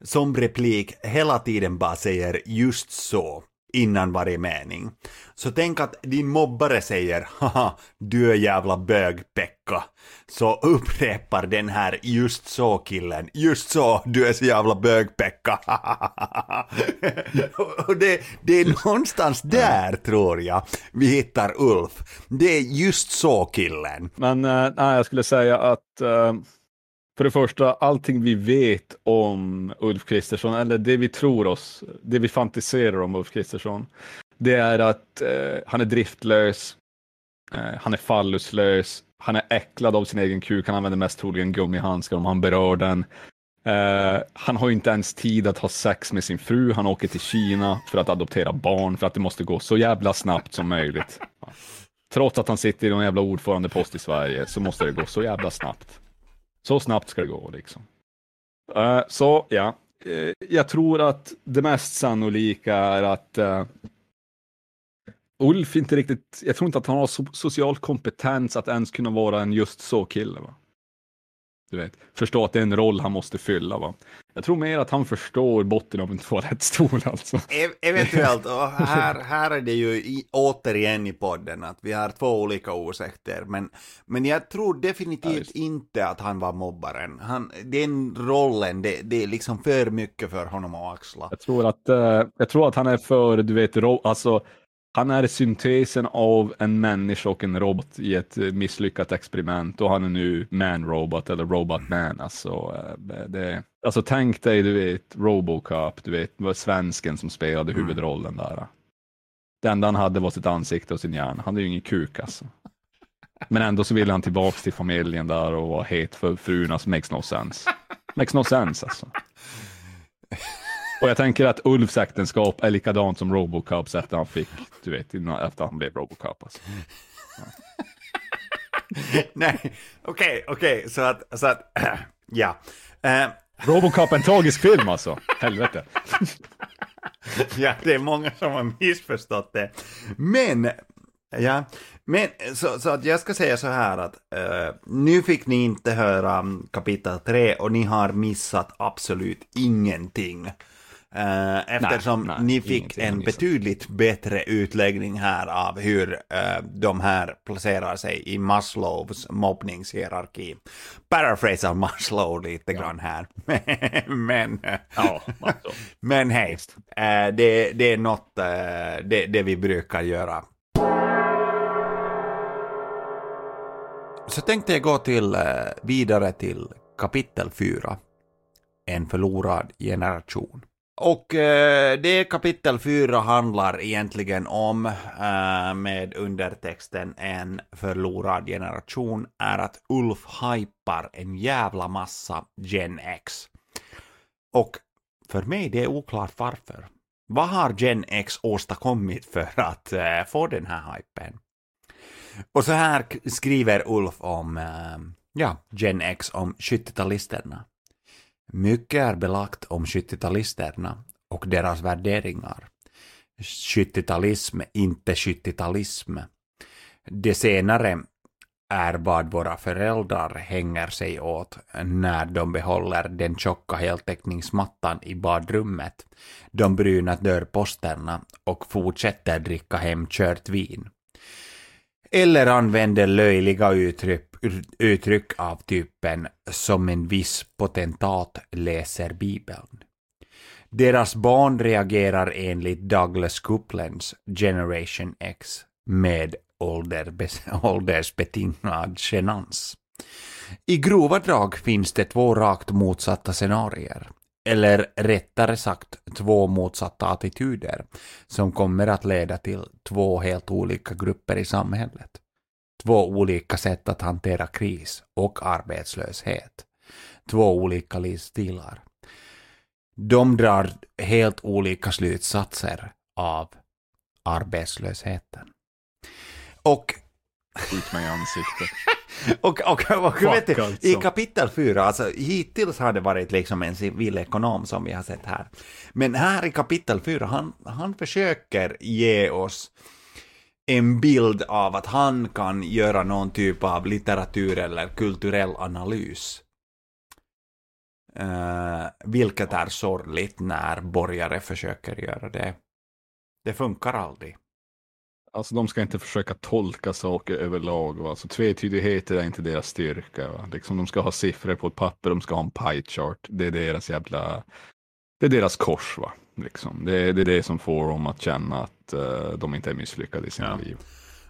som replik hela tiden bara säger just så innan varje mening. Så tänk att din mobbare säger haha, du är jävla bög-Pekka. Så upprepar den här just så-killen, just så, du är så jävla bög-Pekka. Och det, det är någonstans där, tror jag, vi hittar Ulf. Det är just så-killen. Men eh, nej, jag skulle säga att eh, för det första, allting vi vet om Ulf Kristersson, eller det vi tror oss, det vi fantiserar om Ulf Kristersson, det är att eh, han är driftlös, eh, han är falluslös, han är äcklad av sin egen kuk, han använder mest troligen gummihandskar om han berör den. Eh, han har inte ens tid att ha sex med sin fru, han åker till Kina för att adoptera barn, för att det måste gå så jävla snabbt som möjligt. Trots att han sitter i någon jävla ordförandepost i Sverige så måste det gå så jävla snabbt. Så snabbt ska det gå liksom. Uh, så ja, uh, jag tror att det mest sannolika är att uh, Ulf inte riktigt, jag tror inte att han har so social kompetens att ens kunna vara en just så kille. Va? Du vet, förstå att det är en roll han måste fylla. Va? Jag tror mer att han förstår botten av en toalettstol alltså. Ev- Eventuellt, och här, här är det ju i, återigen i podden att vi har två olika åsikter, men, men jag tror Ja, definitivt visst. inte att han var mobbaren. Han, den rollen, det, det är liksom för mycket för honom att axla. Jag tror att, eh, jag tror att han är för, du vet, ro- alltså, han är syntesen av en människa och en robot i ett misslyckat experiment och han är nu man-robot eller robot-man. Alltså, eh, det- alltså tänk dig, du vet, Robocop, du vet, det var svensken som spelade Mm. huvudrollen där. Det enda han hade var sitt ansikte och sin hjärna. Han hade ju ingen kuk alltså. Men ändå så ville han tillbaks till familjen där och var het för frun, alltså makes no sense. Makes no sense alltså. Och jag tänker att Ulfs äktenskap är likadant som Robocops efter han fick, du vet, innan, efter han blev Robocop. Alltså. Nej, okej, okej, så att, så att, ja. Eh, Robocop är en tragisk film alltså, helvete. Ja, det är många som har missförstått det. Men, ja, men så, så att jag ska säga så här att eh, nu fick ni inte höra kapitel 3 och ni har missat absolut ingenting. Eh, eftersom nej, ni fick en betydligt bättre utläggning här av hur eh, de här placerar sig i Maslows mobbningshierarki. Paraphrasar Maslow lite grann här. men, Ja, alltså. men hej, eh, det, det är något det, det vi brukar göra. Så tänkte jag gå till, vidare till kapitel 4. En förlorad generation. Och eh, det kapitel 4 handlar egentligen om, eh, med undertexten en förlorad generation, är att Ulf hypar en jävla massa Gen X. Och för mig det är oklart varför. Vad har Gen X åstadkommit för att eh, få den här hypen? Och så här skriver Ulf om eh, ja, Gen X, om 70-talisterna. Mycket är belagt om 70-talisterna och deras värderingar. 70-talism, inte 70-talism. Det senare är vad våra föräldrar hänger sig åt när de behåller den tjocka heltäckningsmattan i badrummet, de bruna dörrposterna och fortsätter dricka hemkört vin. Eller använder löjliga uttryck, uttryck av typen som en viss potentat läser Bibeln. Deras barn reagerar enligt Douglas Couplands Generation X med åldersbetingad genans. I grova drag finns det två rakt motsatta scenarier, eller rättare sagt två motsatta attityder, som kommer att leda till två helt olika grupper i samhället. Två olika sätt att hantera kris och arbetslöshet. Två olika livsstilar. De drar helt olika slutsatser av arbetslösheten. Och Skjut mig i ansiktet. och, och, och vet du, alltså. i kapitel 4, alltså hittills har det varit liksom en civilekonom som vi har sett här. Men här i kapitel 4, han, han försöker ge oss en bild av att han kan göra någon typ av litteratur eller kulturell analys. Eh, vilket är sorgligt när borgare försöker göra det. Det funkar aldrig. Alltså de ska inte försöka tolka saker överlag. Va? Alltså, tvetydigheter är inte deras styrka. Va? Liksom, de ska ha siffror på ett papper, de ska ha en pie chart. Det är deras jävla... Det är deras kors. Va? Liksom. Det, är, det är det som får dem att känna att eh, de inte är misslyckade i sina Ja. liv.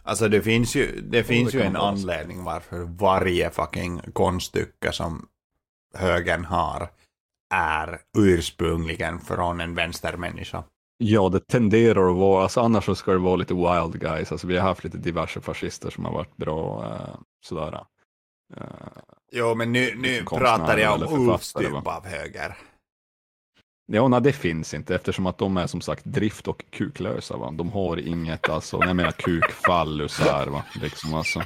Alltså det finns ju, det finns det ju en anledning varför varje fucking konststycke som högern har är ursprungligen från en vänstermänniska. Ja, det tenderar att vara, alltså annars så ska det vara lite wild guys. Alltså vi har haft lite diverse fascister som har varit bra eh, sådär. Eh, Jo, men nu, nu pratar jag om typ va? av höger. Ja, nej, det finns inte eftersom att de är som sagt drift och kuklösa. Va? De har inget, alltså, jag menar kukfallusar. Va? Liksom, alltså.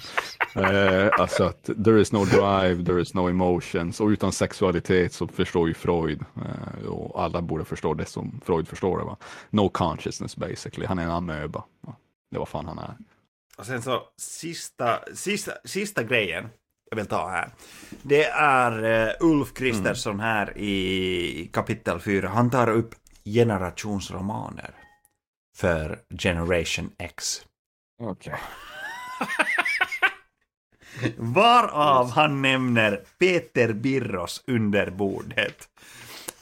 Eh, alltså att there is no drive, there is no emotions och utan sexualitet så förstår ju Freud eh, och alla borde förstå det som Freud förstår det. Va? No consciousness basically, han är en amöba. Va? Det var fan han är. Och sen så sista, sista, sista grejen jag vill ta här. Det är eh, Ulf Kristersson här i kapitel 4. Han tar upp generationsromaner för Generation X. Okej. Varav han nämner Peter Birros under bordet.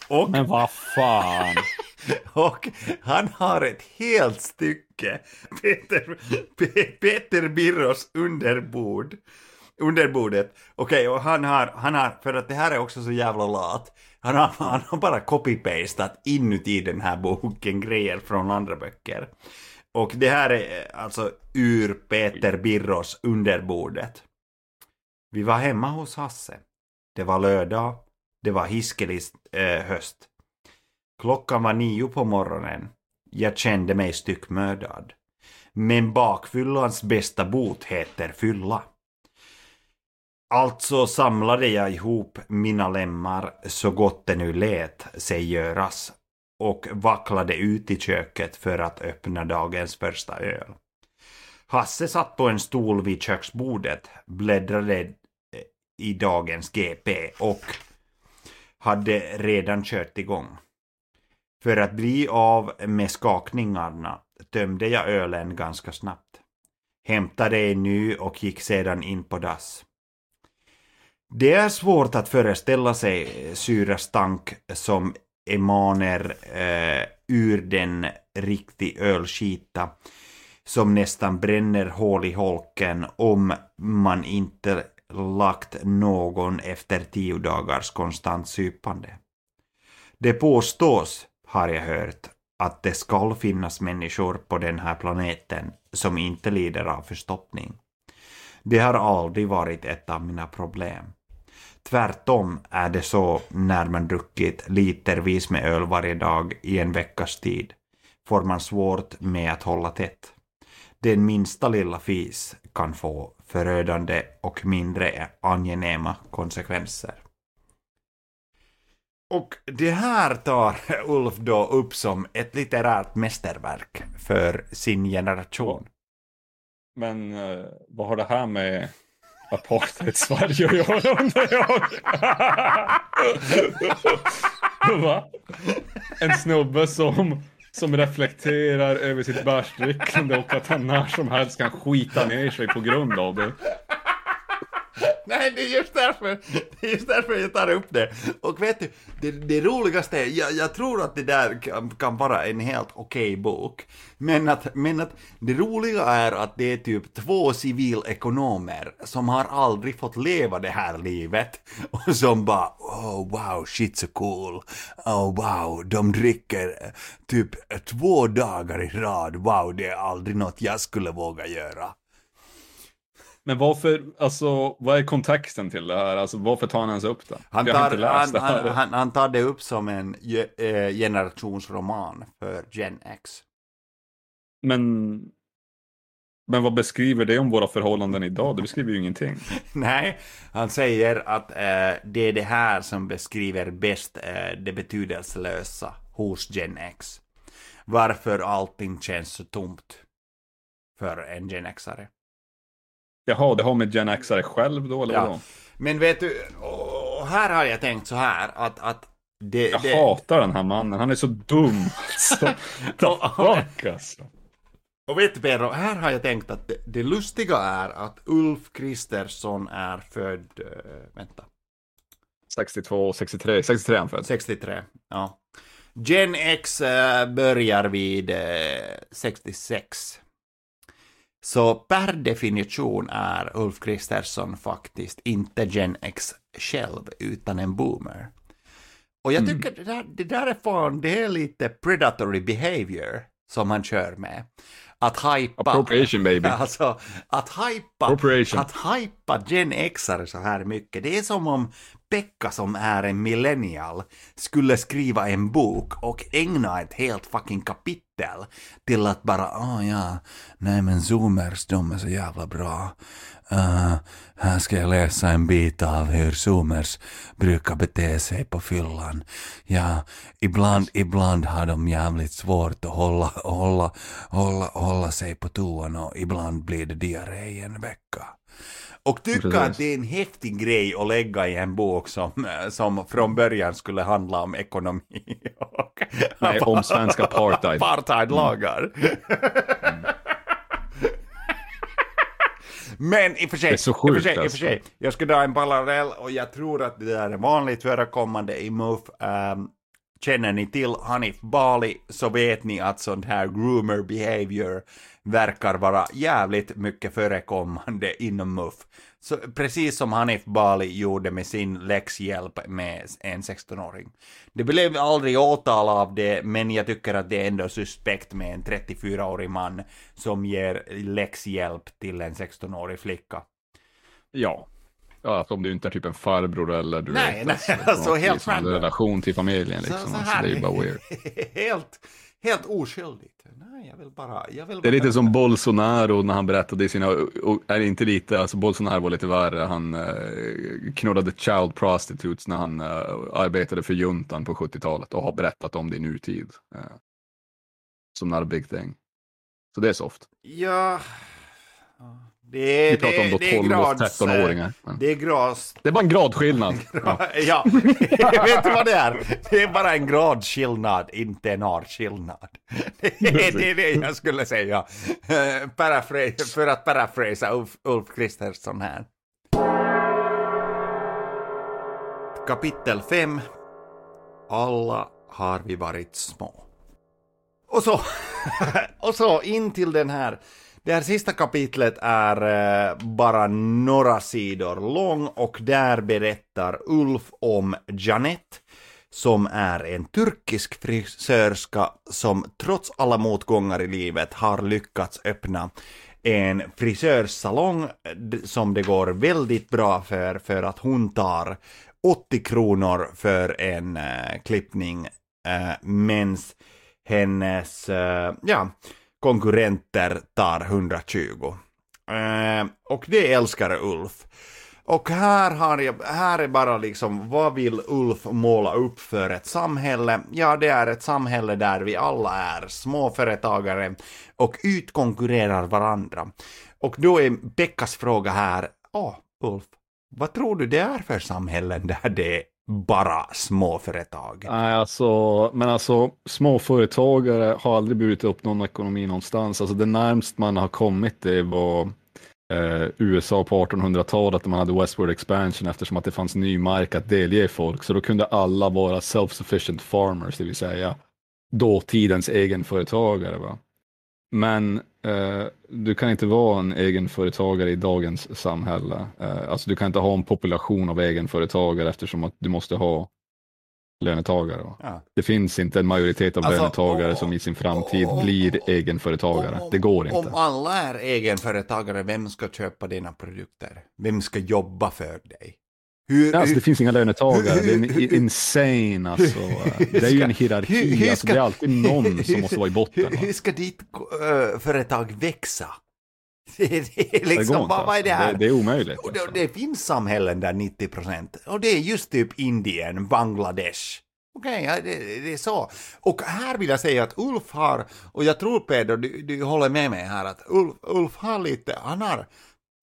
Och, Men vad fan. och han har ett helt stycke Peter, Pe, Peter Birros underbord. Under bordet! Okej, och han har, han har, för att det här är också så jävla lat, han har, han har bara copy-pastat inuti den här boken grejer från andra böcker. Och det här är eh, alltså ur Peter Birros underbordet. Vi var hemma hos Hasse. Det var lördag. Det var hiskelig eh, höst. Klockan var nio på morgonen. Jag kände mig styckmördad. Men bakfyllans bästa bot heter fylla. Alltså samlade jag ihop mina lemmar så gott det nu lät sig göras och vacklade ut i köket för att öppna dagens första öl. Hasse satt på en stol vid köksbordet, bläddrade eh, i dagens GP och hade redan kört igång. För att bli av med skakningarna tömde jag ölen ganska snabbt. Hämtade en ny och gick sedan in på dass. Det är svårt att föreställa sig syrastank som emaner eh, ur den riktig ölskita som nästan bränner hål i holken om man inte lagt någon efter tio dagars konstant supande. Det påstås, har jag hört, att det skall finnas människor på den här planeten som inte lider av förstoppning. Det har aldrig varit ett av mina problem. Tvärtom är det så när man druckit litervis med öl varje dag i en veckas tid får man svårt med att hålla tätt. Den minsta lilla fis kan få förödande och mindre angenäma konsekvenser. Och det här tar Ulf då upp som ett litterärt mästerverk för sin generation. Men eh, vad har det här med apartheid-Sverige och jag undrar jag? Va? En snubbe som, som reflekterar över sitt bärsdrickande och att han när som helst kan skita ner sig på grund av det. Nej, det är just därför, det är just därför jag tar upp det. Och vet du, det, det roligaste är, jag, jag tror att det där kan, kan vara en helt okej bok. Men att, men att det roliga är att det är typ två civilekonomer som har aldrig fått leva det här livet. Och som bara, oh wow, shit så cool. Oh wow, de dricker typ två dagar i rad. Wow, det är aldrig något jag skulle våga göra. Men varför, alltså vad är kontexten till det här? Alltså varför tar han ens upp det? Han tar, han, han, han, han tar det upp som en eh, generationsroman för Gen X. Men, men vad beskriver det om våra förhållanden idag? Det beskriver ju ingenting. Nej, han säger att eh, det är det här som beskriver bäst eh, det betydelselösa hos Gen X. Varför allting känns så tomt. för en Gen Xare. Jaha, det har med Gen Xare själv då, eller Ja. vadå? Men vet du, här har jag tänkt så här att, att det, Jag det, hatar den här mannen, han är så dum alltså. Fuck alltså. Och vet du Pedro, här har jag tänkt att det, det lustiga är att Ulf Kristersson är född, eh, vänta, 62, 63, 63 är han född. 63. Ja. Gen X eh, börjar vid eh, 66. Så per definition är Ulf Kristersson faktiskt inte Gen X själv, utan en boomer. Och jag tycker det, där, det där är fan, det är lite predatory behavior som han kör med. Att hypa... Appropriation baby. Alltså, att hypa, att hypa Gen Xare så här mycket, det är som om Pekka som är en millennial skulle skriva en bok och ägna ett helt fucking kapitel till att bara, ah ja, nej men zoomers, de är så jävla bra. Uh, här ska jag läsa en bit av hur zoomers brukar bete sig på fyllan. Ja, ibland, ibland har de jävligt svårt att hålla, hålla, hålla, hålla sig på toan och ibland blir det diarré i en vecka. Och tycka att det är en häftig grej att lägga i en bok som, som från början skulle handla om ekonomi och Nej, om svenska apartheid. apartheidlagar. Men i och för sig, Det är så i och för sjukt, sig, i för alltså. sig, jag ska dra en parallell och jag tror att det där är vanligt förekommande i MUF. Um, känner ni till Hanif Bali så vet ni att sånt här groomer behavior verkar vara jävligt mycket förekommande inom MUF. Så precis som Hanif Bali gjorde med sin läxhjälp med en 16-åring. Det blev aldrig åtal av det, men jag tycker att det är ändå suspekt med en 34-årig man som ger läxhjälp till en 16-årig flicka. Ja. Ja, alltså om du inte är typ en farbror eller du Nej, vet, nej, alltså något helt random. relation till familjen Så- liksom. så alltså, här- det är ju bara weird. helt, helt oskyldigt. Nej, jag vill bara... Jag vill Det är bara... lite som Bolsonaro när han berättade i sina, är inte lite, alltså Bolsonaro var lite värre, han eh, knullade child prostitutes när han eh, arbetade för juntan på 70-talet och har berättat om det i nutid. Eh, som not a big thing. Så det är soft. Ja... Det är, Vi pratar om då det är 12 och grads, 13-åringar. Men Det är grads... Det är bara en gradskillnad. Ja. Ja, vet du vad det är? Det är bara en gradskillnad, inte en artskillnad. Det är det, är det jag skulle säga. Eh, för att paraphrasa Ulf, Ulf Kristersson här. Kapitel 5. Alla har vi varit små. Och så, och så in till den här. Det här sista kapitlet är eh, bara några sidor lång och där berättar Ulf om Janet som är en turkisk frisörska som trots alla motgångar i livet har lyckats öppna en frisörsalong som det går väldigt bra för, för att hon tar 80 kronor för en äh, klippning äh, mens hennes äh, ja, konkurrenter tar 120. Eh, och det älskar Ulf. Och här, har jag, här är bara liksom, vad vill Ulf måla upp för ett samhälle? Ja, det är ett samhälle där vi alla är småföretagare och utkonkurrerar varandra. Och då är Pekkas fråga här, ja, Ulf, vad tror du det är för samhällen där det bara småföretag? Nej, alltså, men alltså småföretagare har aldrig burit upp någon ekonomi någonstans. Alltså det närmst man har kommit det var eh, USA på 1800-talet när man hade westward expansion eftersom att det fanns ny mark att delge folk. Så då kunde alla vara self-sufficient farmers, det vill säga dåtidens egenföretagare. Va? Men eh, du kan inte vara en egenföretagare i dagens samhälle. Eh, alltså du kan inte ha en population av egenföretagare eftersom att du måste ha lönetagare. Ja. Det finns inte en majoritet av Alltså, lönetagare och- som i sin framtid och- blir egenföretagare. Det går inte. Om alla är egenföretagare, vem ska köpa dina produkter? Vem ska jobba för dig? Hur, Alltså, det finns inga lönetagare, det är insane alltså. Det är ju en hierarki, hur- hur alltså, det är alltid någon som måste vara i botten. Hur, hur ska ditt äh, företag växa? Det, det är Det liksom, går inte, vad, är det alltså. här? Det, det är omöjligt. Och det, Alltså. det finns samhällen där 90 procent, och det är just typ Indien, Bangladesh. Okej, ja, det, det är så. Och här vill jag säga att Ulf har, och jag tror Pedro, du, du håller med mig här, att Ulf, Ulf har lite, han har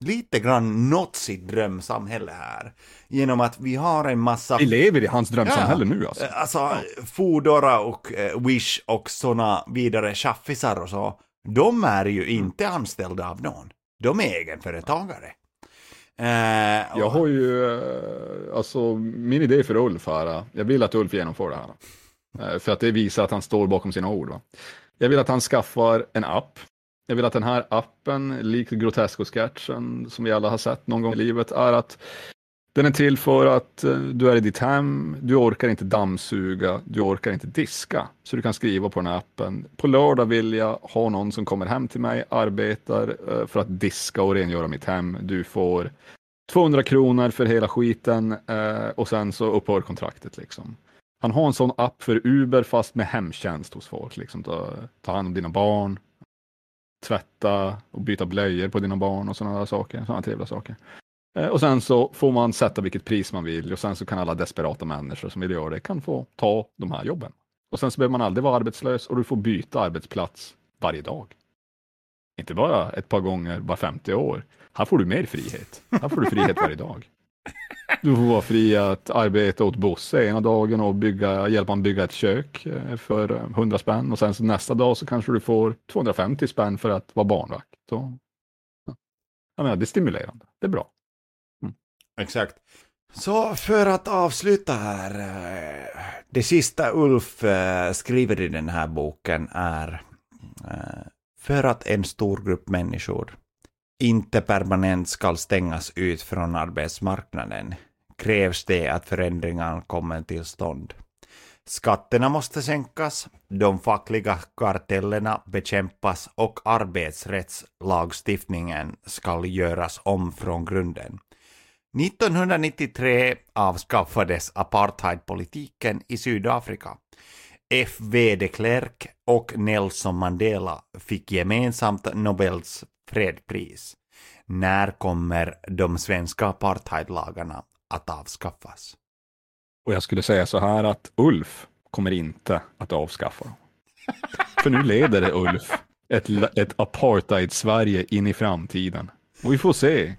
lite grann nått sitt drömsamhälle här. Genom att vi har en massa... Vi lever i hans drömsamhälle nu alltså. Alltså, Foodora och eh, Wish och såna vidare chaffisar och så, de är ju inte anställda av någon. De är egenföretagare. Eh, Jag har ju, eh, alltså min idé för Ulf här, jag vill att Ulf genomför det här. För att det visar att han står bakom sina ord. Va? Jag vill att han skaffar en app. Jag vill att den här appen, likt Grotesco-sketchen som vi alla har sett någon gång i livet, är att den är till för att eh, du är i ditt hem, du orkar inte dammsuga, du orkar inte diska. Så du kan skriva på den här appen. På lördag vill jag ha någon som kommer hem till mig, arbetar eh, för att diska och rengöra mitt hem. Du får 200 kronor för hela skiten eh, och sen så upphör kontraktet liksom. Han har en sån app för Uber fast med hemtjänst hos folk. Liksom, ta, ta hand om dina barn, tvätta och byta blöjor på dina barn och sådana där saker. Sådana trevliga saker. Eh, och sen så får man sätta vilket pris man vill och sen så kan alla desperata människor som vill göra det kan få ta de här jobben. Och sen så behöver man aldrig vara arbetslös och du får byta arbetsplats varje dag. Inte bara ett par gånger var 50 år. Här får du mer frihet. Här får du frihet varje dag. Du får vara fri att arbeta åt Bosse ena dagen och bygga, hjälpa honom bygga ett kök eh, för eh, 100 spänn och sen så nästa dag så kanske du får 250 spänn för att vara barnvakt. Så, ja. Jag menar, det är stimulerande. Det är bra. Exakt. Så för att avsluta här, eh, det sista Ulf eh, skriver i den här boken är eh, för att en stor grupp människor inte permanent ska stängas ut från arbetsmarknaden krävs det att förändringar kommer till stånd. Skatterna måste sänkas, de fackliga kartellerna bekämpas och arbetsrättslagstiftningen ska göras om från grunden. 1993 avskaffades apartheidpolitiken i Sydafrika. F.V. de Klerk och Nelson Mandela fick gemensamt Nobels fredspris. När kommer de svenska apartheidlagarna att avskaffas? Och jag skulle säga så här att Ulf kommer inte att avskaffa dem. För nu leder det Ulf ett, ett apartheid-Sverige in i framtiden. Och vi får se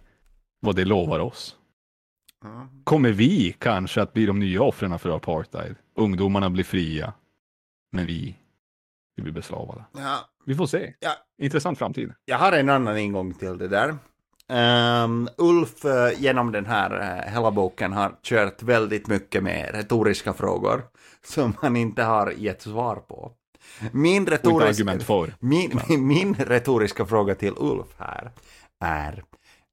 vad det lovar oss. Kommer vi kanske att bli de nya offren för apartheid? Ungdomarna blir fria, men vi, vi blir beslavade. Ja, Vi får se. ja, Intressant framtid. Jag har en annan ingång till det där. Ehm, Ulf eh, genom den här uh, hela boken har kört väldigt mycket med retoriska frågor som han inte har gett svar på. Min, retoriska, min, min, min retoriska fråga till Ulf här är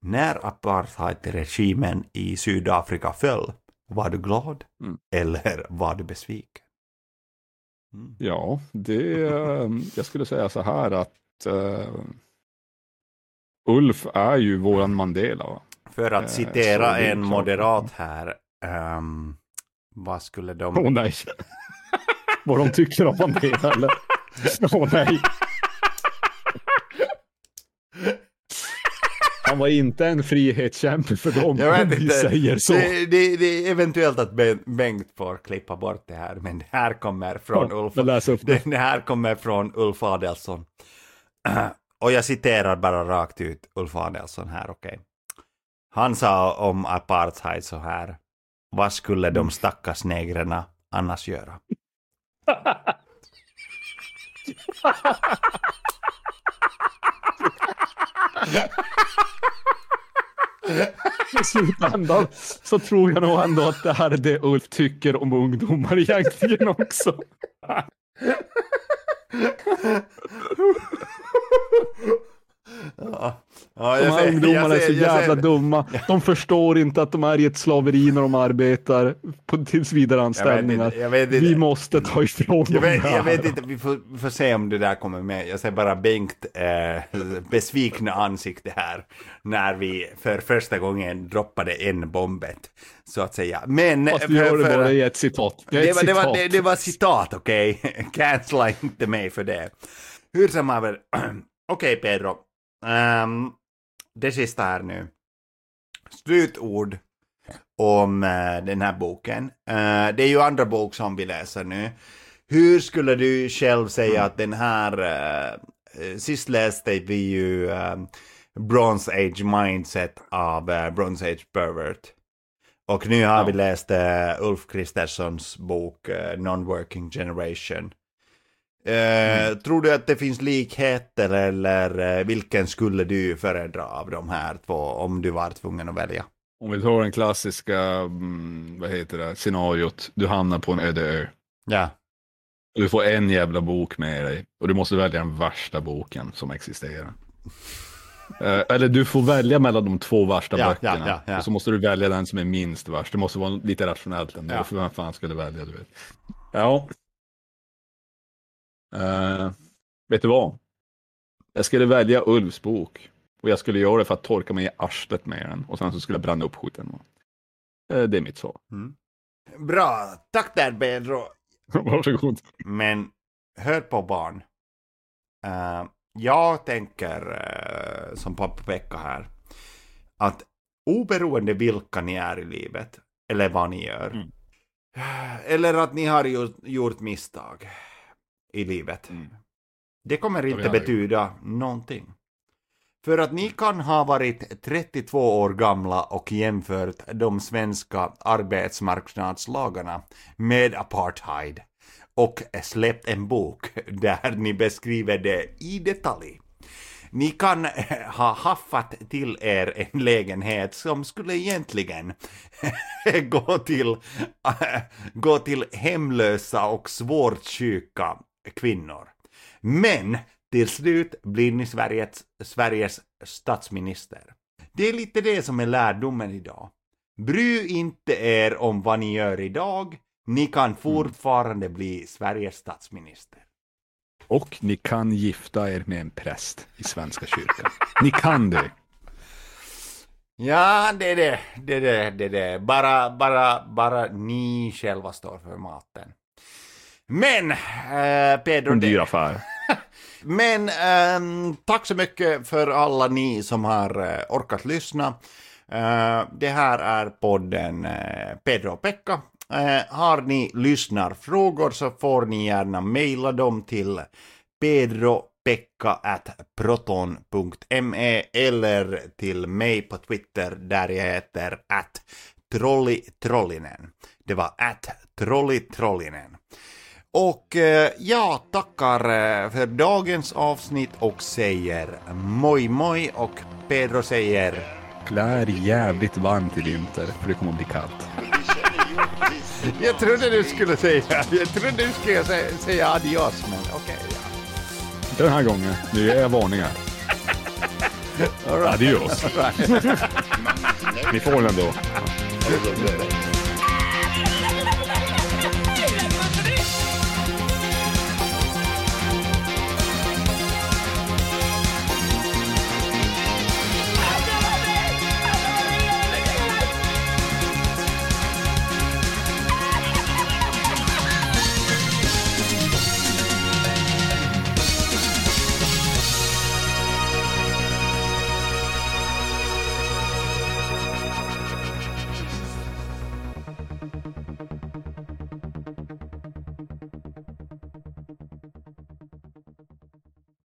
när apartheidregimen i Sydafrika föll, var du glad Mm. eller var du besviken? Ja, det, eh, jag skulle säga så här att eh, Ulf är ju våran Mandela. För att Eh, citera är en klart. moderat här, ehm, vad skulle de... Åh nej. Vad de tycker om Mandela eller? Åh nej. Han var inte en frihetskämpe för dem, Jag vet inte. säger så. Det, det, det är eventuellt att Ben- Bengt får klippa bort det här, men det här kommer från Ja, Ulf. det. Det, här kommer från Ulf Adelsson. Och jag citerar bara rakt ut Ulf Adelsson här, okej. Han sa om apartheid så här. Vad skulle de stackars negrerna annars göra? I slutändan så tror jag nog ändå att det här är det Ulf tycker om ungdomar egentligen också. Ja, ja De här ser- ungdomarna jag är så ser- ser- jävla dumma. De förstår inte att de är i ett slaveri när de arbetar på tillsvidareanställningar. Jag vet inte, jag vet inte. Vi måste ta ifrån Jag dem vet, det här. jag vet inte, vi får, vi får se om det där kommer med. Jag ser bara Bengt eh, besvikna ansikte här när vi för första gången droppade en bombet, så att säga. Men... Fast vi gör det bara i ett citat. Det, det var, det, var, citat. det, det var citat, okej? Cancella inte mig för det. Hur som haver, okej Pedro. Ehm, det sista här nu. Slutord om eh, den här boken. Eh, det är ju andra bok som vi läser nu. Hur skulle du själv säga att den här, eh, sist läste vi ju eh, Bronze Age Mindset av eh, Bronze Age Pervert. Och nu har Ja. vi läst Ulf Kristerssons bok Non-Working Generation. Eh, Tror du att det finns likheter eller eh, vilken skulle du föredra av de här två om du var tvungen att välja? Om vi tar den klassiska, mm, vad heter det, scenariot, du hamnar på en öde ö. Ja. Du får en jävla bok med dig och du måste välja den värsta boken som existerar. Eh, eller du får välja mellan de två värsta Ja, ja, böckerna. ja, ja. Och så måste du välja den som är minst värst. Det måste vara lite rationellt ändå. Ja. För vem fan ska du välja, du vet. Ja. Eh, vet du vad? Jag skulle välja Ulfs bok. Och jag skulle göra det för att torka mig i arslet med den. Och sen så skulle jag bränna upp skiten. Eh, det är mitt svar. Bra, tack där Pedro. Varsågod. Men hör på barn. Eh, jag tänker som pappa Pekka här. Att oberoende vilka ni är i livet. Eller vad ni gör. Mm. Eller att ni har gjort misstag i livet. Mm. Det kommer inte det. betyda någonting. För att ni kan ha varit 32 år gamla och jämfört de svenska arbetsmarknadslagarna med apartheid och släppt en bok där ni beskriver det i detalj. Ni kan eh, ha haffat till er en lägenhet som skulle egentligen gå till, gå till hemlösa och svårt sjuka kvinnor. Men till slut blir ni Sveriges, Sveriges statsminister. Det är lite det som är lärdomen idag. Bry inte er om vad ni gör idag. Ni kan fortfarande bli Sveriges statsminister. Och ni kan gifta er med en präst i Svenska kyrkan. Ni kan det. Ja, det är det. Det är det. det, är det. Bara, bara, bara ni själva står för maten. Men, eh, Pedro... En dyr affär. Men ehm, tack så mycket för alla ni som har eh, orkat lyssna. Eh, det här är podden eh, Pedro och Pekka. Eh, har ni lyssnarfrågor så får ni gärna mejla dem till pedropekka.proton.me eller till mig på Twitter där jag heter att trollitrollinen. Det var att trollitrollinen. Och eh, jag tackar eh, för dagens avsnitt och säger moj moj och Pedro säger Klär jävligt varmt i vinter, för det kommer att bli kallt. Jag trodde du skulle säga, jag trodde du skulle säga, säga adios men okej. ja. Den här gången, nu ger jag varningar. Adios. Ni får den world.